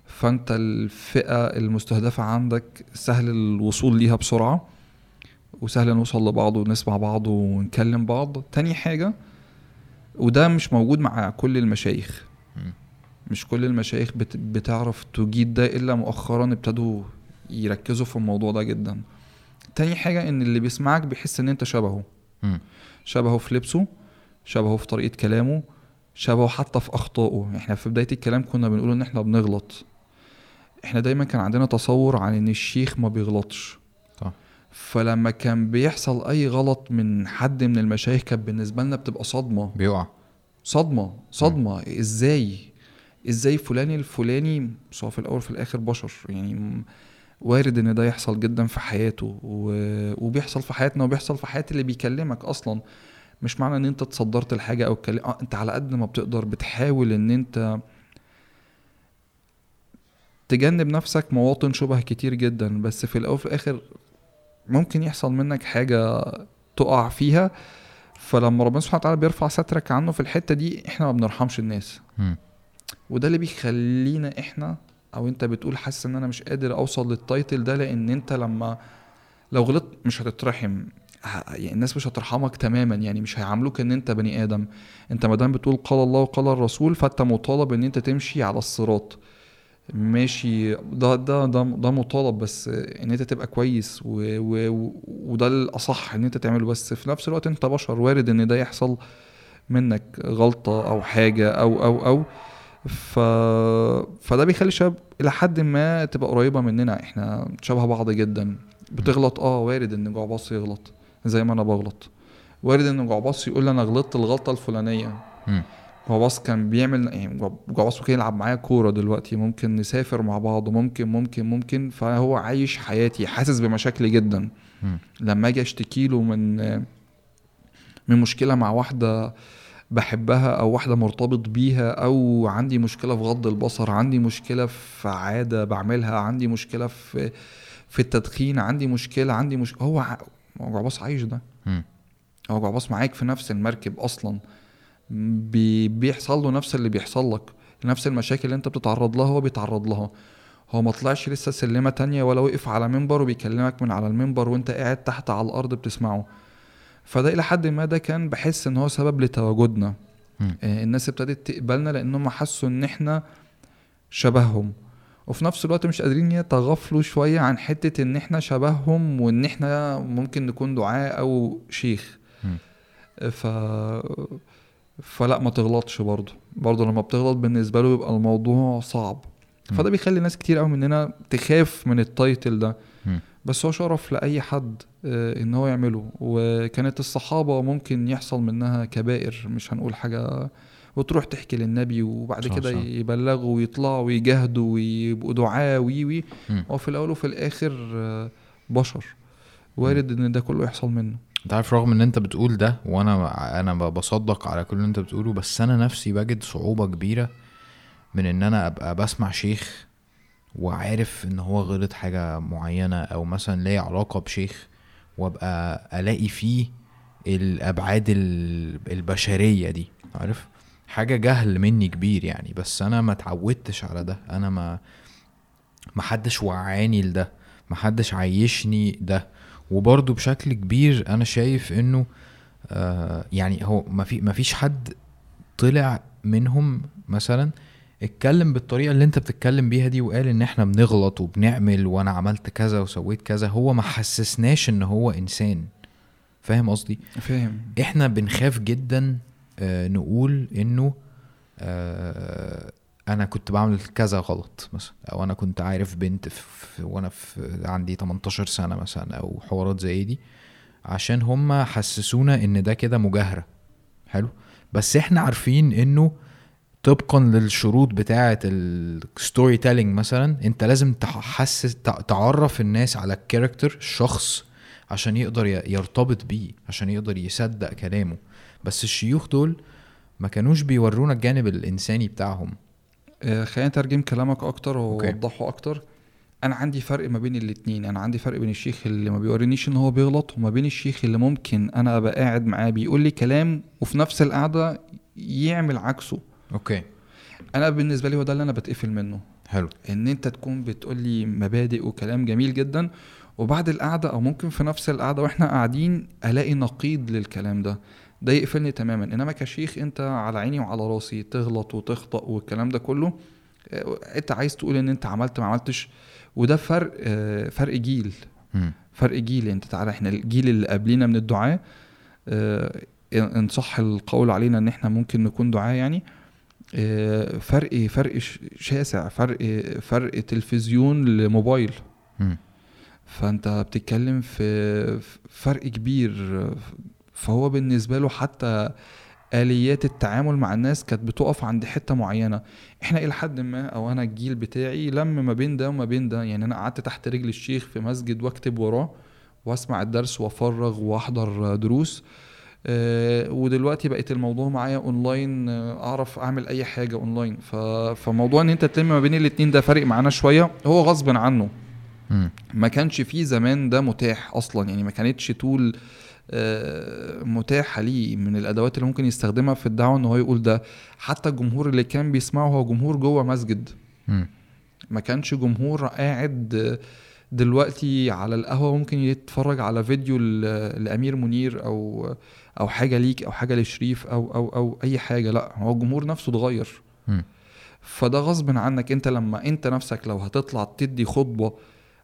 فأنت الفئة المستهدفة عندك سهل الوصول ليها بسرعة وسهل نوصل لبعض ونسمع بعض ونكلم بعض. تاني حاجة وده مش موجود مع كل المشايخ. مش كل المشايخ بت... بتعرف تجيد ده إلا مؤخرا ابتدوا يركزوا في الموضوع ده جدا تاني حاجة إن اللي بيسمعك بيحس إن أنت شبهه. شبهه في لبسه شبهه في طريقة كلامه شبهه حتى في أخطائه إحنا في بداية الكلام كنا بنقول إن إحنا بنغلط إحنا دايما كان عندنا تصور عن إن الشيخ ما بيغلطش. فلما كان بيحصل أي غلط من حد من المشايخ كانت بالنسبة لنا بتبقى صدمة. بيقع. صدمة صدمة. إزاي؟ إزاي فلان الفلاني هو في الأول في الآخر بشر. يعني م- وارد إن ده يحصل جدا في حياته. و... وبيحصل في حياتنا وبيحصل في حياة اللي بيكلمك أصلا. مش معنى إن أنت تصدرت الحاجة أو اتكلم آه أنت على قد ما بتقدر بتحاول إن أنت تجنب نفسك مواطن شبه كتير جدا. بس في الأول وفي الآخر ممكن يحصل منك حاجة تقع فيها فلما ربنا سبحانه وتعالى بيرفع سترك عنه في الحتة دي إحنا ما بنرحمش الناس. وده اللي بيخلينا إحنا أو أنت بتقول حاسس إن أنا مش قادر أوصل للتايتل ده لأن أنت لما لو غلطت مش هتترحم. يعني الناس مش هترحمك تماما يعني مش هيعاملوك إن أنت بني آدم. أنت ما دام بتقول قال الله وقال الرسول فأنت مطالب إن أنت تمشي على الصراط. ماشي. ده ده ده مطالب بس إن أنت تبقى كويس و و وده الأصح إن أنت تعمله. بس في نفس الوقت أنت بشر وارد إن ده يحصل منك غلطة أو حاجة أو أو أو. ف... فده بيخلي الشباب إلى حد ما تبقى قريبة مننا. إحنا شبه بعض جدا. بتغلط؟ آه وارد إن جعباص يغلط. زي ما أنا بغلط. وارد إن جعباص يقول أنا غلطت الغلطة الفلانية. جعباص كان بيعمل يعني جعباص ممكن يلعب معايا كورة دلوقتي ممكن نسافر مع بعض ممكن ممكن ممكن فهو عايش حياتي حاسس بمشاكلي جدا مم. لما أجي أشتكي له من من مشكلة مع واحدة بحبها أو واحدة مرتبط بيها أو عندي مشكلة في غض البصر عندي مشكلة في عادة بعملها عندي مشكلة في في التدخين عندي مشكلة عندي مش هو ع- هو جعباص عايش ده مم. هو جعباص معاك في نفس المركب أصلا بي بيحصل له نفس اللي بيحصل لك نفس المشاكل اللي انت بتتعرض لها هو بيتعرض لها. هو ما طلعش لسه سلمة تانية ولا وقف على منبر وبيكلمك من على المنبر وانت قاعد تحت على الأرض بتسمعه. فده إلى حد ما ده كان بحس إن هو سبب لتواجدنا. آه، الناس ابتدت تقبلنا لأنهم حسوا إن إحنا شبههم. وفي نفس الوقت مش قادرين يتغافلوا شوية عن حتة إن إحنا شبههم وإن إحنا ممكن نكون دعاء أو شيخ. ف فلا ما تغلطش برضه. برضه لما بتغلط بالنسبة له يبقى الموضوع صعب. فده بيخلي ناس كتير قوي مننا تخاف من ال title ده. بس هو شرف لأي حد آه، إن هو يعمله. وكانت الصحابة ممكن يحصل منها كبائر مش هنقول حاجة. وتروح تحكي للنبي وبعد كده. يبلغوا ويطلعوا ويجاهدوا ويبقوا دعاة وي وي. هو في الأول وفي الآخر آه، بشر. وارد إن ده كله يحصل منه. انت عارف رغم ان انت بتقول ده وأنا أنا بصدق على كل اللي انت بتقوله بس أنا نفسي بجد صعوبة كبيرة من ان أنا ابقى بسمع شيخ وعارف ان هو غلط حاجة معينة أو مثلا ليه علاقة بشيخ وابقى الاقي فيه الابعاد ال- البشرية دي عارف؟ حاجة جهل مني كبير يعني بس أنا ما اتعودتش على ده أنا ما ما حدش وعاني لده ما حدش عايشني ده. وبرضه بشكل كبير أنا شايف إنه آه يعني هو ما في ما فيش حد طلع منهم مثلا اتكلم بالطريقة اللي أنت بتتكلم بيها دي وقال إن إحنا بنغلط وبنعمل وأنا عملت كذا وسويت كذا هو ما حسسناش إن هو إنسان. فاهم قصدي؟ فاهم. إحنا بنخاف جدا آه نقول إنه آه أنا كنت بعمل كذا غلط مثلا أو أنا كنت عارف بنت في وأنا في عندي 18 سنة مثلا أو حوارات زي دي عشان هم حسسونا إن ده كده مجاهرة. حلو؟ بس إحنا عارفين إنه طبقا للشروط بتاعة ال storytelling مثلا أنت لازم تحسس تع- تعرف الناس على ال character الشخص عشان يقدر يرتبط بيه عشان يقدر يصدق كلامه. بس الشيوخ دول ما كانوش بيورونا الجانب الإنساني بتاعهم. خلينا نترجم كلامك أكتر. ووضحه أكتر. أنا عندي فرق ما بين الاتنين. أنا عندي فرق بين الشيخ اللي ما بيورينيش إن هو بيغلط وما بين الشيخ اللي ممكن أنا أبقى قاعد معاه بيقول لي كلام وفي نفس القعدة يعمل عكسه. okay. أنا بالنسبة لي هو ده اللي أنا بتقفل منه. حلو. إن أنت تكون بتقول لي مبادئ وكلام جميل جدا وبعد القعدة أو ممكن في نفس القعدة وإحنا قاعدين ألاقي نقيض للكلام ده. ده يقفلني تماما. إنما كشيخ أنت على عيني وعلى راسي تغلط وتخطأ والكلام ده كله آه، أنت عايز تقول إن أنت عملت ما عملتش. وده فرق آه، فرق جيل. فرق جيل. أنت تعالى إحنا الجيل اللي قبلينا من الدعاة آه، ان صح القول علينا إن إحنا ممكن نكون دعاة يعني فرق فرق شاسع فرق فرق تلفزيون لموبايل. فأنت بتتكلم في فرق كبير فهو بالنسبة له حتى آليات التعامل مع الناس كانت بتقف عند حتة معينة. إحنا إلى حد ما أو أنا الجيل بتاعي لم ما بين ده وما بين ده. يعني أنا قعدت تحت رجل الشيخ في مسجد واكتب وراه وأسمع الدرس وأفرغ وأحضر دروس. آه، ودلوقتي بقت الموضوع معايا اونلاين آه، أعرف أعمل أي حاجة اونلاين. فموضوع إن أنت تلم ما بين الاتنين ده فارق معانا شوية. هو غصب عنه. ما كانش فيه زمان ده متاح أصلا. يعني ما كانتش طول متاحة ليه من الأدوات اللي ممكن يستخدمها في الدعوة إن هو يقول ده. حتى الجمهور اللي كان بيسمعه هو جمهور جوه مسجد. ما كانش جمهور قاعد دلوقتي على القهوة ممكن يتفرج على فيديو لأمير منير أو أو حاجة ليك أو حاجة لشريف أو أو أو أي حاجة. لأ هو الجمهور نفسه اتغير. فده غصب عنك. أنت لما أنت نفسك لو هتطلع تدي خطبة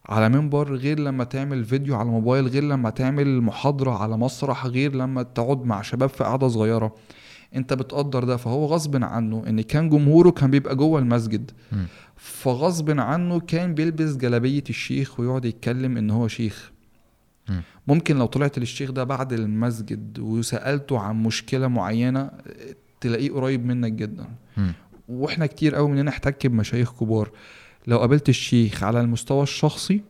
على منبر غير لما تعمل فيديو على موبايل غير لما تعمل محاضرة على مسرح غير لما تقعد مع شباب في قعده صغيرة انت بتقدر ده فهو غصب عنه ان كان جمهوره كان بيبقى جوه المسجد مم. فغصب عنه كان بيلبس جلابية الشيخ ويقعد يتكلم ان هو شيخ مم. ممكن لو طلعت للشيخ ده بعد المسجد وسألته عن مشكلة معينة تلاقيه قريب منك جدا. وإحنا كتير قوي مننا احتك بمشايخ كبار لو قابلت الشيخ على المستوى الشخصي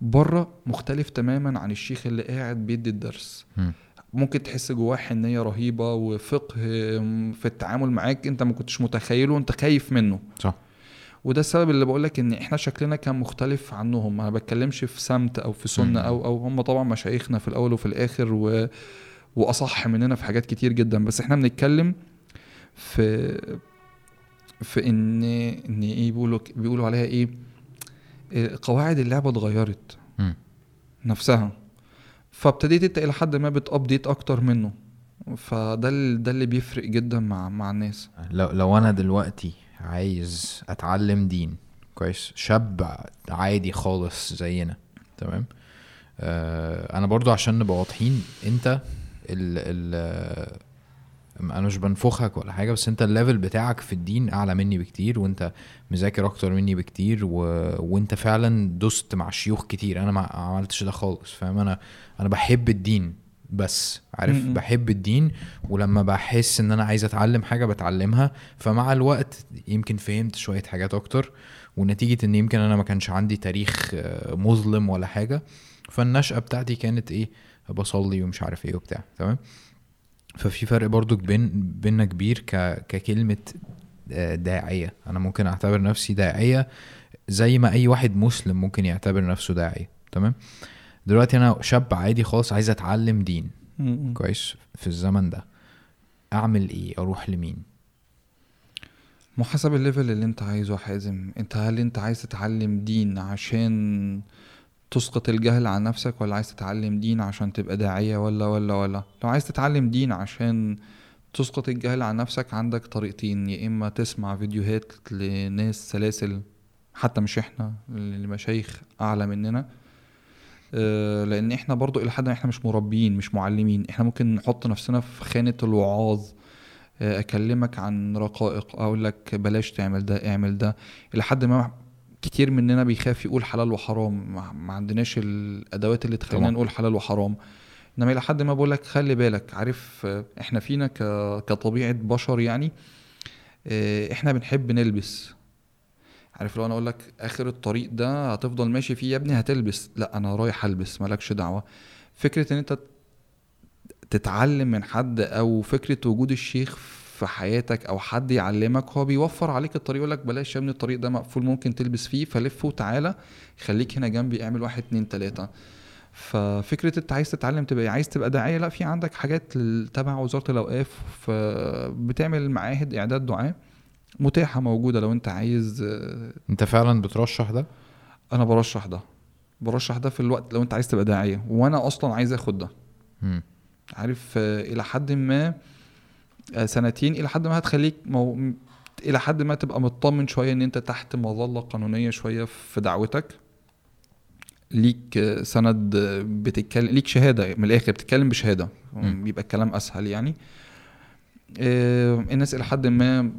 بره مختلف تماما عن الشيخ اللي قاعد بيدي الدرس. مم. ممكن تحس جواه حنية رهيبة وفقه في التعامل معاك انت ما كنتش متخيله وانت خايف منه. صح. وده السبب اللي بقول لك ان إحنا شكلنا كان مختلف عنهم. أنا بتكلمش في سمت أو في سنة. أو أو هم طبعا مشايخنا في الأول وفي الآخر و وأصح مننا في حاجات كتير جدا. بس إحنا بنتكلم في في إن إن إيه بيقولوا بيقولوا عليها إيه؟ إيه، قواعد اللعبة اتغيرت. نفسها. فابتديت أنت إلى حد ما بتابديت أكتر منه. فده ده اللي بيفرق جدا مع مع الناس. لو لو أنا دلوقتي عايز أتعلم دين كويس؟ شاب عادي خالص زينا. تمام؟ آه أنا برضو عشان نبقى واضحين أنت ال ال أنا مش بنفخك ولا حاجة بس انت ال level بتاعك في الدين اعلى مني بكتير وانت مذاكر أكتر مني بكتير و... وانت فعلا دست مع شيوخ كتير أنا ما عملتش ده خالص فاهم؟ أنا أنا بحب الدين بس عارف؟ م-م. بحب الدين ولما بحس ان أنا عايز اتعلم حاجة بتعلمها فمع الوقت يمكن فهمت شوية حاجات أكتر ونتيجة ان يمكن أنا ما كانش عندي تاريخ آه، مظلم ولا حاجة فالنشأة بتاعتي كانت إيه؟ بصلي ومش عارف إيه وبتاع تمام؟ ففي فرق برضو بين بيننا كبير ك... ككلمة آه، داعية. أنا ممكن أعتبر نفسي داعية زي ما أي واحد مسلم ممكن يعتبر نفسه داعية تمام؟ دلوقتي أنا شاب عادي خالص عايز أتعلم دين. كويس؟ في الزمن ده. أعمل إيه؟ أروح لمين؟ مو حسب الليفل اللي أنت عايزه حازم. أنت هل أنت عايز تتعلم دين عشان تسقط الجهل عن نفسك ولا عايز تتعلم دين عشان تبقى داعية ولا ولا ولا؟ لو عايز تتعلم دين عشان تسقط الجهل عن نفسك عندك طريقتين. يا إما تسمع فيديوهات لناس سلاسل حتى مش إحنا لمشايخ أعلى مننا. آه، لأن إحنا برضو إلى حد ما إحنا مش مربيين مش معلمين. إحنا ممكن نحط نفسنا في خانة الوعاظ. آه، أكلمك عن رقائق أقول لك بلاش تعمل ده اعمل ده. إلى حد ما كتير مننا بيخاف يقول حلال وحرام ما عندناش الأدوات اللي تخلينا. نقول حلال وحرام إنما إلى حد ما بقول لك خلي بالك عارف إحنا فينا. كطبيعة بشر يعني آه، إحنا بنحب نلبس عارف لو أنا أقول لك آخر الطريق ده هتفضل ماشي فيه يا ابني هتلبس لا أنا رايح ألبس مالكش دعوة فكرة إن أنت تتعلم من حد أو فكرة وجود الشيخ في حياتك أو حد يعلمك هو بيوفر عليك الطريق يقول لك بلاش يا ابني الطريق ده مقفول ممكن تلبس فيه فلف وتعالى خليك هنا جنبي اعمل واحد اتنين تلاتة. ففكرة أنت عايز تتعلم تبقى عايز تبقى داعية؟ لا في عندك حاجات تبع وزارة الأوقاف بتعمل معاهد إعداد دعاه متاحة موجودة لو أنت عايز. أنت فعلا بترشح ده؟ أنا برشح ده. برشح ده في الوقت لو أنت عايز تبقى داعية وأنا أصلا عايز آخد ده. عارف إلى حد ما سنتين إلى حد ما هتخليك مو... إلى حد ما تبقى مطمن شوية إن أنت تحت مظلة قانونية شوية في دعوتك. ليك آه، سند آه، بتتكلم ليك شهادة من الآخر بتتكلم بشهادة. بيبقى الكلام أسهل يعني. آه، الناس إلى حد ما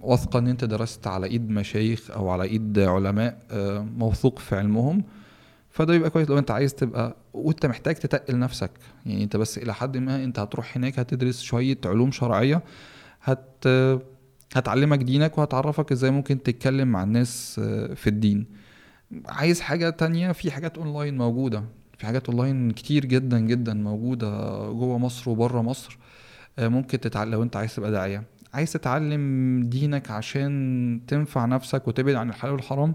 واثقة إن أنت درست على إيد مشايخ أو على إيد علماء آه، موثوق في علمهم. فده يبقى كويس. لو انت عايز تبقى وانت محتاج تتقل نفسك يعني انت بس إلى حد ما انت هتروح هناك هتدرس شوية علوم شرعية هت هتعلمك دينك وهتعرفك إزاي ممكن تتكلم مع الناس آه، في الدين. عايز حاجة تانية؟ في حاجات اونلاين موجودة. في حاجات اونلاين كتير جدا جدا موجودة جوه مصر وبره مصر آه، ممكن تتعلم لو انت عايز تبقى داعية. عايز تتعلم دينك عشان تنفع نفسك وتبعد عن الحلال والحرام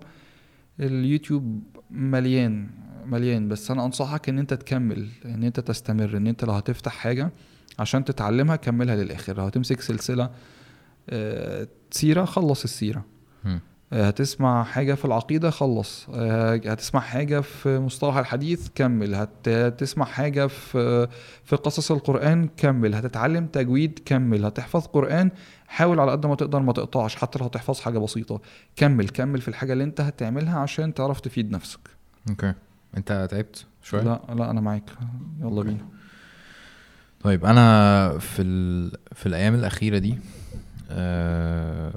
اليوتيوب مليان مليان. بس أنا أنصحك إن أنت تكمل إن أنت تستمر إن أنت لو هتفتح حاجة عشان تتعلمها كملها للآخر. لو هتمسك سلسلة آه، سيرة خلص السيرة. آه، هتسمع حاجة في العقيدة خلص. آه، هتسمع حاجة في مصطلح الحديث كمل. هت- هتسمع حاجة في في قصص القرآن كمل. هتتعلم تجويد كمل. هتحفظ قرآن حاول على قد ما تقدر ما تقطعش حتى لو هتحفظ حاجة بسيطة. كمل كمل في الحاجة اللي انت هتعملها عشان تعرف تفيد نفسك. أوكي. انت تعبت شوية؟ لا لا أنا معاك. يلا أوكي. بينا. طيب أنا في ال... في الأيام الأخيرة دي آه...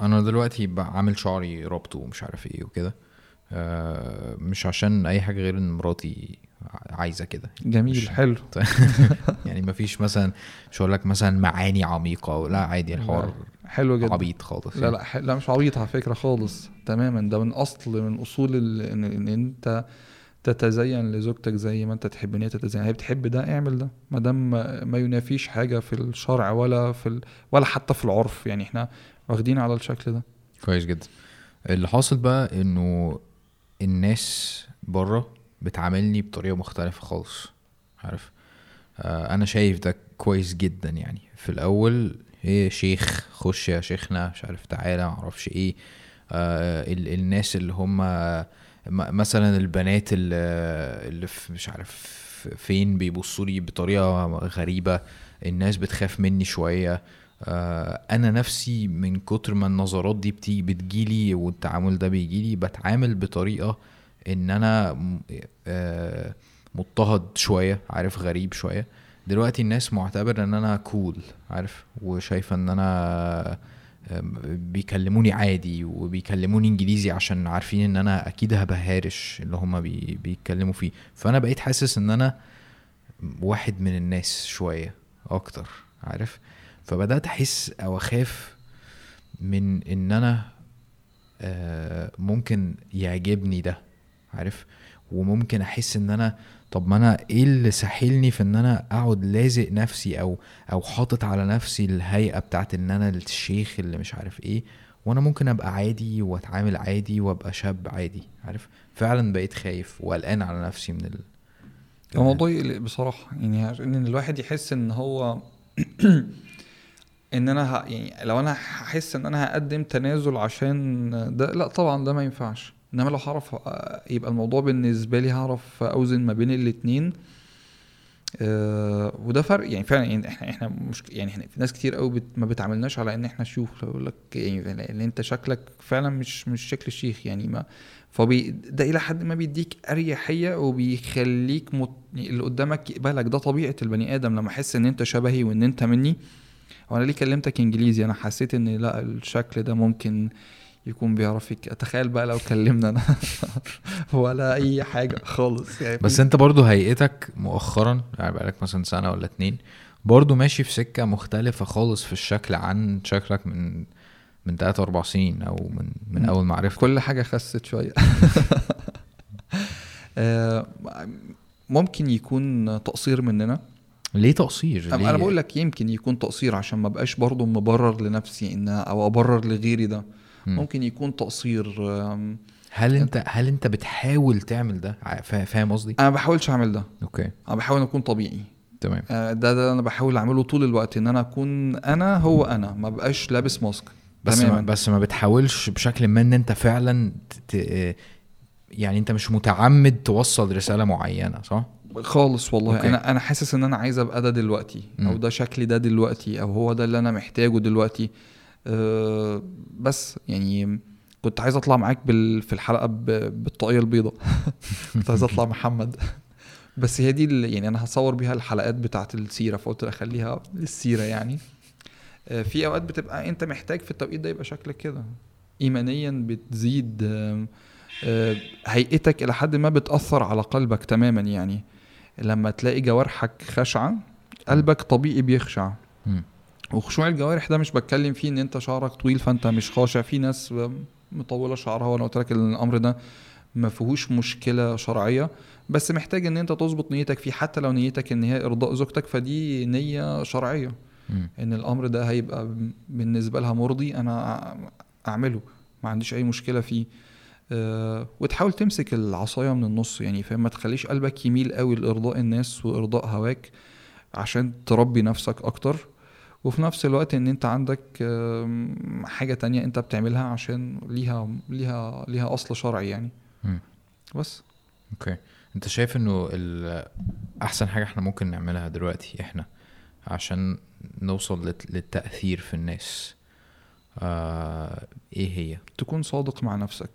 أنا دلوقتي بقى عامل شعري ربط ومش عارف إيه وكده آه... مش عشان أي حاجة غير إن مراتي عايزة كده. جميل مش- حلو. يعني مفيش مثلا مش هقول لك مثلا معاني عميقة لا عادي الحوار حلو جدا. عبيط خالص لا لا ح- لا مش عبيط على فكرة خالص تماما. ده من أصل من أصول ان, إن أنت تتزين لزوجتك زي ما أنت تحب إن هي تتزين. هي بتحب ده اعمل ده. ما دام ما ما ينافيش حاجة في الشرع ولا في ال... ولا حتى في العرف. يعني إحنا واخدين على الشكل ده. كويس جدا. اللي حاصل بقى إنه الناس بره بتعاملني بطريقة مختلفة خالص عارف؟ آه أنا شايف ده كويس جدا يعني. في الأول إيه شيخ خش يا شيخنا مش عارف تعالى معرفش إيه. آه ال الناس اللي هم مثلا البنات اللي, اللي في مش عارف فين بيبصوا لي بطريقة غريبة الناس بتخاف مني شوية. آه، أنا نفسي من كتر ما النظرات دي بتيجي بتجيلي والتعامل ده بيجيلي بتعامل بطريقة إن أنا آه، مضطهد شوية عارف غريب شوية. دلوقتي الناس معتبر إن أنا كول عارف وشايفة إن أنا آم، بيكلموني عادي وبيكلموني إنجليزي عشان عارفين إن أنا أكيد هبقى هعرش اللي هما بي بيتكلموا فيه. فأنا بقيت حاسس إن أنا واحد من الناس شوية أكتر عارف. فبدأت أحس أو أخاف من إن أنا آه، ممكن يعجبني ده. عارف؟ وممكن أحس إن أنا طب ما أنا إيه اللي ساحلني في إن أنا أقعد لازق نفسي أو أو حاطط على نفسي الهيئة بتاعت إن أنا الشيخ اللي مش عارف إيه وأنا ممكن أبقى عادي وأتعامل عادي وأبقى شاب عادي عارف؟ فعلا بقيت خايف وقلقان على نفسي من ال الموضوع يقلق بصراحة يعني إن الواحد يحس إن هو إن أنا ه... يعني لو أنا هحس إن أنا هقدم تنازل عشان ده لأ طبعا ده ما ينفعش. إنما لو هعرف آه، يبقى الموضوع بالنسبة لي هعرف أوزن ما بين الاتنين. آه وده فرق يعني فعلا يعني إحنا إحنا مش يعني إحنا في ناس كتير قوي بت ما بتعاملناش على إن إحنا شيوخ. يقول لك يعني ان أنت شكلك فعلا مش مش شكل الشيخ يعني ما فبي ده إلى حد ما بيديك أريحية وبيخليك مت... اللي قدامك يقبلك. ده طبيعة البني آدم لما احس إن أنت شبهي وإن أنت مني. وأنا ليه كلمتك إنجليزي؟ أنا حسيت إن لأ الشكل ده ممكن يكون بيعرف يك... تخيل بقى لو كلمنا أنا. ولا أي حاجة خالص. يعني بس أنت برضو هيئتك مؤخرا يعني بقالك مثلا سنة ولا اتنين برضو ماشي في سكة مختلفة خالص في الشكل عن شكلك من من تلات أربع سنين أو من من. أول ما عرفتك كل حاجة خست شوية. آه، ممكن يكون تقصير مننا؟ ليه تقصير؟ ليه أنا بقول لك يمكن يكون تقصير عشان ما بقاش برضه مبرر لنفسي إن أو أبرر لغيري ده. ممكن يكون تقصير هل انت هل انت بتحاول تعمل ده؟ فاهم قصدي؟ أنا ما بحاولش أعمل ده. أوكي. أنا بحاول أكون طبيعي. تمام. آه، ده ده أنا بحاول أعمله طول الوقت إن أنا أكون أنا هو أنا ما بقاش لابس mask. بس ما بس ما بتحاولش بشكل ما إن أنت فعلا ت... يعني أنت مش متعمد توصل رسالة معينة صح؟ خالص والله. أوكي. أنا أنا حاسس إن أنا عايز أبقى ده دلوقتي أو. ده شكلي ده دلوقتي أو هو ده اللي أنا محتاجه دلوقتي. أه بس يعني كنت عايز اطلع معاك بال في الحلقة. بالطاقية البيضاء. كنت عايز اطلع محمد. بس هي دي يعني أنا هصور بيها الحلقات بتاعه السيرة فقلت اخليها للسيرة يعني. آه، في اوقات بتبقى انت محتاج في التوقيت ده يبقى شكلك كده. ايمانيا بتزيد آه، هيئتك إلى حد ما بتأثر على قلبك تماما يعني. لما تلاقي جوارحك خاشعه قلبك طبيعي بيخشع. وخشوع الجوارح ده مش بتكلم فيه إن أنت شعرك طويل فأنت مش خاشع. في ناس مطولة شعرها وأنا قلت لك الأمر ده ما فيهوش مشكلة شرعية بس محتاج إن أنت تظبط نيتك فيه حتى لو نيتك إن هي إرضاء زوجتك فدي نية شرعية. مم. إن الأمر ده هيبقى بالنسبة لها مرضي أنا أعمله ما عنديش أي مشكلة فيه. آه، وتحاول تمسك العصاية من النص يعني فاهم؟ ما تخليش قلبك يميل قوي لإرضاء الناس وإرضاء هواك عشان تربي نفسك أكتر. وفي نفس الوقت إن أنت عندك حاجة تانية أنت بتعملها عشان ليها ليها ليها أصل شرعي يعني مم. بس أوكي أنت شايف إنه أحسن حاجة إحنا ممكن نعملها دلوقتي إحنا عشان نوصل لت- للتأثير في الناس آه إيه هي تكون صادق مع نفسك.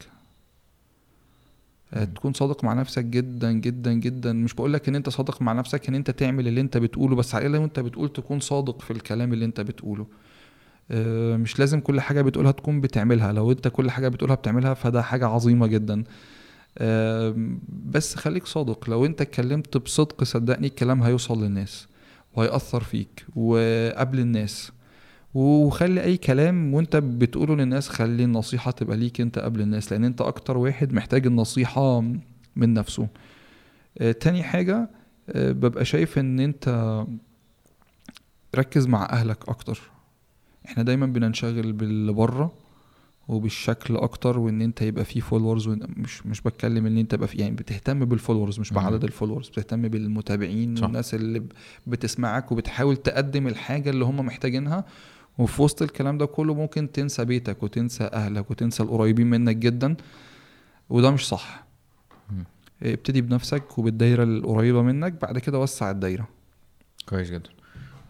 تكون صادق مع نفسك جدا جدا جدا. مش بقول لك إن أنت صادق مع نفسك إن أنت تعمل اللي أنت بتقوله بس على الأقل وأنت بتقول تكون صادق في الكلام اللي أنت بتقوله. آه، مش لازم كل حاجة بتقولها تكون بتعملها. لو أنت كل حاجة بتقولها بتعملها فده حاجة عظيمة جدا. آم، بس خليك صادق. لو أنت اتكلمت بصدق صدقني الكلام هيوصل للناس وهيأثر فيك وقبل الناس. وخلي أي كلام وأنت بتقوله للناس خلي النصيحة تبقى ليك أنت قبل الناس لأن أنت أكتر واحد محتاج النصيحة من نفسه آه، تاني حاجة آه، ببقى شايف إن أنت ركز مع أهلك أكتر إحنا دايما بننشغل باللي بره وبالشكل أكتر وإن أنت يبقى فيه followers مش مش بتكلم إن أنت يبقى فيه يعني بتهتم بال followers مش. بعدد الفولورز بتهتم بالمتابعين صح. والناس اللي بتسمعك وبتحاول تقدم الحاجة اللي هم محتاجينها وفي وسط الكلام ده كله ممكن تنسى بيتك وتنسى أهلك وتنسى القريبين منك جدا وده مش صح. ابتدي بنفسك وبالدايرة القريبة منك بعد كده وسع الدايرة. كويس جدا.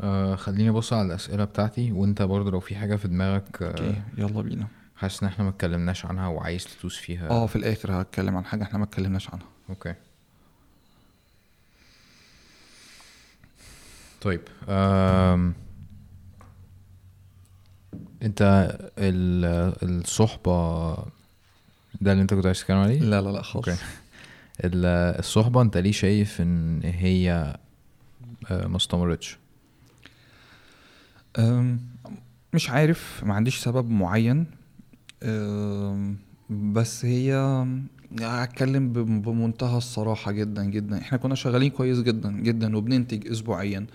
آه خليني أبص على الأسئلة بتاعتي وأنت برضه لو في حاجة في دماغك آه okay يلا بينا. حاسس إن إحنا ما اتكلمناش عنها وعايز تدوس فيها. آه في الآخر هتكلم عن حاجة إحنا ما اتكلمناش عنها. okay. طيب أم... انت ال- الصحبة ده اللي انت كنت عايز تتكلم عليه؟ لا لا لا خالص okay. ال- الصحبة انت ليه شايف ان هي آه، ما استمرتش؟ مش عارف ما عنديش سبب معين بس هي هتكلم بم- بمنتهى الصراحة جدا جدا إحنا كنا شغالين كويس جدا جدا وبننتج اسبوعيا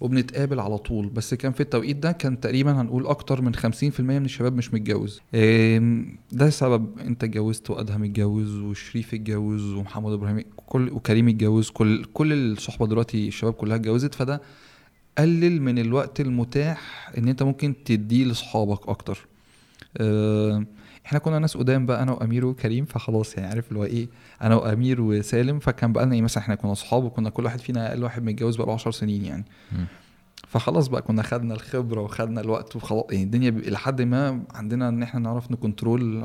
وبنتقابل على طول. بس كان في التوقيت ده كان تقريبا هنقول أكتر من 50% من الشباب مش متجوز. ده سبب أنت اتجوزت وأدهم اتجوز وشريف اتجوز ومحمد إبراهيم كل وكريم اتجوز. كل كل الصحبة دلوقتي الشباب كلها اتجوزت. فده قلل من الوقت المتاح إن أنت ممكن تديه لاصحابك أكتر. إحنا كنا ناس قدام بقى أنا وأمير وكريم فخلاص يعني عارف اللي هو إيه أنا وأمير وسالم فكان بقى لنا إيه مثلا إحنا كنا اصحاب وكنا كل واحد فينا أقل واحد متجوز بقى له 10 سنين يعني. فخلاص بقى كنا خدنا الخبرة وخدنا الوقت وخلاص يعني الدنيا لحد ما عندنا إن إحنا نعرف نكنترول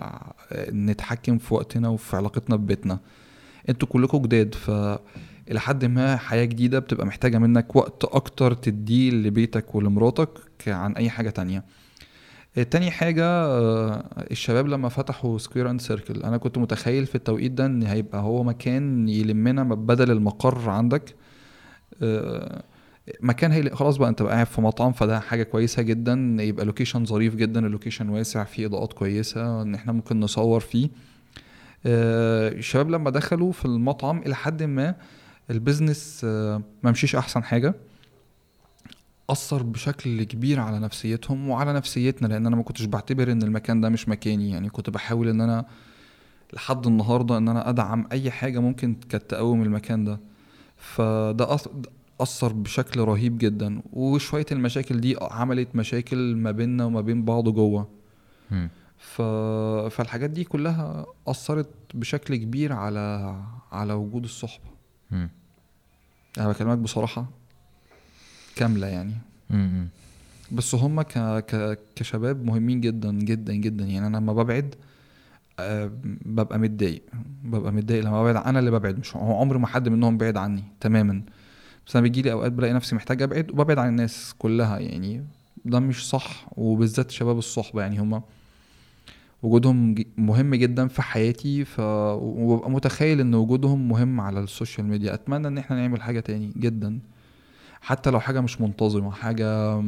نتحكم في وقتنا وفي علاقتنا ببيتنا. أنتوا كلكم جداد ف إلى حد ما حياة جديدة بتبقى محتاجة منك وقت أكتر تديه لبيتك ولمراتك عن أي حاجة تانية. تاني حاجة آه، الشباب لما فتحوا Square and Circle أنا كنت متخيل في التوقيت ده إن هيبقى هو مكان يلمنا بدل المقر عندك. آه، مكان هي خلاص بقى أنت بقى قاعد في مطعم فده حاجة كويسة جدا يبقى location ظريف جدا ال location واسع فيه إضاءات كويسة إن إحنا ممكن نصور فيه. آه، الشباب لما دخلوا في المطعم إلى حد ما البيزنس ما مشيش أحسن حاجة. أثر بشكل كبير على نفسيتهم وعلى نفسيتنا لأن أنا ما كنتش بعتبر إن المكان ده مش مكاني يعني كنت بحاول إن أنا لحد النهارده إن أنا أدعم أي حاجة ممكن كانت تقوم المكان ده فده أثر بشكل رهيب جدا وشوية المشاكل دي عملت مشاكل ما بيننا وما بين بعض جوه. ف... فالحاجات دي كلها أثرت بشكل كبير على على وجود الصحبة. أنا بكلمك بصراحة كاملة يعني. مم. بس هم ك... ك... كشباب مهمين جدا جدا جدا. يعني أنا لما ببعد آه، ببقى متضايق. ببقى متضايق لما ببعد. أنا اللي ببعد مش هو عمر ما حد منهم بعد عني تماما. بس أنا بيجيلي أوقات بلاقي نفسي محتاج أبعد وببعد عن الناس كلها يعني. ده مش صح وبالذات شباب الصحبة يعني. هم وجودهم مهم جدا في حياتي. ف وببقى متخيل إن وجودهم مهم على السوشيال ميديا. أتمنى إن إحنا نعمل حاجة تاني جدا. حتى لو حاجة مش منتظمة حاجة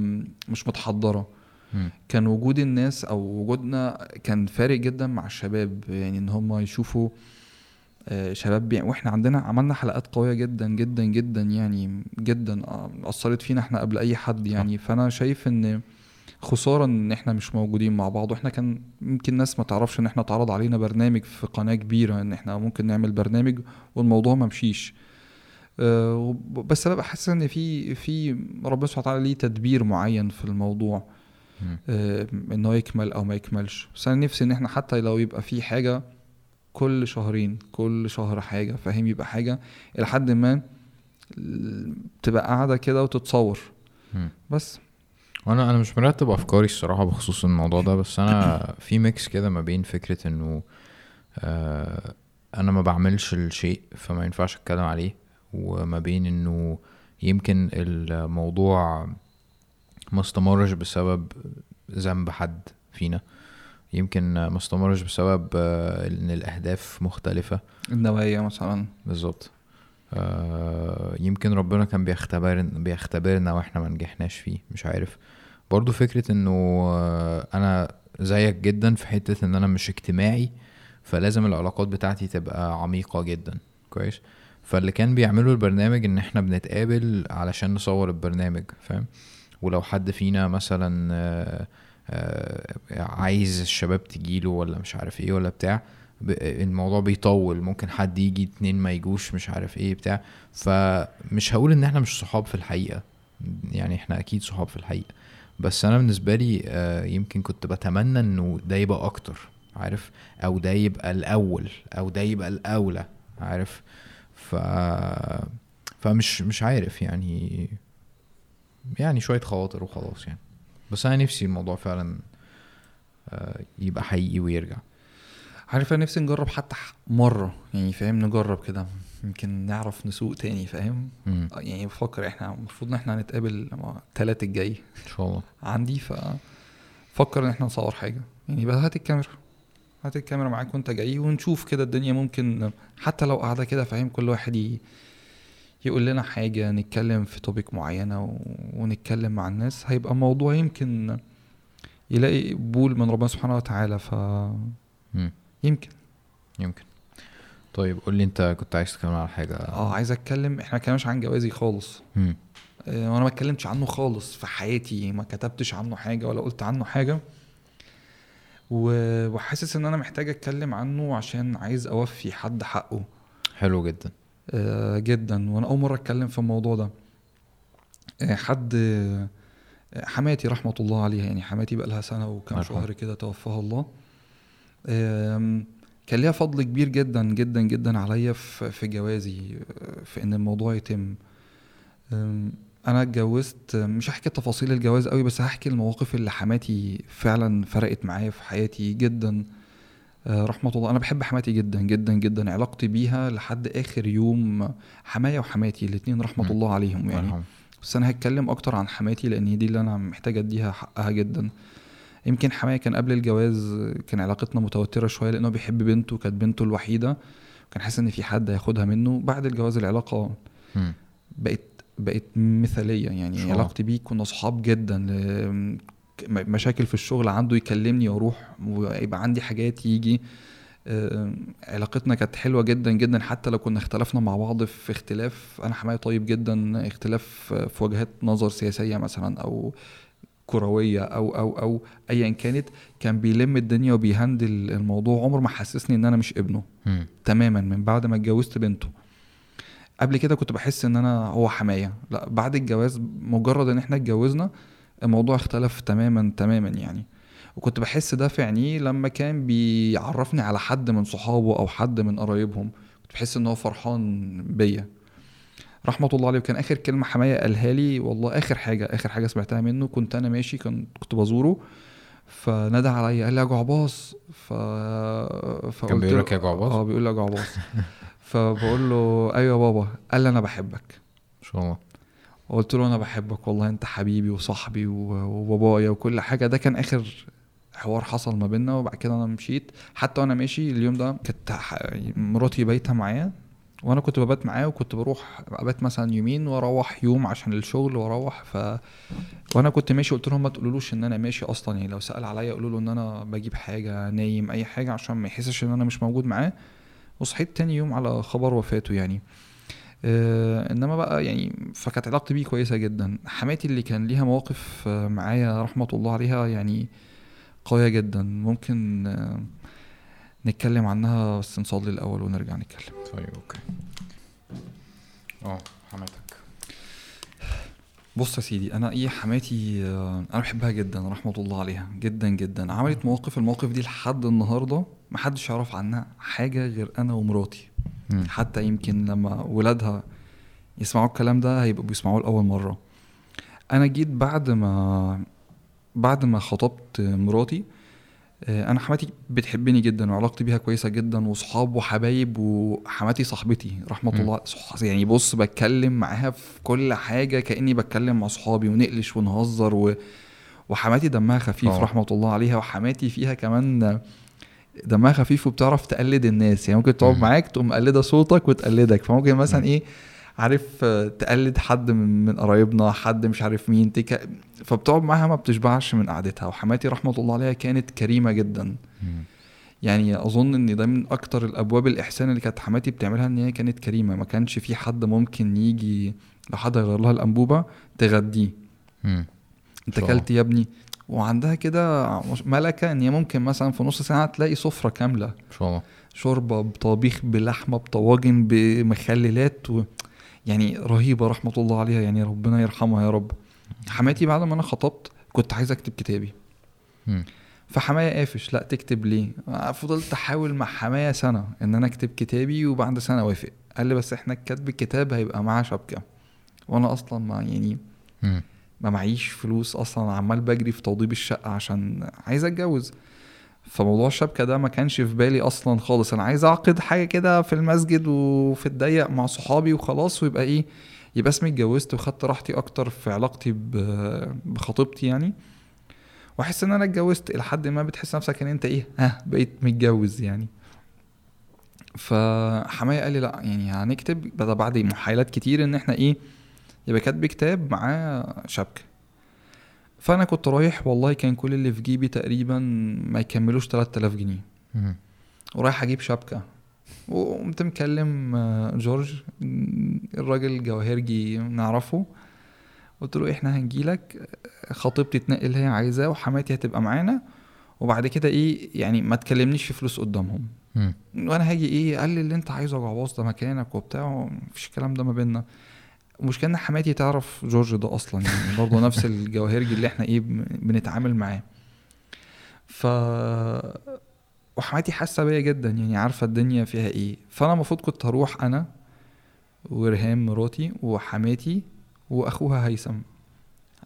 مش متحضرة. كان وجود الناس أو وجودنا كان فارق جدا مع الشباب. يعني إن هم يشوفوا آه، شباب بيع وإحنا عندنا عملنا حلقات قوية جدا جدا جدا يعني جدا آه، أثرت فينا إحنا قبل أي حد يعني. فأنا شايف إن خسارة إن إحنا مش موجودين مع بعض. وإحنا كان يمكن ناس ما تعرفش إن إحنا اتعرض علينا برنامج في قناة كبيرة إن إحنا ممكن نعمل برنامج والموضوع ما مشيش. بس أنا حاسس إن في في ربنا سبحانه وتعالى ليه تدبير معين في الموضوع. آه، إن هو يكمل أو ما يكملش. بس أنا نفسي إن إحنا حتى لو يبقى في حاجة كل شهرين كل شهر حاجة فاهم؟ يبقى حاجة إلى حد ما تبقى قاعدة كده وتتصور. بس. وأنا أنا مش مرتب أفكاري الصراحة بخصوص الموضوع ده بس أنا في ميكس كده ما بين فكرة إنه آه أنا ما بعملش الشيء فما ينفعش أتكلم عليه. وما بين إنه يمكن الموضوع ما استمرش بسبب ذنب حد فينا. يمكن ما استمرش بسبب آه، إن الأهداف مختلفة. النوايا مثلا. بالظبط. آه يمكن ربنا كان بيختبرنا بيختبرنا وإحنا ما نجحناش فيه مش عارف. برضو فكرة إنه آه أنا زيك جدا في حتة إن أنا مش اجتماعي فلازم العلاقات بتاعتي تبقى عميقة جدا. كويس؟ فاللي كان بيعملوا البرنامج إن إحنا بنتقابل علشان نصور البرنامج فاهم؟ ولو حد فينا مثلا آه آه عايز الشباب تجيله ولا مش عارف إيه ولا بتاع الموضوع بيطول ممكن حد يجي اتنين ما يجوش مش عارف إيه بتاع. فمش هقول إن إحنا مش صحاب في الحقيقة يعني إحنا أكيد صحاب في الحقيقة. بس أنا بالنسبة لي آه، يمكن كنت بتمنى إنه ده يبقى أكتر عارف؟ أو ده يبقى الأول أو ده يبقى الأولى عارف؟ ف فمش مش عارف يعني يعني شوية خواطر وخلاص يعني. بس أنا نفسي الموضوع فعلا آه، يبقى حقيقي ويرجع. عارف أنا نفسي نجرب حتى مرة يعني فاهم؟ نجرب كده يمكن نعرف نسوق تاني فاهم؟ مم. يعني بفكر إحنا المفروض إن إحنا هنتقابل التلات الجاي إن شاء الله. عندي ففكر إن إحنا نصور حاجة. يعني بقى هات الكاميرا. هات الكاميرا معاك وانت جاي ونشوف كده الدنيا ممكن حتى لو قاعدة كده فاهم كل واحد. يقول لنا حاجة نتكلم في توبيك معينة. ونتكلم مع الناس هيبقى موضوع يمكن يلاقي قبول من ربنا سبحانه وتعالى ف. يمكن يمكن طيب قول لي انت كنت عايز تتكلم على حاجة آه عايز أتكلم إحنا ما اتكلمناش عن جوازي خالص. آه، وأنا ما اتكلمتش عنه خالص في حياتي ما كتبتش عنه حاجة ولا قلت عنه حاجة وحاسس إن أنا محتاج أتكلم عنه عشان عايز أوفي حد حقه. حلو جدا. آه، جدا. وأنا أول مرة أتكلم في الموضوع ده. آه، حد آه، حماتي رحمة الله عليها يعني حماتي بقى لها سنة وكام. شهر كده توفاها الله. كان ليها فضل كبير جدا جدا جدا عليا في في جوازي آه، في إن الموضوع يتم. أنا اتجوزت مش هحكي تفاصيل الجواز قوي بس هحكي المواقف اللي حماتي فعلا فرقت معايا في حياتي جدا آه، رحمة الله أنا بحب حماتي جدا جدا جدا علاقتي بيها لحد آخر يوم حماية وحماتي الاتنين رحمة مم. الله عليهم يعني مرحبا. بس أنا هتكلم أكتر عن حماتي لأن هي دي اللي أنا محتاج أديها حقها جدا يمكن حماية كان قبل الجواز كان علاقتنا متوترة شوية لأنه بيحب بنته كانت بنته الوحيدة كان حاسس إن في حد هياخدها منه بعد الجواز العلاقة. بقت بقت مثالية. يعني علاقتي بيه كنا صحاب جدا. م- مشاكل في الشغل عنده يكلمني وأروح ويبقى عندي حاجات يجي آه، علاقتنا كانت حلوة جدا جدا. حتى لو كنا اختلفنا مع بعض في اختلاف أنا حماية طيب جدا. اختلاف في وجهات نظر سياسية مثلا أو كروية أو أو أو ايا كانت كان بيلم الدنيا وبيهندل الموضوع. عمر ما حسسني إن أنا مش ابنه. مم. تماما. من بعد ما اتجوزت بنته. قبل كده كنت بحس إن أنا هو حماية. لأ بعد الجواز مجرد إن إحنا اتجوزنا الموضوع اختلف تماما تماما يعني. وكنت بحس ده في عينيه لما كان بيعرفني على حد من صحابه أو حد من قرايبهم. كنت بحس إن هو فرحان بيا. رحمة الله عليه. وكان آخر كلمة حماية قالها لي والله آخر حاجة آخر حاجة سمعتها منه كنت أنا ماشي كنت كنت بزوره. فنادى عليا قال لي يا جعباص. ف فقلت كان بيقول لك يا جعباص؟ آه بيقول لي يا جعباص. فبقول له أيوه يا بابا. قال لي أنا بحبك. شاء الله. وقلت له أنا بحبك والله أنت حبيبي وصاحبي وبابايا وكل حاجة. ده كان آخر حوار حصل ما بيننا وبعد كده أنا مشيت. حتى وأنا ماشي اليوم ده كانت مراتي بايتة معايا وأنا كنت ببات معاه وكنت بروح ابات مثلا يومين وأروح يوم عشان الشغل وأروح. ف وأنا كنت ماشي قلت لهم ما تقولولوش إن أنا ماشي أصلا. يعني لو سأل عليا قولوا له إن أنا بجيب حاجة نايم أي حاجة عشان ما يحسش إن أنا مش موجود معاه. وصحيت تاني يوم على خبر وفاته يعني. آه إنما بقى يعني فكانت علاقتي بيه كويسة جدا. حماتي اللي كان ليها مواقف آه، معايا رحمة الله عليها يعني قوية جدا. ممكن آه نتكلم عنها بس نصلي الأول ونرجع نتكلم. طيب أوكي. أه حماتك. بص يا سيدي أنا إيه حماتي آه، أنا بحبها جدا رحمة الله عليها. جدا جدا. عملت مواقف المواقف دي لحد النهارده محدش يعرف عنها حاجة غير أنا ومراتي مم. حتى يمكن لما ولادها يسمعوا الكلام ده هيبقوا بيسمعوه لأول مرة أنا جيت بعد ما بعد ما خطبت مراتي آه، أنا حماتي بتحبني جدا وعلاقتي بيها كويسة جدا وصحاب وحبايب وحماتي صاحبتي رحمة مم. الله صح يعني بص بتكلم معاها في كل حاجة كأني بتكلم مع صحابي ونقلش ونهزر و... وحماتي دمها خفيف آه. رحمة الله عليها وحماتي فيها كمان دمها خفيف وبتعرف تقلد الناس. يعني ممكن تقعد. معاك تقوم مقلده صوتك وتقلدك. فممكن مثلا إيه عارف تقلد حد من من قرايبنا حد مش عارف مين تك... فبتقعد معاها ما بتشبعش من قعدتها. وحماتي رحمة الله عليها كانت كريمة جدا. يعني أظن إن ده من أكتر الأبواب الإحسان اللي كانت حماتي بتعملها إن هي كانت كريمة. ما كانش في حد ممكن يجي لو حد يغير لها الأنبوبة تغديه. أنت أكلت يا ابني؟ وعندها كده ملكة إن هي ممكن مثلا في نص ساعة تلاقي سفرة كاملة. الله. شوربة بطبيخ بلحمة بطواجن بمخللات و... يعني رهيبة رحمة الله عليها يعني ربنا يرحمها يا رب. حماتي بعد ما أنا خطبت كنت عايز أكتب كتابي. فحماية قافش لا تكتب ليه؟ فضلت أحاول مع حماية سنة إن أنا أكتب كتابي وبعد سنة وافق. قال لي بس إحنا كتب الكتاب هيبقى معاه شبكة. وأنا أصلا ما يعني. ما معيش فلوس أصلا عمال بجري في توضيب الشقة عشان عايز أتجوز. فموضوع الشبكة ده ما كانش في بالي أصلا خالص. أنا عايز أعقد حاجة كده في المسجد وفي الضيق مع صحابي وخلاص ويبقى إيه يبقى اسمي اتجوزت وخدت راحتي أكتر في علاقتي بخطيبتي يعني. وأحس إن أنا اتجوزت إلى حد ما بتحس نفسك إن أنت إيه ها بقيت متجوز يعني. فحماية قال لي لأ يعني هنكتب بدا بعد محايلات كتير إن إحنا إيه يبقى كاتب كتاب معاه شبكة. فأنا كنت رايح والله كان كل اللي في جيبي تقريبا ما يكملوش 3000 جنيه. ورايح أجيب شبكة. وقمت مكلم آه، جورج الراجل جواهرجي نعرفه. قلت له إحنا هنجيلك. خطيبتي تنقي اللي هي عايزاه وحماتي هتبقى معانا. وبعد كده إيه يعني ما تكلمنيش في فلوس قدامهم. وأنا هاجي إيه قال لي اللي أنت عايزه يا جعباص ده مكانك وبتاع مفيش الكلام ده ما بيننا. المشكلة إن حماتي تعرف جورج ده أصلا يعني برضه نفس الجواهرجي اللي إحنا إيه بن- بنتعامل معاه. ف وحماتي حاسة بيا جدا يعني عارفة الدنيا فيها إيه. فأنا المفروض كنت هروح أنا ورهام مراتي وحماتي وأخوها هيثم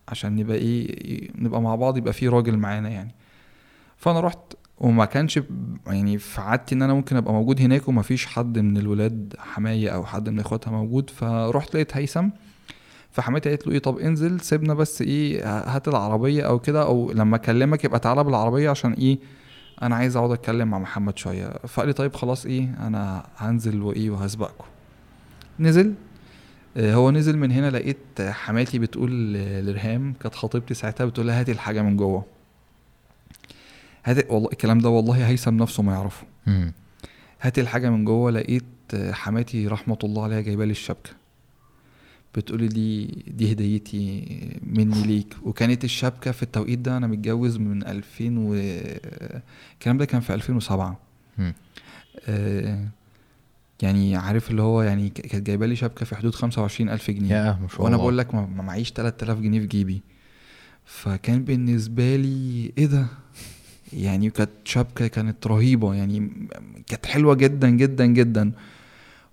عشان نبقى إيه نبقى مع بعض يبقى في راجل معانا يعني. فانا رحت وما كانش يعني في عادتي ان أنا ممكن ابقى موجود هناك وما فيش حد من الولاد حماية أو حد من اخواتها موجود. فرحت لقيت هيثم فحماتي قالت له إيه طب انزل سيبنا بس إيه هات العربية أو كده أو لما أكلمك يبقى تعالى بالعربية عشان إيه أنا عايز أقعد أتكلم مع محمد شوية. فقال لي طيب خلاص إيه أنا هنزل وإيه وهسبقكم. نزل آه، هو نزل من هنا لقيت حماتي بتقول لرهام كانت خطيبتي ساعتها بتقول لها هاتي الحاجة من جوه. هاتي والله الكلام ده والله هيثم نفسه ما يعرفه. مم. هاتي الحاجة من جوه لقيت حماتي رحمة الله عليها جايبة لي الشبكة. بتقولي دي دي هديتي مني ليك. وكانت الشبكة في التوقيت ده أنا متجوز من 2000 و الكلام ده كان في 2007 مم. آه يعني عارف اللي هو يعني كانت جايبة لي شبكة في حدود 25 ألف جنيه. يا ما شاء وأنا بقول لك ما ما معيش 3000 جنيه في جيبي. فكان بالنسبة لي إيه ده؟ يعني كانت شبكة كانت رهيبة يعني كانت حلوة جدا جدا جدا.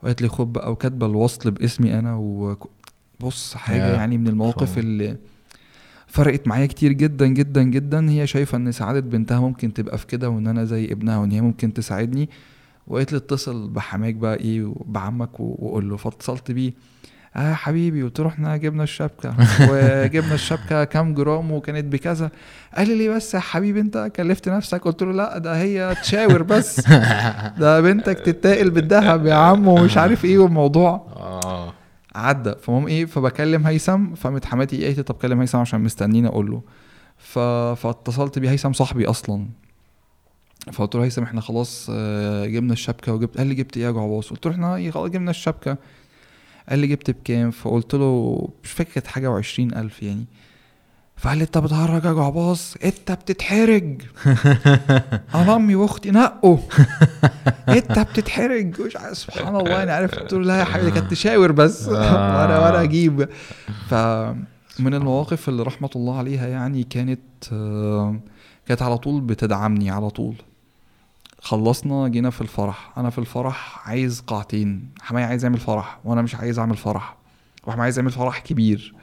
وقالت لي خد بقى وكاتبة الوصل باسمي أنا وبص حاجة يعني من المواقف الله. اللي فرقت معايا كتير جدا جدا جدا. هي شايفة إن سعادة بنتها ممكن تبقى في كده وإن أنا زي ابنها وإن هي ممكن تساعدني. وقالت لي اتصل بحماك بقى إيه وبعمك و- وقول له فاتصلت بيه. آه حبيبي قلت له إحنا جبنا الشبكة. وجبنا الشبكة كام جرام وكانت بكذا. قال لي ليه بس يا حبيبي أنت كلفت نفسك؟ قلت له لا ده هي تشاور بس. ده بنتك تتاقل بالذهب يا عم ومش عارف إيه والموضوع. آه. عدى. فمهم إيه فبكلم هيثم. فقامت حماتي إيه قالت طب كلم هيثم عشان مستنيني أقول له. ف... فاتصلت بيه هيثم صاحبي أصلا. فقلت له هيثم إحنا خلاص آه، جبنا الشبكة وجبت قال لي جبت إيه يا جعباص قلت له إحنا خلاص جبنا الشبكة. قال لي جبت بكام؟ فقلت له مش فاكر كانت حاجة وعشرين ألف يعني. فقال لي انت بتهرج يا جعباص انت بتتحرج. أنا أمي وأختي نقوا. انت بتتحرج. مش سبحان الله أنا عارف. قلت له لا يا حبيبي كانت تشاور بس. وأنا وأنا أجيب. فمن المواقف اللي رحمة الله عليها يعني كانت آه، كانت على طول بتدعمني على طول. خلصنا جينا في الفرح. أنا في الفرح عايز قاعتين. حماية عايز يعمل فرح وأنا مش عايز أعمل فرح. وحماية عايز يعمل فرح كبير.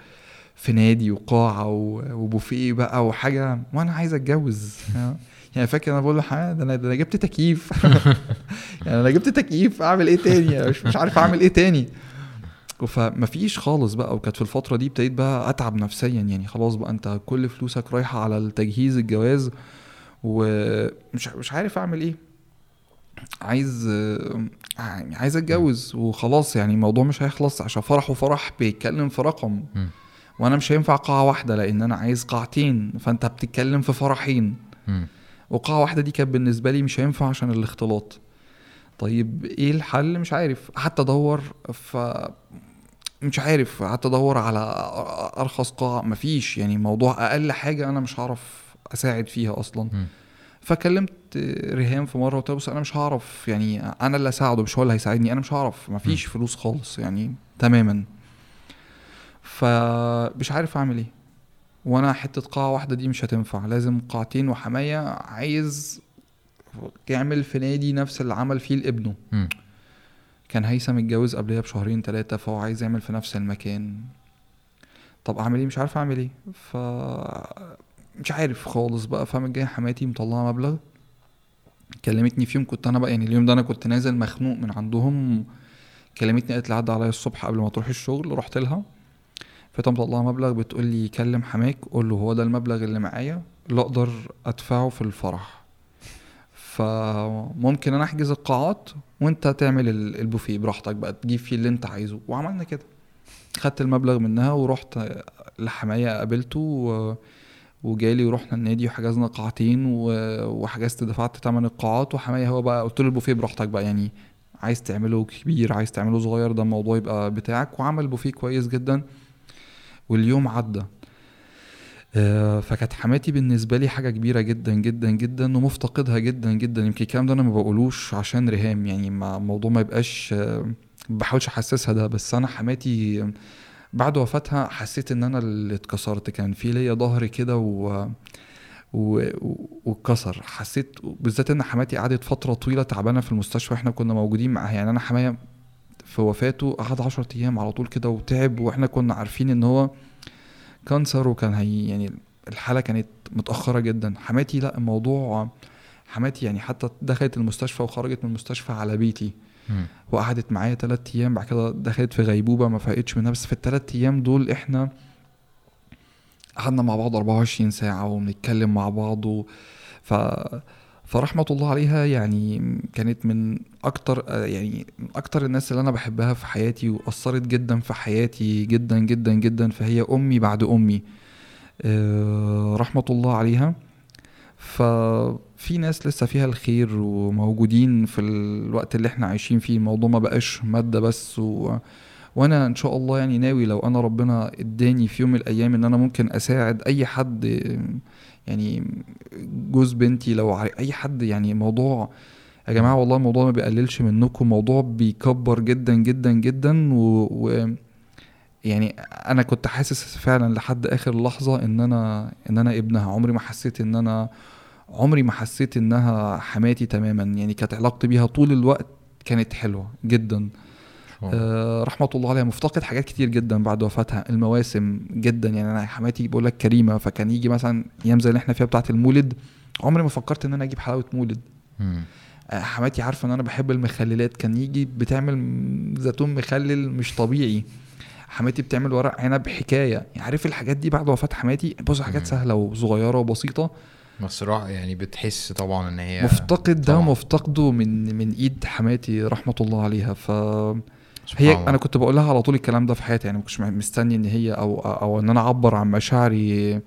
في نادي وقاعة وبوفيه بقى وحاجة. وأنا عايز أتجوز. يعني فاكر أنا بقول "ها، ده أنا ده أنا جبت تكييف. يعني أنا جبت تكييف أعمل إيه تاني؟ أنا مش, مش عارف أعمل إيه تاني. فمفيش خالص بقى. وكانت في الفترة دي ابتديت بقى أتعب نفسيا. يعني خلاص بقى أنت كل فلوسك رايحة على التجهيز الجواز. ومش مش عارف أعمل إيه. عايز يعني عايز اتجوز وخلاص يعني الموضوع مش هيخلص عشان فرح وفرح بيتكلم في رقم. وأنا مش هينفع قاعة واحدة لأن أنا عايز قاعتين فانت بتتكلم في فرحين. مم. وقاعة واحدة دي كانت بالنسبة لي مش هينفع عشان الاختلاط. طيب إيه الحل؟ مش عارف. قعدت ادور ف مش عارف. قعدت ادور على أرخص قاعة. مفيش. يعني موضوع أقل حاجة أنا مش هعرف أساعد فيها أصلا. فكلمت ريهام في مرة قلت بص أنا مش هعرف يعني أنا اللي اساعده مش هو اللي هيساعدني أنا مش هعرف مفيش فلوس خالص يعني تماما. فمش عارف أعمل إيه. وأنا حتة قاعة واحدة دي مش هتنفع لازم قاعتين وحماية عايز يعمل في نادي نفس اللي عمل فيه لابنه. مم. كان هيثم اتجوز قبلها بشهرين ثلاثة فهو عايز يعمل في نفس المكان. طب أعمل إيه؟ مش عارف أعمل إيه. ف مش عارف خالص بقى فاهم جاي حماتي مطلعة مبلغ. كلمتني في يوم كنت أنا بقى يعني اليوم ده أنا كنت نازل مخنوق من عندهم كلمتني قالت لي عدى عليا الصبح قبل ما تروح الشغل رحت لها. فقلت مطلعه مبلغ بتقول لي كلم حماك قول له هو ده المبلغ اللي معايا اللي أقدر أدفعه في الفرح. فممكن أنا أحجز القاعات وأنت تعمل ال- البوفيه براحتك بقى تجيب فيه اللي أنت عايزه. وعملنا كده. خدت المبلغ منها ورحت لحماية قابلته. وجالي ورحنا النادي وحجزنا قاعتين. وحجزت دفعت تمن القاعات وحماية. هو بقى قلت له البوفيه براحتك بقى يعني عايز تعمله كبير عايز تعمله صغير ده الموضوع يبقى بتاعك. وعمل بوفيه كويس جدا واليوم عدى. آه، فكانت حماتي بالنسبة لي حاجة كبيرة جدا جدا جدا ومفتقدها جدا جدا. يمكن الكلام ده أنا ما بقولوش عشان ريهام يعني الموضوع ما يبقاش آه، بحاولش أحسسها ده. بس أنا حماتي بعد وفاتها حسيت إن أنا اللي اتكسرت كان في ليا ظهر كده و واتكسر. حسيت بالذات إن حماتي قعدت فترة طويلة تعبانة في المستشفى إحنا كنا موجودين معاها. يعني أنا حماية في وفاته قعد 10 أيام على طول كده وتعب وإحنا كنا عارفين إن هو كانسر وكان هي يعني الحالة كانت متأخرة جدا. حماتي لأ الموضوع حماتي يعني حتى دخلت المستشفى وخرجت من المستشفى على بيتي. وقعدت معايا تلات أيام بعد كده دخلت في غيبوبة ما فاقتش منها بس في التلات أيام دول إحنا قعدنا مع بعض 24 ساعة وبنتكلم مع بعض و... ف فرحمة الله عليها يعني كانت من أكتر يعني من أكتر الناس اللي أنا بحبها في حياتي وأثرت جدا في حياتي جدا جدا جدا. فهي أمي بعد أمي. آه، رحمة الله عليها. ففي ناس لسه فيها الخير وموجودين في الوقت اللي إحنا عايشين فيه. الموضوع ما بقاش مادة بس و... وأنا إن شاء الله يعني ناوي لو أنا ربنا إداني في يوم من الأيام إن أنا ممكن أساعد أي حد يعني جوز بنتي لو أي حد يعني موضوع يا جماعة والله الموضوع ما بيقللش منكم. موضوع بيكبر جدا جدا جدا و, و يعني أنا كنت حاسس فعلا لحد آخر لحظة إن أنا إن أنا ابنها. عمري ما حسيت إن أنا عمري ما حسيت إنها حماتي تماما. يعني كانت علاقتي بيها طول الوقت كانت حلوة جدا. آه رحمه الله عليها. مفتقد حاجات كتير جدا بعد وفاتها. المواسم جدا. يعني أنا حماتي بقول لك كريمة فكان يجي مثلا أيام زي اللي إحنا فيها بتاعة المولد عمري ما فكرت إن أنا أجيب حلاوة مولد. مم. آه، حماتي عارفة إن أنا بحب المخللات. كان يجي بتعمل زيتون مخلل مش طبيعي. حماتي بتعمل ورق عنب حكاية. يعني عارف الحاجات دي بعد وفاة حماتي؟ بص حاجات. سهلة وصغيرة وبصيطه را- يعني بتحس طبعا إن هي مفتقد ده. مفتقده من من إيد حماتي رحمة الله عليها ف هي. أنا كنت بقول لها على طول الكلام ده في حياتي يعني ما كنتش مستني إن هي أو أو إن أنا أعبر عن مشاعري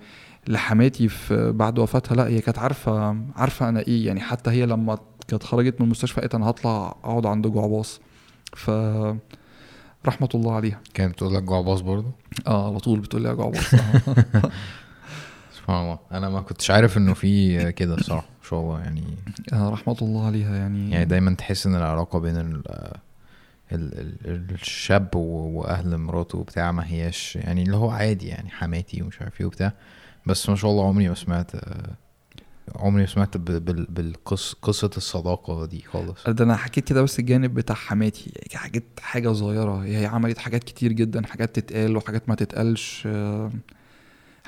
لحماتي في بعد وفاتها لا هي كانت عارفة عارفة أنا إيه يعني حتى هي لما كانت خرجت من المستشفى قالت أنا هطلع أقعد عند جعباص ف رحمة الله عليها كانت بتقول لك جعباص برضه آه على طول بتقول لي يا جعباص. سبحان الله. أنا ما كنتش عارف إنه في كده الصراحه ما شاء الله. يعني آه رحمة الله عليها يعني يعني دايما تحس إن العلاقة بين ال ال ال الشاب وأهل مراته وبتاع ما هياش يعني اللي هو عادي يعني حماتي ومش عارف إيه وبتاع. بس ما شاء الله عمري ما سمعت آه، عمري ما سمعت بالقصة قصة الصداقة دي خالص. ده أنا حكيت كده بس الجانب بتاع حماتي. يعني حكيت حاجة صغيرة. هي عملت حاجات كتير جدا حاجات تتقال وحاجات ما تتقالش.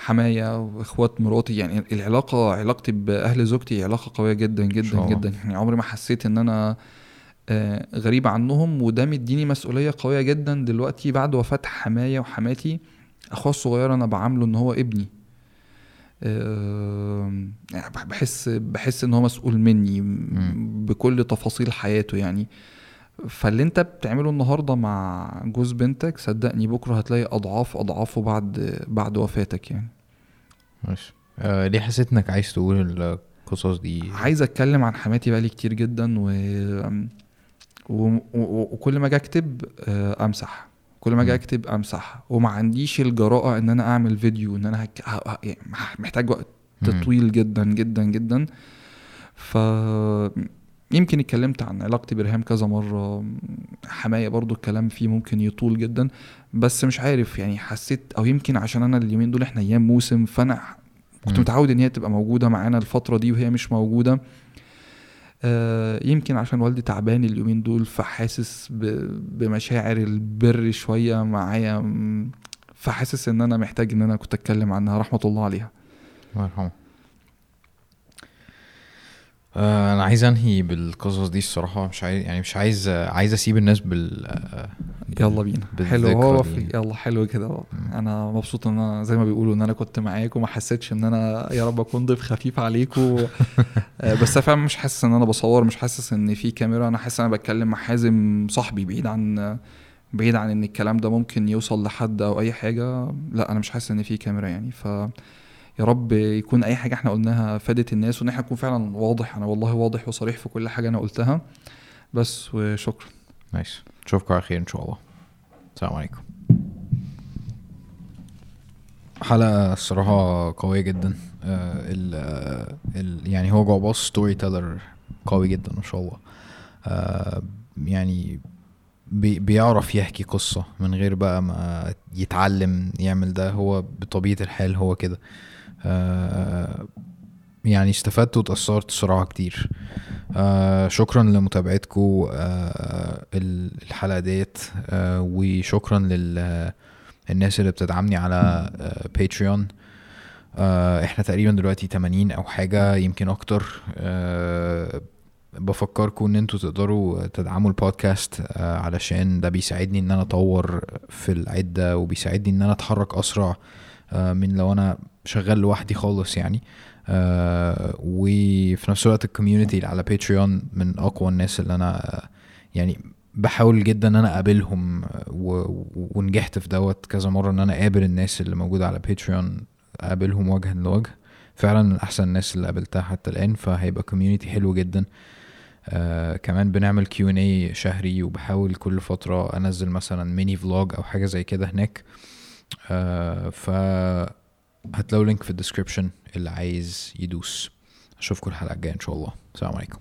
حماية وإخوات مراتي. يعني العلاقة علاقتي بأهل زوجتي علاقة قوية جدا جدا. جدا. يعني عمري ما حسيت إن أنا آه، غريب عنهم وده مديني مسؤولية قوية جدا. دلوقتي بعد وفاة حماية وحماتي أخويا الصغير أنا بعامله إن هو ابني. يعني بحس بحس إن هو مسؤول مني. بكل تفاصيل حياته يعني. فاللي انت بتعمله النهارده مع جوز بنتك صدقني بكرة هتلاقي أضعاف أضعافه بعد بعد وفاتك يعني. ماشي. آه ليه حسيت انك عايز تقول القصص دي؟ عايز أتكلم عن حماتي بقالي كتير جدا و... و... و... وكل ما أجي أكتب آه، أمسح. كل ما أجي. أكتب أمسح. وما عنديش الجراءة إن أنا أعمل فيديو إن أنا هك... يعني محتاج وقت. طويل جدا جدا جدا. ف يمكن اتكلمت عن علاقتي برهام كذا مرة حماية برضو الكلام فيه ممكن يطول جدا بس مش عارف يعني حسيت أو يمكن عشان أنا اليومين دول إحنا أيام موسم فأنا كنت. متعود إن هي تبقى موجودة معانا الفترة دي وهي مش موجودة. آه، يمكن عشان والدي تعبان اليومين دول فحاسس بمشاعر البر شوية معايا فحاسس إن أنا محتاج إن أنا كنت أتكلم عنها رحمة الله عليها. الله يرحمه. أنا عايز أنهي بالقصص دي الصراحة. مش عايز يعني مش عايز عايز أسيب الناس بال آه، يلا بينا. حلو هو. في يلا حلو كده. أنا مبسوط إن أنا زي ما بيقولوا إن أنا كنت معاك وما حسيتش إن أنا يا رب أكون ضيف خفيف عليكم آه، بس أنا فعلا مش حاسس إن أنا بصور مش حاسس إن في كاميرا. أنا حاسس إن أنا بتكلم مع حازم صاحبي بعيد عن بعيد عن إن الكلام ده ممكن يوصل لحد أو أي حاجة. لا أنا مش حاسس إن في كاميرا يعني. ف يا رب يكون أي حاجة إحنا قلناها فادت الناس وإن إحنا نكون فعلا واضح. أنا والله واضح وصريح في كل حاجة أنا قلتها. بس وشكرا. nice نشوفكم على خير إن شاء الله. السلام عليكم. حلقة الصراحة قوية جدا. آه ال ال يعني هو جعباص storyteller قوي جدا ما شاء الله. آه يعني بي بيعرف يحكي قصة من غير بقى ما يتعلم يعمل ده. هو بطبيعة الحال هو كده. آه يعني استفدت وتأثرت الصراحة كتير. آه شكرا لمتابعتكم آه ال- الحلقة ديت. آه وشكرا لل الناس اللي بتدعمني على آه باتريون آه إحنا تقريبا دلوقتي 80 أو حاجة يمكن أكتر. آه بفكركم إن أنتوا تقدروا تدعموا البودكاست آه علشان ده بيساعدني إن أنا أطور في العدة وبيساعدني إن أنا أتحرك أسرع. آه من لو أنا شغال لوحدي خالص يعني. آه وفي نفس الوقت ال community اللي على Patreon من أقوى الناس اللي أنا آه، يعني بحاول جدا إن أنا أقابلهم ونجحت في دوت كذا مرة إن أنا أقابل الناس اللي موجودة على Patreon أقابلهم وجها لوجه. فعلا من أحسن الناس اللي قابلتها حتى الآن فهيبقى community حلو جدا. آه كمان بنعمل Q شهري وبحاول كل فترة أنزل مثلا mini vlog أو حاجة زي كده هناك. آه ف هتلاقوا link في ال description اللي عايز يدوس. أشوفكم الحلقة الجاية إن شاء الله. السلام عليكم.